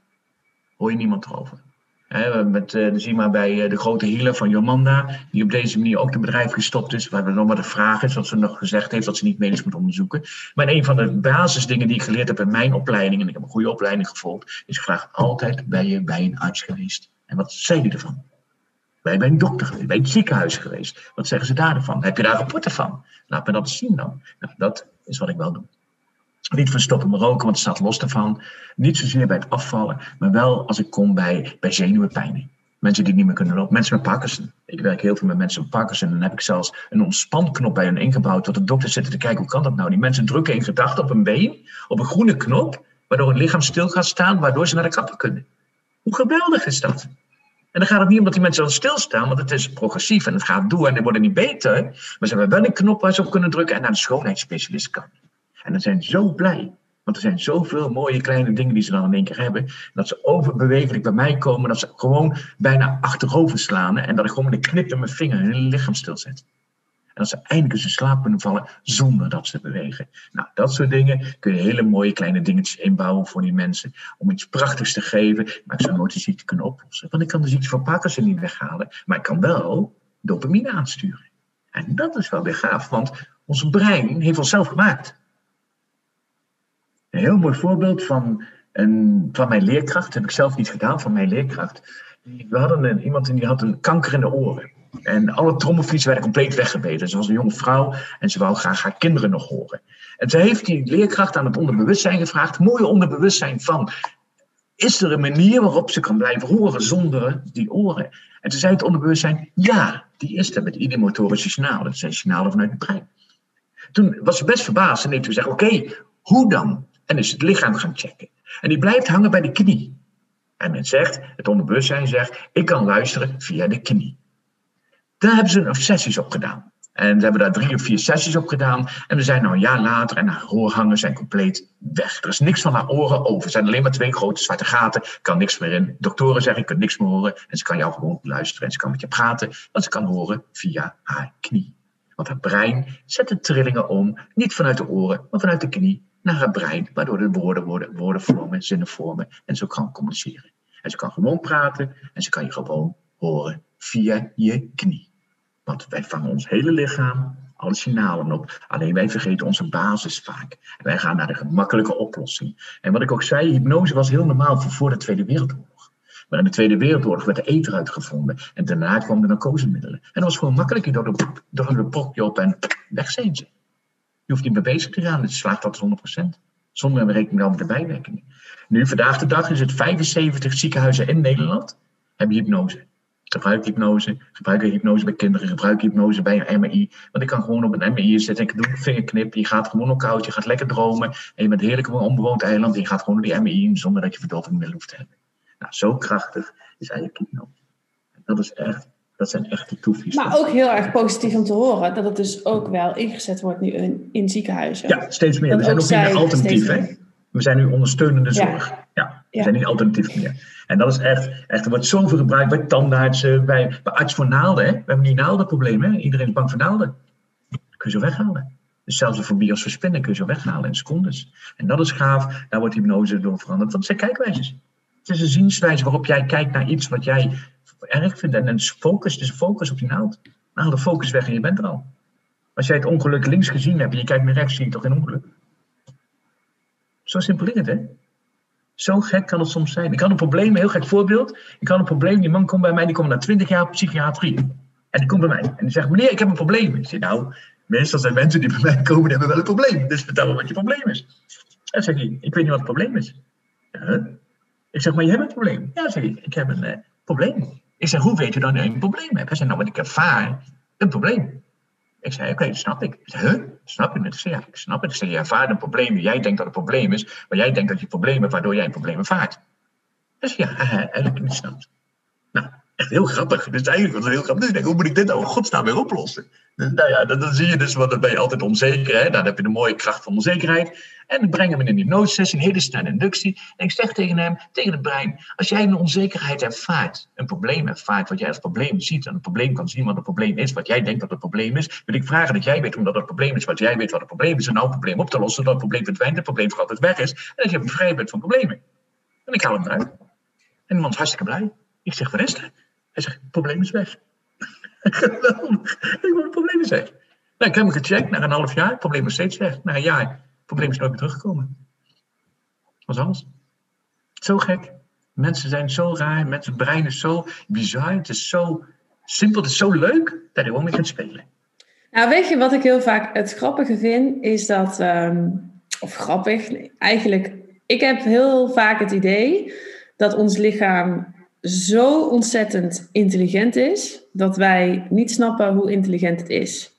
hoor je niemand erover. He, met, uh, zie maar bij uh, de grote healer van Jomanda, die op deze manier ook het bedrijf gestopt is. Waar we nog maar de vraag is, wat ze nog gezegd heeft, dat ze niet medisch moet onderzoeken. Maar een van de basisdingen die ik geleerd heb in mijn opleiding, en ik heb een goede opleiding gevolgd, is vraag altijd, ben je bij een arts geweest? En wat zei die ervan? Ben je bij een dokter geweest? Bij het ziekenhuis geweest? Wat zeggen ze daarvan? Heb je daar rapporten van? Laat me dat zien dan. Nou, dat is wat ik wel doe. Niet van stoppen met roken, want het staat los daarvan. Niet zozeer bij het afvallen, maar wel als ik kom bij, bij zenuwenpijnen. Mensen die niet meer kunnen lopen. Mensen met Parkinson. Ik werk heel veel met mensen met Parkinson. En dan heb ik zelfs een ontspanknop bij hen ingebouwd. Dat de dokter zitten te kijken, hoe kan dat nou? Die mensen drukken in gedachten op een been, op een groene knop. Waardoor hun lichaam stil gaat staan, waardoor ze naar de kapper kunnen. Hoe geweldig is dat? En dan gaat het niet omdat die mensen dan stilstaan, want het is progressief en het gaat door en die worden niet beter. Maar ze hebben wel een knop waar ze op kunnen drukken en naar de schoonheidsspecialist kan. En dan zijn ze zo blij. Want er zijn zoveel mooie kleine dingen die ze dan in één keer hebben. Dat ze overbewegelijk bij mij komen. Dat ze gewoon bijna achterover slaan. En dat ik gewoon met een knip in mijn vinger hun lichaam stilzet. En dat ze eindelijk eens in slaap kunnen vallen zonder dat ze bewegen. Nou, dat soort dingen kun je hele mooie kleine dingetjes inbouwen voor die mensen. Om iets prachtigs te geven, maar ik zou nooit de ziekte kunnen oplossen. Want ik kan de ziekte van Parkinson niet weghalen, maar ik kan wel dopamine aansturen. En dat is wel weer gaaf, want ons brein heeft ons zelf gemaakt. Een heel mooi voorbeeld van, een, van mijn leerkracht, heb ik zelf niet gedaan, van mijn leerkracht. We hadden een, iemand die had een kanker in de oren. En alle trommelvliezen werden compleet weggebeten. Ze was een jonge vrouw en ze wou graag haar kinderen nog horen. En ze heeft die leerkracht aan het onderbewustzijn gevraagd, mooie onderbewustzijn van, is er een manier waarop ze kan blijven horen zonder die oren? En toen zei het onderbewustzijn, ja, die is er met ideomotorische signalen. Dat zijn signalen vanuit het brein. Toen was ze best verbaasd en heeft gezegd, oké, hoe dan? En is het lichaam gaan checken. En die blijft hangen bij de knie. En men zegt, het onderbewustzijn zegt, ik kan luisteren via de knie. Daar hebben ze nog sessies op gedaan. En ze hebben daar drie of vier sessies op gedaan. En we zijn nou een jaar later en haar hoorhangen zijn compleet weg. Er is niks van haar oren over. Er zijn alleen maar twee grote zwarte gaten. kan niks meer in. Doktoren zeggen, je kunt niks meer horen. En ze kan jou gewoon luisteren. En ze kan met je praten. Want ze kan horen via haar knie. Want haar brein zet de trillingen om. Niet vanuit de oren, maar vanuit de knie naar haar brein. Waardoor de woorden, woorden, woorden vormen, zinnen vormen. En zo kan communiceren. En ze kan gewoon praten. En ze kan je gewoon horen via je knie. Want wij vangen ons hele lichaam, alle signalen op. Alleen wij vergeten onze basis vaak. En wij gaan naar de gemakkelijke oplossing. En wat ik ook zei, hypnose was heel normaal voor, voor de Tweede Wereldoorlog. Maar in de Tweede Wereldoorlog werd de ether uitgevonden. En daarna kwamen de narcosemiddelen. En dat was gewoon makkelijk. Je door een brokje op en weg zijn ze. Je hoeft niet meer bezig te gaan. Het slaagt dat 100%. Zonder rekening dan met de bijwerkingen. Nu, vandaag de dag is het 75 ziekenhuizen in Nederland hebben hypnose. Gebruik hypnose, gebruik hypnose bij kinderen, gebruik hypnose bij een MRI. Want ik kan gewoon op een MRI zitten, ik doe een vingerknip, je gaat gewoon koud, je gaat lekker dromen. En je bent heerlijk op een onbewoond eiland en je gaat gewoon door die MRI zonder dat je verdoving meer hoeft te hebben. Nou, zo krachtig is eigenlijk hypnose. Dat is echt, dat zijn echt de. Maar ook heel erg positief om te horen dat het dus ook wel ingezet wordt nu in, in ziekenhuizen. Ja, steeds meer. We zijn ook, niet alternatief. We zijn nu ondersteunende zorg. Ja, we zijn niet alternatief meer. En dat is echt, echt er wordt zoveel gebruikt bij tandartsen, bij, bij arts voor naalden. Hè? We hebben niet naaldenproblemen. Iedereen is bang voor naalden. kun je zo weghalen. Dus zelfs de fobie als verspinnen kun je zo weghalen in secondes. En dat is gaaf. Daar wordt hypnose door veranderd. Dat zijn kijkwijzes. Het is een zienswijze waarop jij kijkt naar iets wat jij erg vindt. En een focus, dus focus op die naald. Haal de focus weg en je bent er al. Als jij het ongeluk links gezien hebt en je kijkt naar rechts, zie je toch geen ongeluk. Zo simpel is het, hè? Zo gek kan het soms zijn. Ik had een probleem, een heel gek voorbeeld. Ik had een probleem, die man komt bij mij, die komt na 20 jaar psychiatrie. En die komt bij mij en die zegt, meneer, ik heb een probleem. Ik zeg, nou, meestal zijn mensen die bij mij komen, die hebben wel een probleem. Dus vertel me wat je probleem is. En zeg ik, ik weet niet wat het probleem is. Ik zeg, maar je hebt een probleem. Ja, zeg ik, ik heb een uh, probleem. Ik zeg, hoe weet je dan dat je een probleem hebt? Hij zegt, nou, wat ik ervaar, een probleem. Ik zei, oké, dat snap ik. Ik zei, huh? Snap je het? Ik zei, ja, ik snap het. Ik zei, je ervaart een probleem. Jij denkt dat het een probleem is, maar jij denkt dat je hebt waardoor jij een probleem ervaart. Dus ja, eigenlijk niet snapt. Echt heel grappig. Dus eigenlijk was het heel grappig. Dus ik denk, hoe moet ik dit nou in godsnaam weer oplossen? Nou ja, dan, zie je dus, want dan ben je altijd onzeker. Hè? Dan heb je de mooie kracht van onzekerheid. En ik breng hem in een hypnosesessie, een hele snelle inductie. En ik zeg tegen hem, tegen het brein, als jij een onzekerheid ervaart, een probleem ervaart, wat jij als probleem ziet, en een probleem kan zien wat het probleem is, wat jij denkt dat het probleem is, wil ik vragen dat jij weet omdat het probleem is, wat jij weet wat het probleem is, en nou een probleem op te lossen, zodat het probleem verdwijnt, het probleem voor altijd weg is, en dat je vrij bent van problemen. En ik haal hem eruit. En iemand is hartstikke blij. Ik zeg, wat is er? Hij zegt, het probleem is weg. Geweldig. Ik wil het probleem is weg. Nou, ik heb hem gecheckt, na een half jaar, het probleem is steeds weg. Na een jaar, het probleem is nooit meer teruggekomen. Dat was alles. Zo gek. Mensen zijn zo raar, mensen brein is zo bizar, het is zo simpel, het is zo leuk, dat je gewoon mee kunt spelen. Nou, weet je wat ik heel vaak het grappige vind, is dat, ehm, of grappig, eigenlijk, ik heb heel vaak het idee dat ons lichaam zo ontzettend intelligent is, dat wij niet snappen hoe intelligent het is.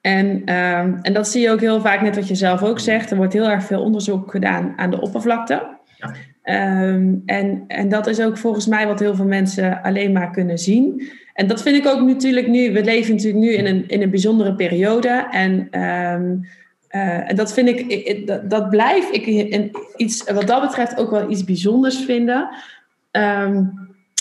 En, ehm, en dat zie je ook heel vaak, net wat je zelf ook zegt. Er wordt heel erg veel onderzoek gedaan aan de oppervlakte. Ja. Ehm, en, en dat is ook volgens mij wat heel veel mensen alleen maar kunnen zien. En dat vind ik ook natuurlijk nu. We leven natuurlijk nu in een, in een bijzondere periode. En, en dat vind ik, dat, dat blijf ik iets, wat dat betreft ook wel iets bijzonders vinden.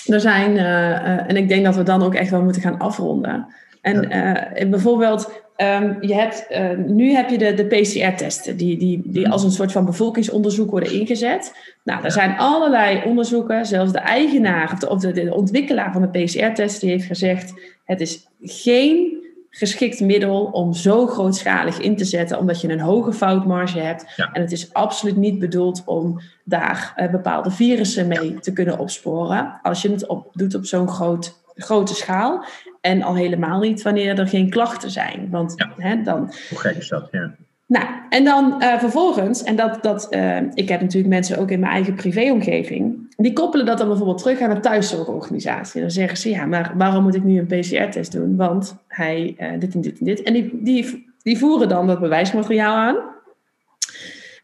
Er zijn, eh, eh, en ik denk dat we dan ook echt wel moeten gaan afronden. En bijvoorbeeld Ehm, je hebt, nu heb je de, de PCR-testen, die, die, die als een soort van bevolkingsonderzoek worden ingezet. Nou, er zijn allerlei onderzoeken, zelfs de eigenaar of de, of de, de ontwikkelaar van de PCR-test, die heeft gezegd: het is geen geschikt middel om zo grootschalig in te zetten, omdat je een hoge foutmarge hebt. En het is absoluut niet bedoeld om daar uh, bepaalde virussen mee te kunnen opsporen, als je het op, doet op zo'n groot, grote schaal. En al helemaal niet wanneer er geen klachten zijn. Want hè, dan. Hoe gek is dat? Ja. Nou, en dan uh, vervolgens, en dat, dat uh, ik heb natuurlijk mensen ook in mijn eigen privéomgeving, die koppelen dat dan bijvoorbeeld terug aan een thuiszorgorganisatie. Dan zeggen ze, ja, maar waarom moet ik nu een PCR-test doen? Want hij uh, dit en dit en dit. En die, die, die voeren dan dat bewijsmateriaal aan.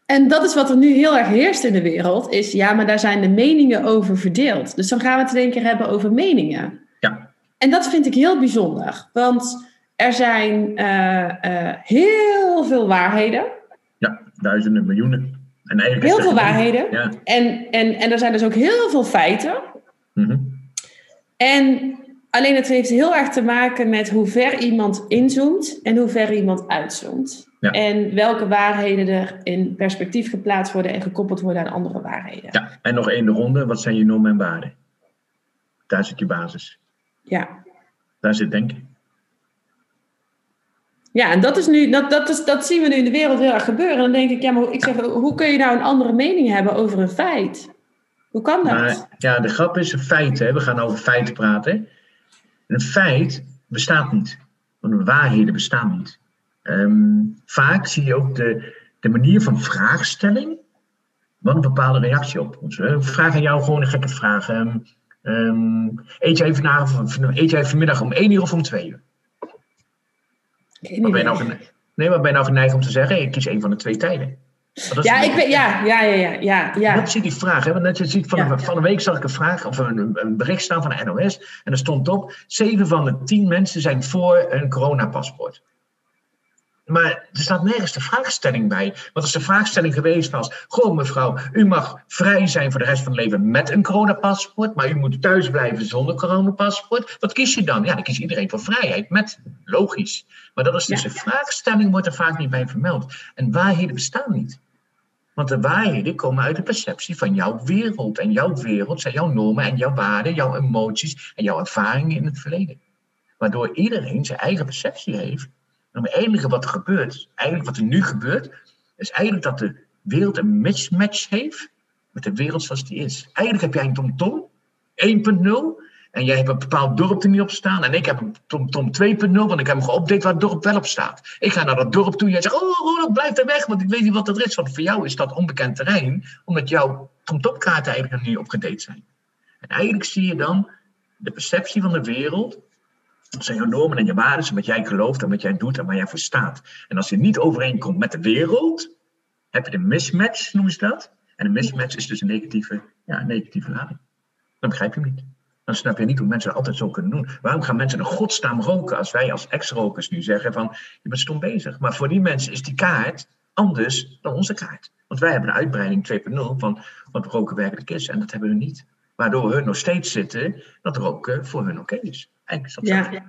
En dat is wat er nu heel erg heerst in de wereld, is ja, maar daar zijn de meningen over verdeeld. Dus dan gaan we het in één keer hebben over meningen. Ja. En dat vind ik heel bijzonder, want er zijn uh, uh, heel veel waarheden. Ja, duizenden, miljoenen. En heel veel waarheden. Ja. En, en, en er zijn dus ook heel veel feiten. Mm -hmm. En alleen het heeft heel erg te maken met hoe ver iemand inzoomt en hoe ver iemand uitzoomt. Ja. En welke waarheden er in perspectief geplaatst worden en gekoppeld worden aan andere waarheden. Ja, en nog één ronde. Wat zijn je normen en waarden? Daar zit je basis. Ja. Daar zit denken. Ja, en dat, is nu, dat, dat, is, dat zien we nu in de wereld heel erg gebeuren. En dan denk ik, ja, maar ik zeg, hoe kun je nou een andere mening hebben over een feit? Hoe kan dat? Ja, de grap is een feit. Hè? We gaan over feiten praten. Een feit bestaat niet. Want waarheden bestaan niet. Um, vaak zie je ook de, de manier van vraagstelling. Wat een bepaalde reactie op. We vragen jou gewoon een gekke vraag. Um, Um, eet, jij vanavond, eet jij vanmiddag om 1 uur of om 2 uur? Wat ben je nou, nee, wat ben je nou geneigd om te zeggen? Ik kies een van de twee tijden. Ja, ik ben, ja, ja, ja, ja, ja. Dat zie die vraag. Hè? Want net je ziet, van, ja, van een week zag ik een vraag of een, een, bericht staan van de NOS. En er stond op: zeven van de tien mensen zijn voor een coronapaspoort. Maar er staat nergens de vraagstelling bij. Wat als de vraagstelling geweest was: Goh, mevrouw, u mag vrij zijn voor de rest van het leven met een coronapaspoort, maar u moet thuis blijven zonder coronapaspoort. Wat kies je dan? Ja, dan kiest iedereen voor vrijheid met. Logisch. Maar dat is dus ja. een vraagstelling, wordt er vaak niet bij vermeld. En waarheden bestaan niet. Want de waarheden komen uit de perceptie van jouw wereld. En jouw wereld zijn jouw normen en jouw waarden, jouw emoties en jouw ervaringen in het verleden. Waardoor iedereen zijn eigen perceptie heeft en het enige wat er gebeurt, eigenlijk wat er nu gebeurt, is eigenlijk dat de wereld een mismatch heeft met de wereld zoals die is. Eigenlijk heb jij een TomTom 1.0 en jij hebt een bepaald dorp er niet op staan. En ik heb een TomTom 2.0, want ik heb hem geüpdate waar het dorp wel op staat. Ik ga naar dat dorp toe en jij zegt, oh, oh, dat blijft er weg, want ik weet niet wat dat is. Want voor jou is dat onbekend terrein, omdat jouw TomTom-kaarten eigenlijk nog niet opgedate zijn. En eigenlijk zie je dan de perceptie van de wereld dat zijn je normen en je waarden, wat jij gelooft en wat jij doet en waar jij voor staat. En als je niet overeenkomt met de wereld, heb je een mismatch, noemen ze dat. En een mismatch is dus een negatieve, ja, negatieve lading. Dan begrijp je niet. Dan snap je niet hoe mensen dat altijd zo kunnen doen. Waarom gaan mensen de godsnaam roken als wij als ex-rokers nu zeggen van je bent stom bezig. Maar voor die mensen is die kaart anders dan onze kaart. Want wij hebben een uitbreiding 2.0 van wat roken werkelijk is. En dat hebben we niet. Waardoor hun nog steeds zitten dat roken voor hun oké is. Eigenlijk is dat zo. Ja.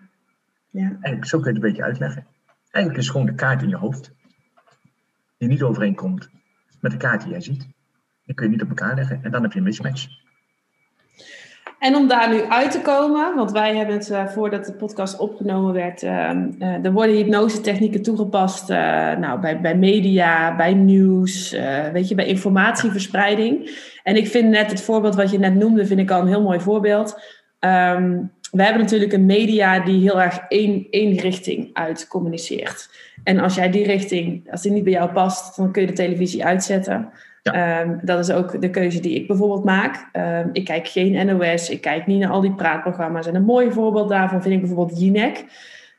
ja. Eigenlijk, zo kun je het een beetje uitleggen. Eigenlijk is het gewoon de kaart in je hoofd. Die niet overeenkomt met de kaart die jij ziet. Die kun je niet op elkaar leggen. En dan heb je een mismatch. En om daar nu uit te komen, want wij hebben het uh, voordat de podcast opgenomen werd, uh, uh, er worden hypnose-technieken toegepast nou, bij, bij media, bij nieuws, weet je, bij informatieverspreiding. En ik vind net het voorbeeld wat je net noemde, vind ik al een heel mooi voorbeeld. Um, we hebben natuurlijk een media die heel erg één, één richting uit communiceert. En als jij die richting, als die niet bij jou past, dan kun je de televisie uitzetten. Ehm, dat is ook de keuze die ik bijvoorbeeld maak. Um, ik kijk geen NOS, ik kijk niet naar al die praatprogramma's. En een mooi voorbeeld daarvan vind ik bijvoorbeeld Jinek.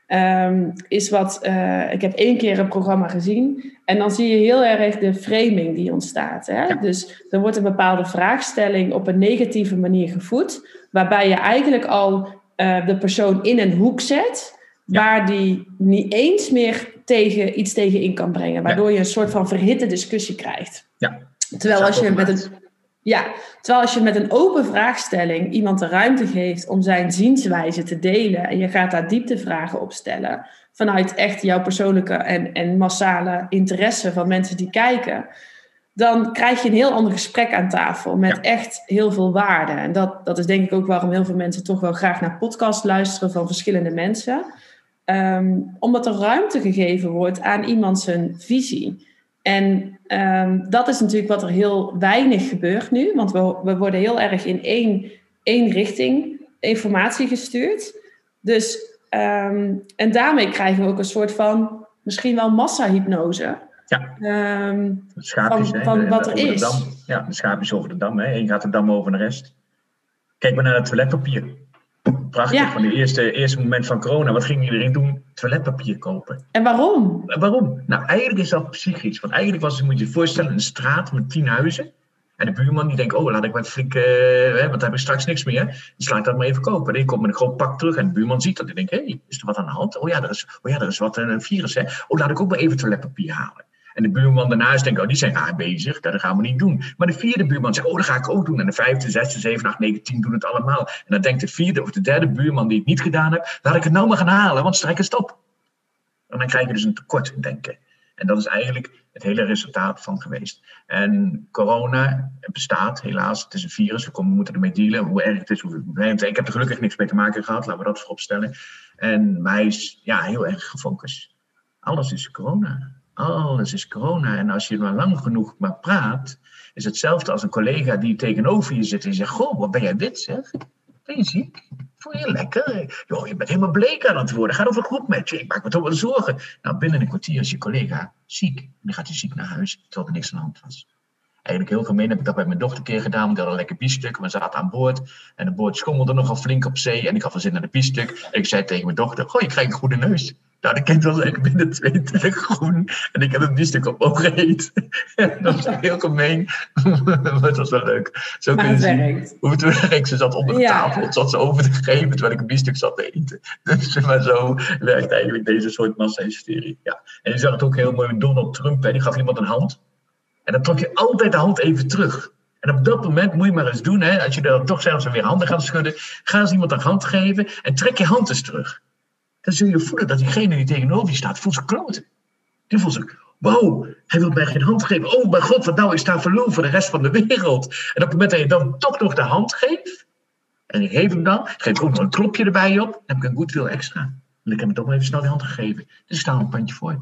Um, is wat, uh, ik heb één keer een programma gezien en dan zie je heel erg de framing die ontstaat. Hè? Dus er wordt een bepaalde vraagstelling op een negatieve manier gevoed, waarbij je eigenlijk al uh, de persoon in een hoek zet, waar die niet eens meer tegen, iets tegen in kan brengen, waardoor je een soort van verhitte discussie krijgt. Ja. Terwijl als je met een, ja, terwijl als je met een open vraagstelling iemand de ruimte geeft om zijn zienswijze te delen en je gaat daar dieptevragen op stellen vanuit echt jouw persoonlijke en, en massale interesse van mensen die kijken, dan krijg je een heel ander gesprek aan tafel met echt heel veel waarde. En dat, dat is denk ik ook waarom heel veel mensen toch wel graag naar podcast luisteren van verschillende mensen. Um, omdat er ruimte gegeven wordt aan iemand zijn visie. En um, dat is natuurlijk wat er heel weinig gebeurt nu, want we, we worden heel erg in één, één richting informatie gestuurd. Dus, um, en daarmee krijgen we ook een soort van misschien wel massahypnose. Ja, um, schaapjes, van, van wat er is. Ja, de schaapjes over de dam. Hè. Eén gaat de dam over de rest. Kijk maar naar het toiletpapier. Prachtig, van het eerste, eerste moment van corona. Wat ging iedereen doen? Toiletpapier kopen. En waarom? waarom? Nou, eigenlijk is dat psychisch. Want eigenlijk was, moet je je voorstellen, een straat met tien huizen. En de buurman die denkt, oh, laat ik maar flink, uh, hè, want dan heb ik straks niks meer. Dan sla ik dat maar even kopen. En die komt met een groot pak terug en de buurman ziet dat. Die denkt, hé, hey, is er wat aan de hand? Oh ja, er is, oh ja, er is wat, een virus, hè. Oh, laat ik ook maar even toiletpapier halen. En de buurman daarnaast denkt, oh, die zijn raar bezig, dat gaan we niet doen. Maar de vierde buurman zegt, oh, dat ga ik ook doen. En de vijfde, zesde, zeven, acht, negen, tien doen het allemaal. En dan denkt de vierde of de derde buurman die het niet gedaan heeft, laat ik het nou maar gaan halen, want strijk het stop. En dan krijg je dus een tekort denken. En dat is eigenlijk het hele resultaat van geweest. En corona bestaat helaas, het is een virus, we moeten ermee dealen. Hoe erg het is, hoe, ik heb er gelukkig niks mee te maken gehad, laten we dat voorop stellen. En mij is ja, heel erg gefocust. Alles is corona alles is corona. En als je maar lang genoeg maar praat, is hetzelfde als een collega die tegenover je zit en zegt: Goh, wat ben jij wit zeg? Ben je ziek? Voel je lekker? Joh, je bent helemaal bleek aan het worden. Ga over goed met je. Ik maak me toch wel zorgen. Nou, binnen een kwartier is je collega ziek. En dan gaat hij ziek naar huis, terwijl er niks aan de hand was. Eigenlijk heel gemeen heb ik dat bij mijn dochter een keer gedaan. Die had een lekker biefstuk. We zaten aan boord. En de boord schommelde nogal flink op zee. En ik had wel zin naar de biefstuk. En ik zei tegen mijn dochter: Goh, je krijgt een goede neus. Nou, de kind was echt binnen twee dagen groen. En ik heb een biefstuk op opgegeten. dat was heel gemeen. maar het was wel leuk. Zo kun je zien hoe het werkt. Ze zat onder de tafel. Zat ze over te geven terwijl ik een biefstuk zat te eten. Dus maar zo werkt eigenlijk deze soort massa-hysterie. Ja. En je zag het ook heel mooi met Donald Trump. Hè. Die gaf iemand een hand. En dan trok je altijd de hand even terug. En op dat moment moet je maar eens doen, hè, als je dan toch zelfs weer handen gaat schudden, ga eens iemand een hand geven en trek je hand eens terug. Dan zul je voelen dat diegene die tegenover je staat, voelt zich kloten. Die voelt zich, wow, hij wil mij geen hand geven. Oh mijn god, wat nou is daar verloren voor de rest van de wereld. En op het moment dat je dan toch nog de hand geeft, en ik geef hem dan, geef ik ook nog een klopje erbij op, dan heb ik een goed veel extra. En ik heb hem toch maar even snel die hand gegeven. Dus staat een pandje voor.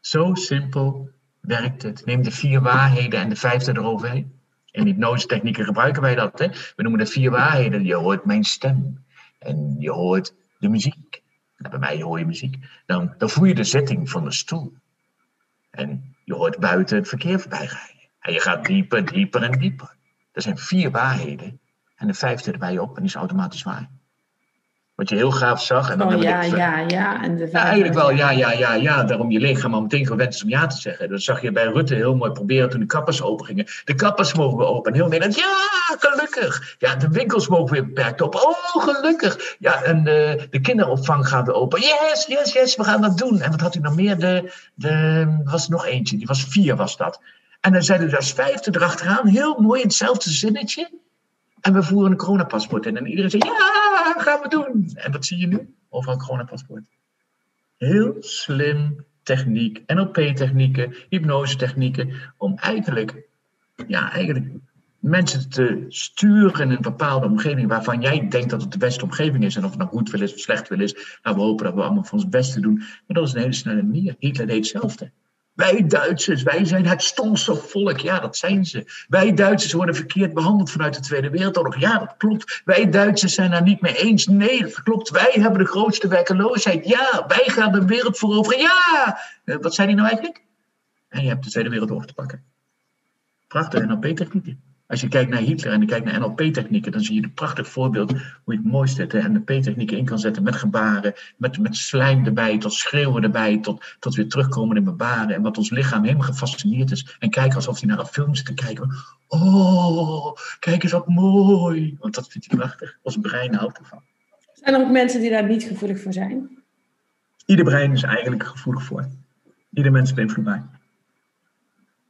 Zo simpel werkt het. Neem de vier waarheden en de vijfde eroverheen. In hypnose-technieken gebruiken wij dat. Hè? We noemen de vier waarheden. Je hoort mijn stem. En je hoort de muziek. Bij mij hoor je muziek. Dan, dan voel je de zitting van de stoel. En je hoort buiten het verkeer voorbij rijden. En je gaat dieper, dieper en dieper. Er zijn vier waarheden. En de vijfde erbij op en is automatisch waar. Wat je heel gaaf zag. En dan oh, ja, ja, ja. En de ja, eigenlijk wel ja, ja, ja, ja. Daarom je lichaam al meteen gewend is om ja te zeggen. Dat zag je bij Rutte heel mooi proberen toen de kappers open gingen. De kappers mogen weer open. En heel Nederland, ja, gelukkig. Ja, de winkels mogen weer beperkt op. Oh, gelukkig. Ja, en de, de kinderopvang gaat weer open. Yes, yes, yes, we gaan dat doen. En wat had u nog meer? De, de, was er nog eentje, die was vier was dat. En dan zeiden er als vijfde erachteraan, heel mooi in hetzelfde zinnetje. En we voeren een coronapaspoort in. En iedereen zei, ja, gaan we doen. En wat zie je nu? Overal een coronapaspoort. Heel slim techniek, NLP-technieken, hypnose-technieken, om eigenlijk, ja, eigenlijk mensen te sturen in een bepaalde omgeving waarvan jij denkt dat het de beste omgeving is. En of het nou goed wil is of slecht wil is, nou, we hopen dat we allemaal van ons beste doen. Maar dat is een hele snelle manier. Hitler deed hetzelfde. Wij Duitsers, wij zijn het stomste volk. Ja, dat zijn ze. Wij Duitsers worden verkeerd behandeld vanuit de Tweede Wereldoorlog. Ja, dat klopt. Wij Duitsers zijn daar niet mee eens. Nee, dat klopt. Wij hebben de grootste werkeloosheid. Ja, wij gaan de wereld veroveren. Ja! Eh, wat zijn die nou eigenlijk? En je hebt de Tweede Wereldoorlog te pakken. Prachtig, NLP-technieken. Als je kijkt naar Hitler en je kijkt naar NLP-technieken, dan zie je een prachtig voorbeeld hoe je het mooiste de NLP-technieken in kan zetten met gebaren, met, met slijm erbij, tot schreeuwen erbij, tot, tot weer terugkomen in gebaren. En wat ons lichaam helemaal gefascineerd is. En kijken alsof hij naar een film zit te kijken. Oh, kijk eens wat mooi. Want dat vindt hij prachtig. Ons brein houdt ervan. Zijn er ook mensen die daar niet gevoelig voor zijn? Ieder brein is eigenlijk gevoelig voor. Ieder mens is beïnvloedbaar.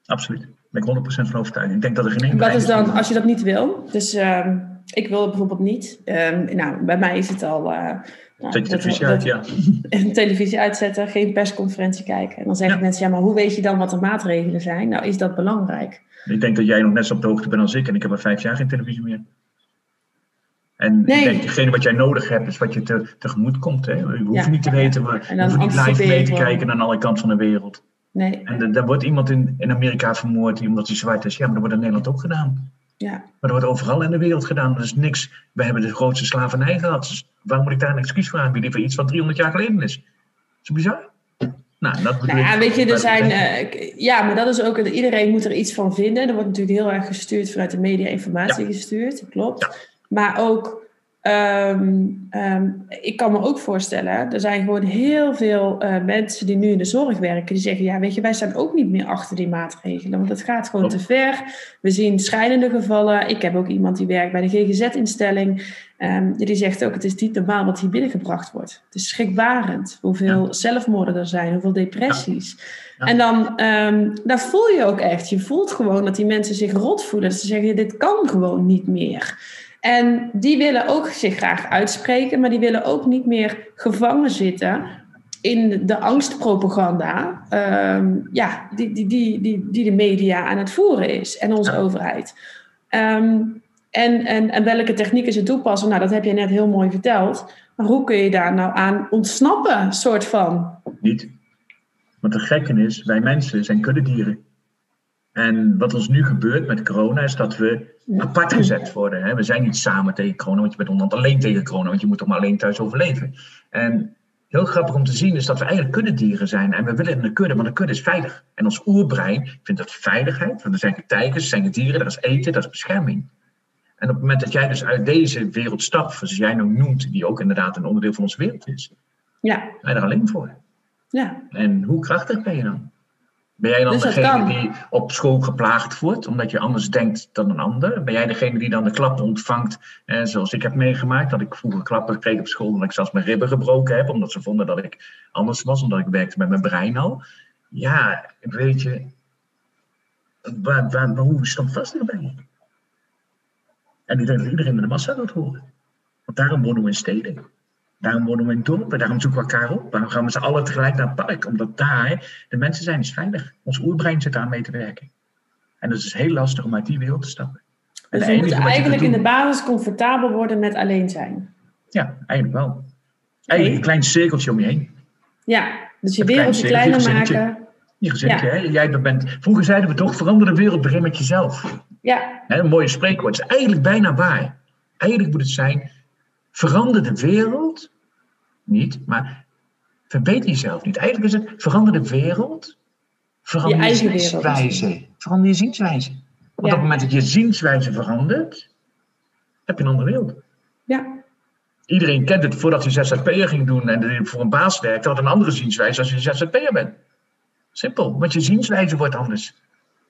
Absoluut ben ik 100% van overtuigd. Ik denk dat er geen enkele. Wat is dan, als je dat niet wil? Dus uh, ik wil het bijvoorbeeld niet. Uh, nou, bij mij is het al. Uh, nou, Zet je televisie uit, ja. Een televisie uitzetten, geen persconferentie kijken. En dan zeggen mensen, ja, maar hoe weet je dan wat de maatregelen zijn? Nou, is dat belangrijk? Ik denk dat jij nog net zo op de hoogte bent als ik. En ik heb al vijf jaar geen televisie meer. En nee. ik denk, degene wat jij nodig hebt, is wat je te, tegemoet komt. Hè? We hoeven niet te weten, we hoeven niet live mee te kijken aan alle kanten van de wereld. Nee. En daar wordt iemand in, in Amerika vermoord omdat hij zwart is. Ja, maar dat wordt in Nederland ook gedaan. Ja. Maar dat wordt overal in de wereld gedaan. Dat is niks. We hebben de grootste slavernij gehad. Dus waarom moet ik daar een excuus voor aanbieden voor iets wat 300 jaar geleden is? Dat is bizar. Nou, dat nou ja, weet je, er zijn. Uh, ja, maar dat is ook. Iedereen moet er iets van vinden. Er wordt natuurlijk heel erg gestuurd vanuit de media informatie gestuurd. Klopt. Ja. Maar ook Ehm, ehm, ik kan me ook voorstellen, er zijn gewoon heel veel uh, mensen die nu in de zorg werken, die zeggen, ja weet je, wij staan ook niet meer achter die maatregelen, want het gaat gewoon te ver. We zien scheidende gevallen. Ik heb ook iemand die werkt bij de GGZ-instelling, um, die zegt ook, het is niet normaal wat hier binnengebracht wordt. Het is schrikbarend hoeveel zelfmoorden er zijn, hoeveel depressies. En dan daar voel je ook echt, je voelt gewoon dat die mensen zich rot voelen, dat ze zeggen, dit kan gewoon niet meer. En die willen ook zich graag uitspreken, maar die willen ook niet meer gevangen zitten in de angstpropaganda ehm, ja, die, die, die, die, die de media aan het voeren is en onze overheid. Ehm, en, en, en welke technieken ze toepassen, nou, dat heb je net heel mooi verteld. Maar hoe kun je daar nou aan ontsnappen, soort van? Niet. Want de gekke is, wij mensen zijn kuddedieren. En wat ons nu gebeurt met corona is dat we apart gezet worden. Hè? We zijn niet samen tegen corona, want je bent onderhand alleen tegen corona, want je moet toch maar alleen thuis overleven. En heel grappig om te zien is dat we eigenlijk kuddedieren zijn. En we willen in de kudde, want de kudde is veilig. En ons oerbrein vindt dat veiligheid. Want er zijn tijgers, er zijn dieren, dat is eten, dat is bescherming. En op het moment dat jij dus uit deze wereld stapt, zoals jij nou noemt, die ook inderdaad een onderdeel van onze wereld is, ja. ben je er alleen voor. Ja. En hoe krachtig ben je dan? Ben jij dan dus degene die op school geplaagd wordt, omdat je anders denkt dan een ander? Ben jij degene die dan de klap ontvangt, eh, zoals ik heb meegemaakt, dat ik vroeger klappen kreeg op school, omdat ik zelfs mijn ribben gebroken heb, omdat ze vonden dat ik anders was, omdat ik werkte met mijn brein al? Ja, weet je, waar, waar, hoe standvastig ben je? En ik denk dat iedereen in de massa dat horen. Want daarom wonen we in steden. Daarom wonen we in dorpen, daarom zoeken we elkaar op. Daarom gaan we z'n allen tegelijk naar het park. Omdat daar de mensen zijn, is veilig. Ons oerbrein zit daar mee te werken. En dat is heel lastig om uit die wereld te stappen. Dus we moeten eigenlijk in de basis comfortabel worden met alleen zijn. Ja, eigenlijk wel. Een klein cirkeltje om je heen. Ja, dus je wereldje kleiner maken. Je gezinnetje, ja. hè? Jij bent, vroeger zeiden we toch, verander de wereld, begin met jezelf. Ja. Hè, een mooie spreekwoord. Het is eigenlijk bijna waar. Eigenlijk moet het zijn, Verander de wereld niet, maar verbeter jezelf niet. Eigenlijk is het verander de wereld, verander je, je zienswijze. Verander je zienswijze. Want op het moment dat je zienswijze verandert, heb je een andere wereld. Ja. Iedereen kent het voordat hij ZZP'er ging doen en voor een baas werkte, had een andere zienswijze als je ZZP'er bent. Simpel, want je zienswijze wordt anders.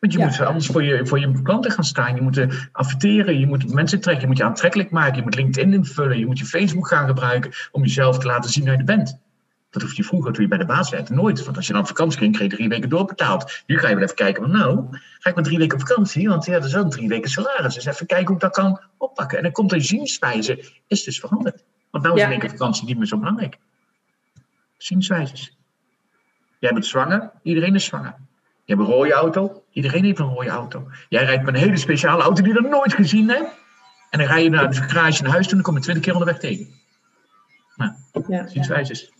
Want je moet anders voor je, voor je klanten gaan staan. Je moet adverteren, je moet mensen trekken, je moet je aantrekkelijk maken, je moet LinkedIn invullen, je moet je Facebook gaan gebruiken om jezelf te laten zien wie je bent. Dat hoef je vroeger, toen je bij de baas werkte, nooit. Want als je dan op vakantie ging, kreeg je drie weken doorbetaald. Nu ga je wel even kijken, van, nou, ga ik maar drie weken op vakantie, want ja, dat is wel drie weken salaris. Dus even kijken hoe ik dat kan oppakken. En dan komt de zienswijze, is dus veranderd. Want nou is een week vakantie niet meer zo belangrijk. Zienswijzes. Jij bent zwanger, iedereen is zwanger. Je hebt een rode auto, iedereen heeft een rode auto. Jij rijdt met een hele speciale auto die je nog nooit gezien hebt. En dan ga je naar de garage naar huis toe en dan kom je twintig keer onderweg tegen. Nou, ja, zienswijzes.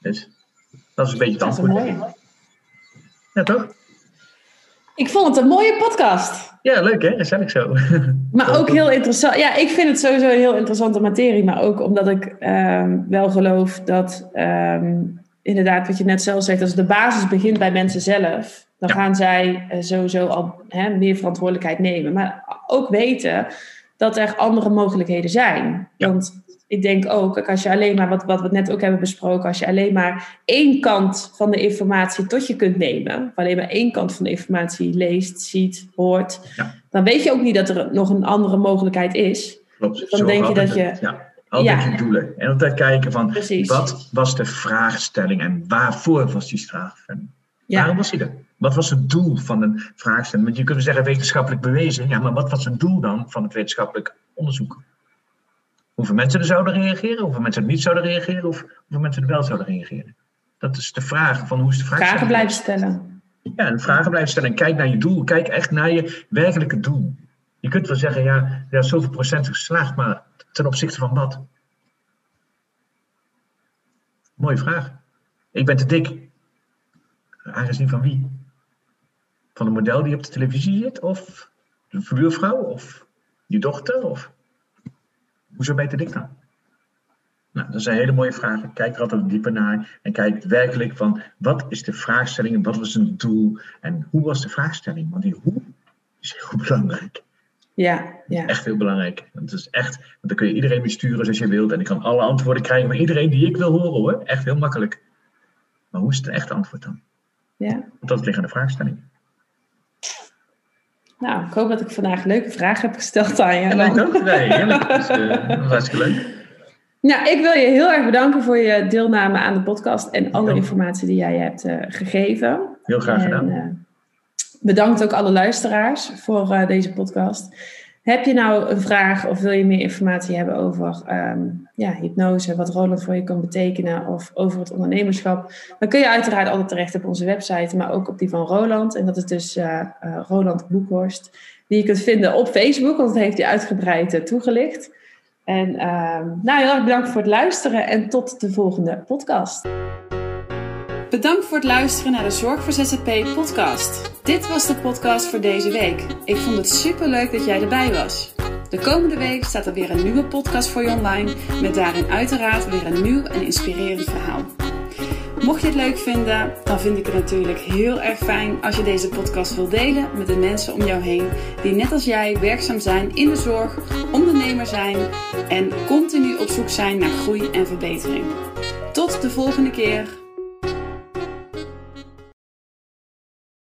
Dus dat is een beetje het antwoord. Ja, toch? Ik vond het een mooie podcast. Ja, leuk hè? Gezellig zo. Maar ook heel interessant. Ja, ik vind het sowieso een heel interessante materie. Maar ook omdat ik ehm, wel geloof dat, ehm, inderdaad, wat je net zelf zegt, als de basis begint bij mensen zelf, dan gaan zij uh, sowieso al hè, meer verantwoordelijkheid nemen. Maar ook weten dat er andere mogelijkheden zijn. Want ik denk ook, als je alleen maar, wat, wat we net ook hebben besproken, als je alleen maar één kant van de informatie tot je kunt nemen, of alleen maar één kant van de informatie leest, ziet, hoort, dan weet je ook niet dat er nog een andere mogelijkheid is. Klopt. Dus dan denk je dat je. Ja. Altijd je doelen. En altijd kijken van wat was de vraagstelling en waarvoor was die vraagstelling? Waarom was die er? Wat was het doel van een vraagstelling? Want je kunt zeggen wetenschappelijk bewezen. Ja, maar wat was het doel dan van het wetenschappelijk onderzoek? Hoeveel mensen er zouden reageren, hoeveel mensen er niet zouden reageren, of hoeveel mensen er wel zouden reageren. Dat is de vraag van hoe is de vraag. Vragen blijven stellen. Ja, en vragen blijven stellen. En kijk naar je doel. Kijk echt naar je werkelijke doel. Je kunt wel zeggen, ja, ja zoveel procent geslaagd, maar ten opzichte van wat? Mooie vraag. Ik ben te dik. Aangezien van wie? Van een model die op de televisie zit? Of de buurvrouw? Of je dochter? Of Hoezo te dik dan? Nou, dat zijn hele mooie vragen. Kijk er altijd dieper naar en kijk werkelijk van wat is de vraagstelling, wat was een doel en hoe was de vraagstelling? Want die hoe is heel belangrijk. Ja, ja. Echt heel belangrijk. Het is echt, want dan kun je iedereen weer sturen zoals je wilt en ik kan alle antwoorden krijgen van iedereen die ik wil horen hoor. Echt heel makkelijk. Maar hoe is het echte antwoord dan? Ja. Want dat ligt aan de vraagstelling. Nou, ik hoop dat ik vandaag leuke vragen heb gesteld aan je. Ja, ook. Nee, heerlijk. Dat is, uh, hartstikke leuk. Nou, ik wil je heel erg bedanken voor je deelname aan de podcast en alle informatie die jij hebt uh, gegeven. Heel graag gedaan. En, uh, bedankt ook alle luisteraars voor deze podcast. Heb je nou een vraag of wil je meer informatie hebben over um, ja, hypnose, wat Roland voor je kan betekenen of over het ondernemerschap, dan kun je uiteraard altijd terecht op onze website, maar ook op die van Roland. En dat is dus uh, uh, Roland Boekhorst, die je kunt vinden op Facebook, want dat heeft hij uitgebreid uh, toegelicht. En um, nou, heel erg bedankt voor het luisteren en tot de volgende podcast. Bedankt voor het luisteren naar de Zorg voor ZZP podcast. Dit was de podcast voor deze week. Ik vond het super leuk dat jij erbij was. De komende week staat er weer een nieuwe podcast voor je online, met daarin uiteraard weer een nieuw en inspirerend verhaal. Mocht je het leuk vinden, dan vind ik het natuurlijk heel erg fijn als je deze podcast wil delen met de mensen om jou heen die net als jij werkzaam zijn in de zorg, ondernemer zijn en continu op zoek zijn naar groei en verbetering. Tot de volgende keer.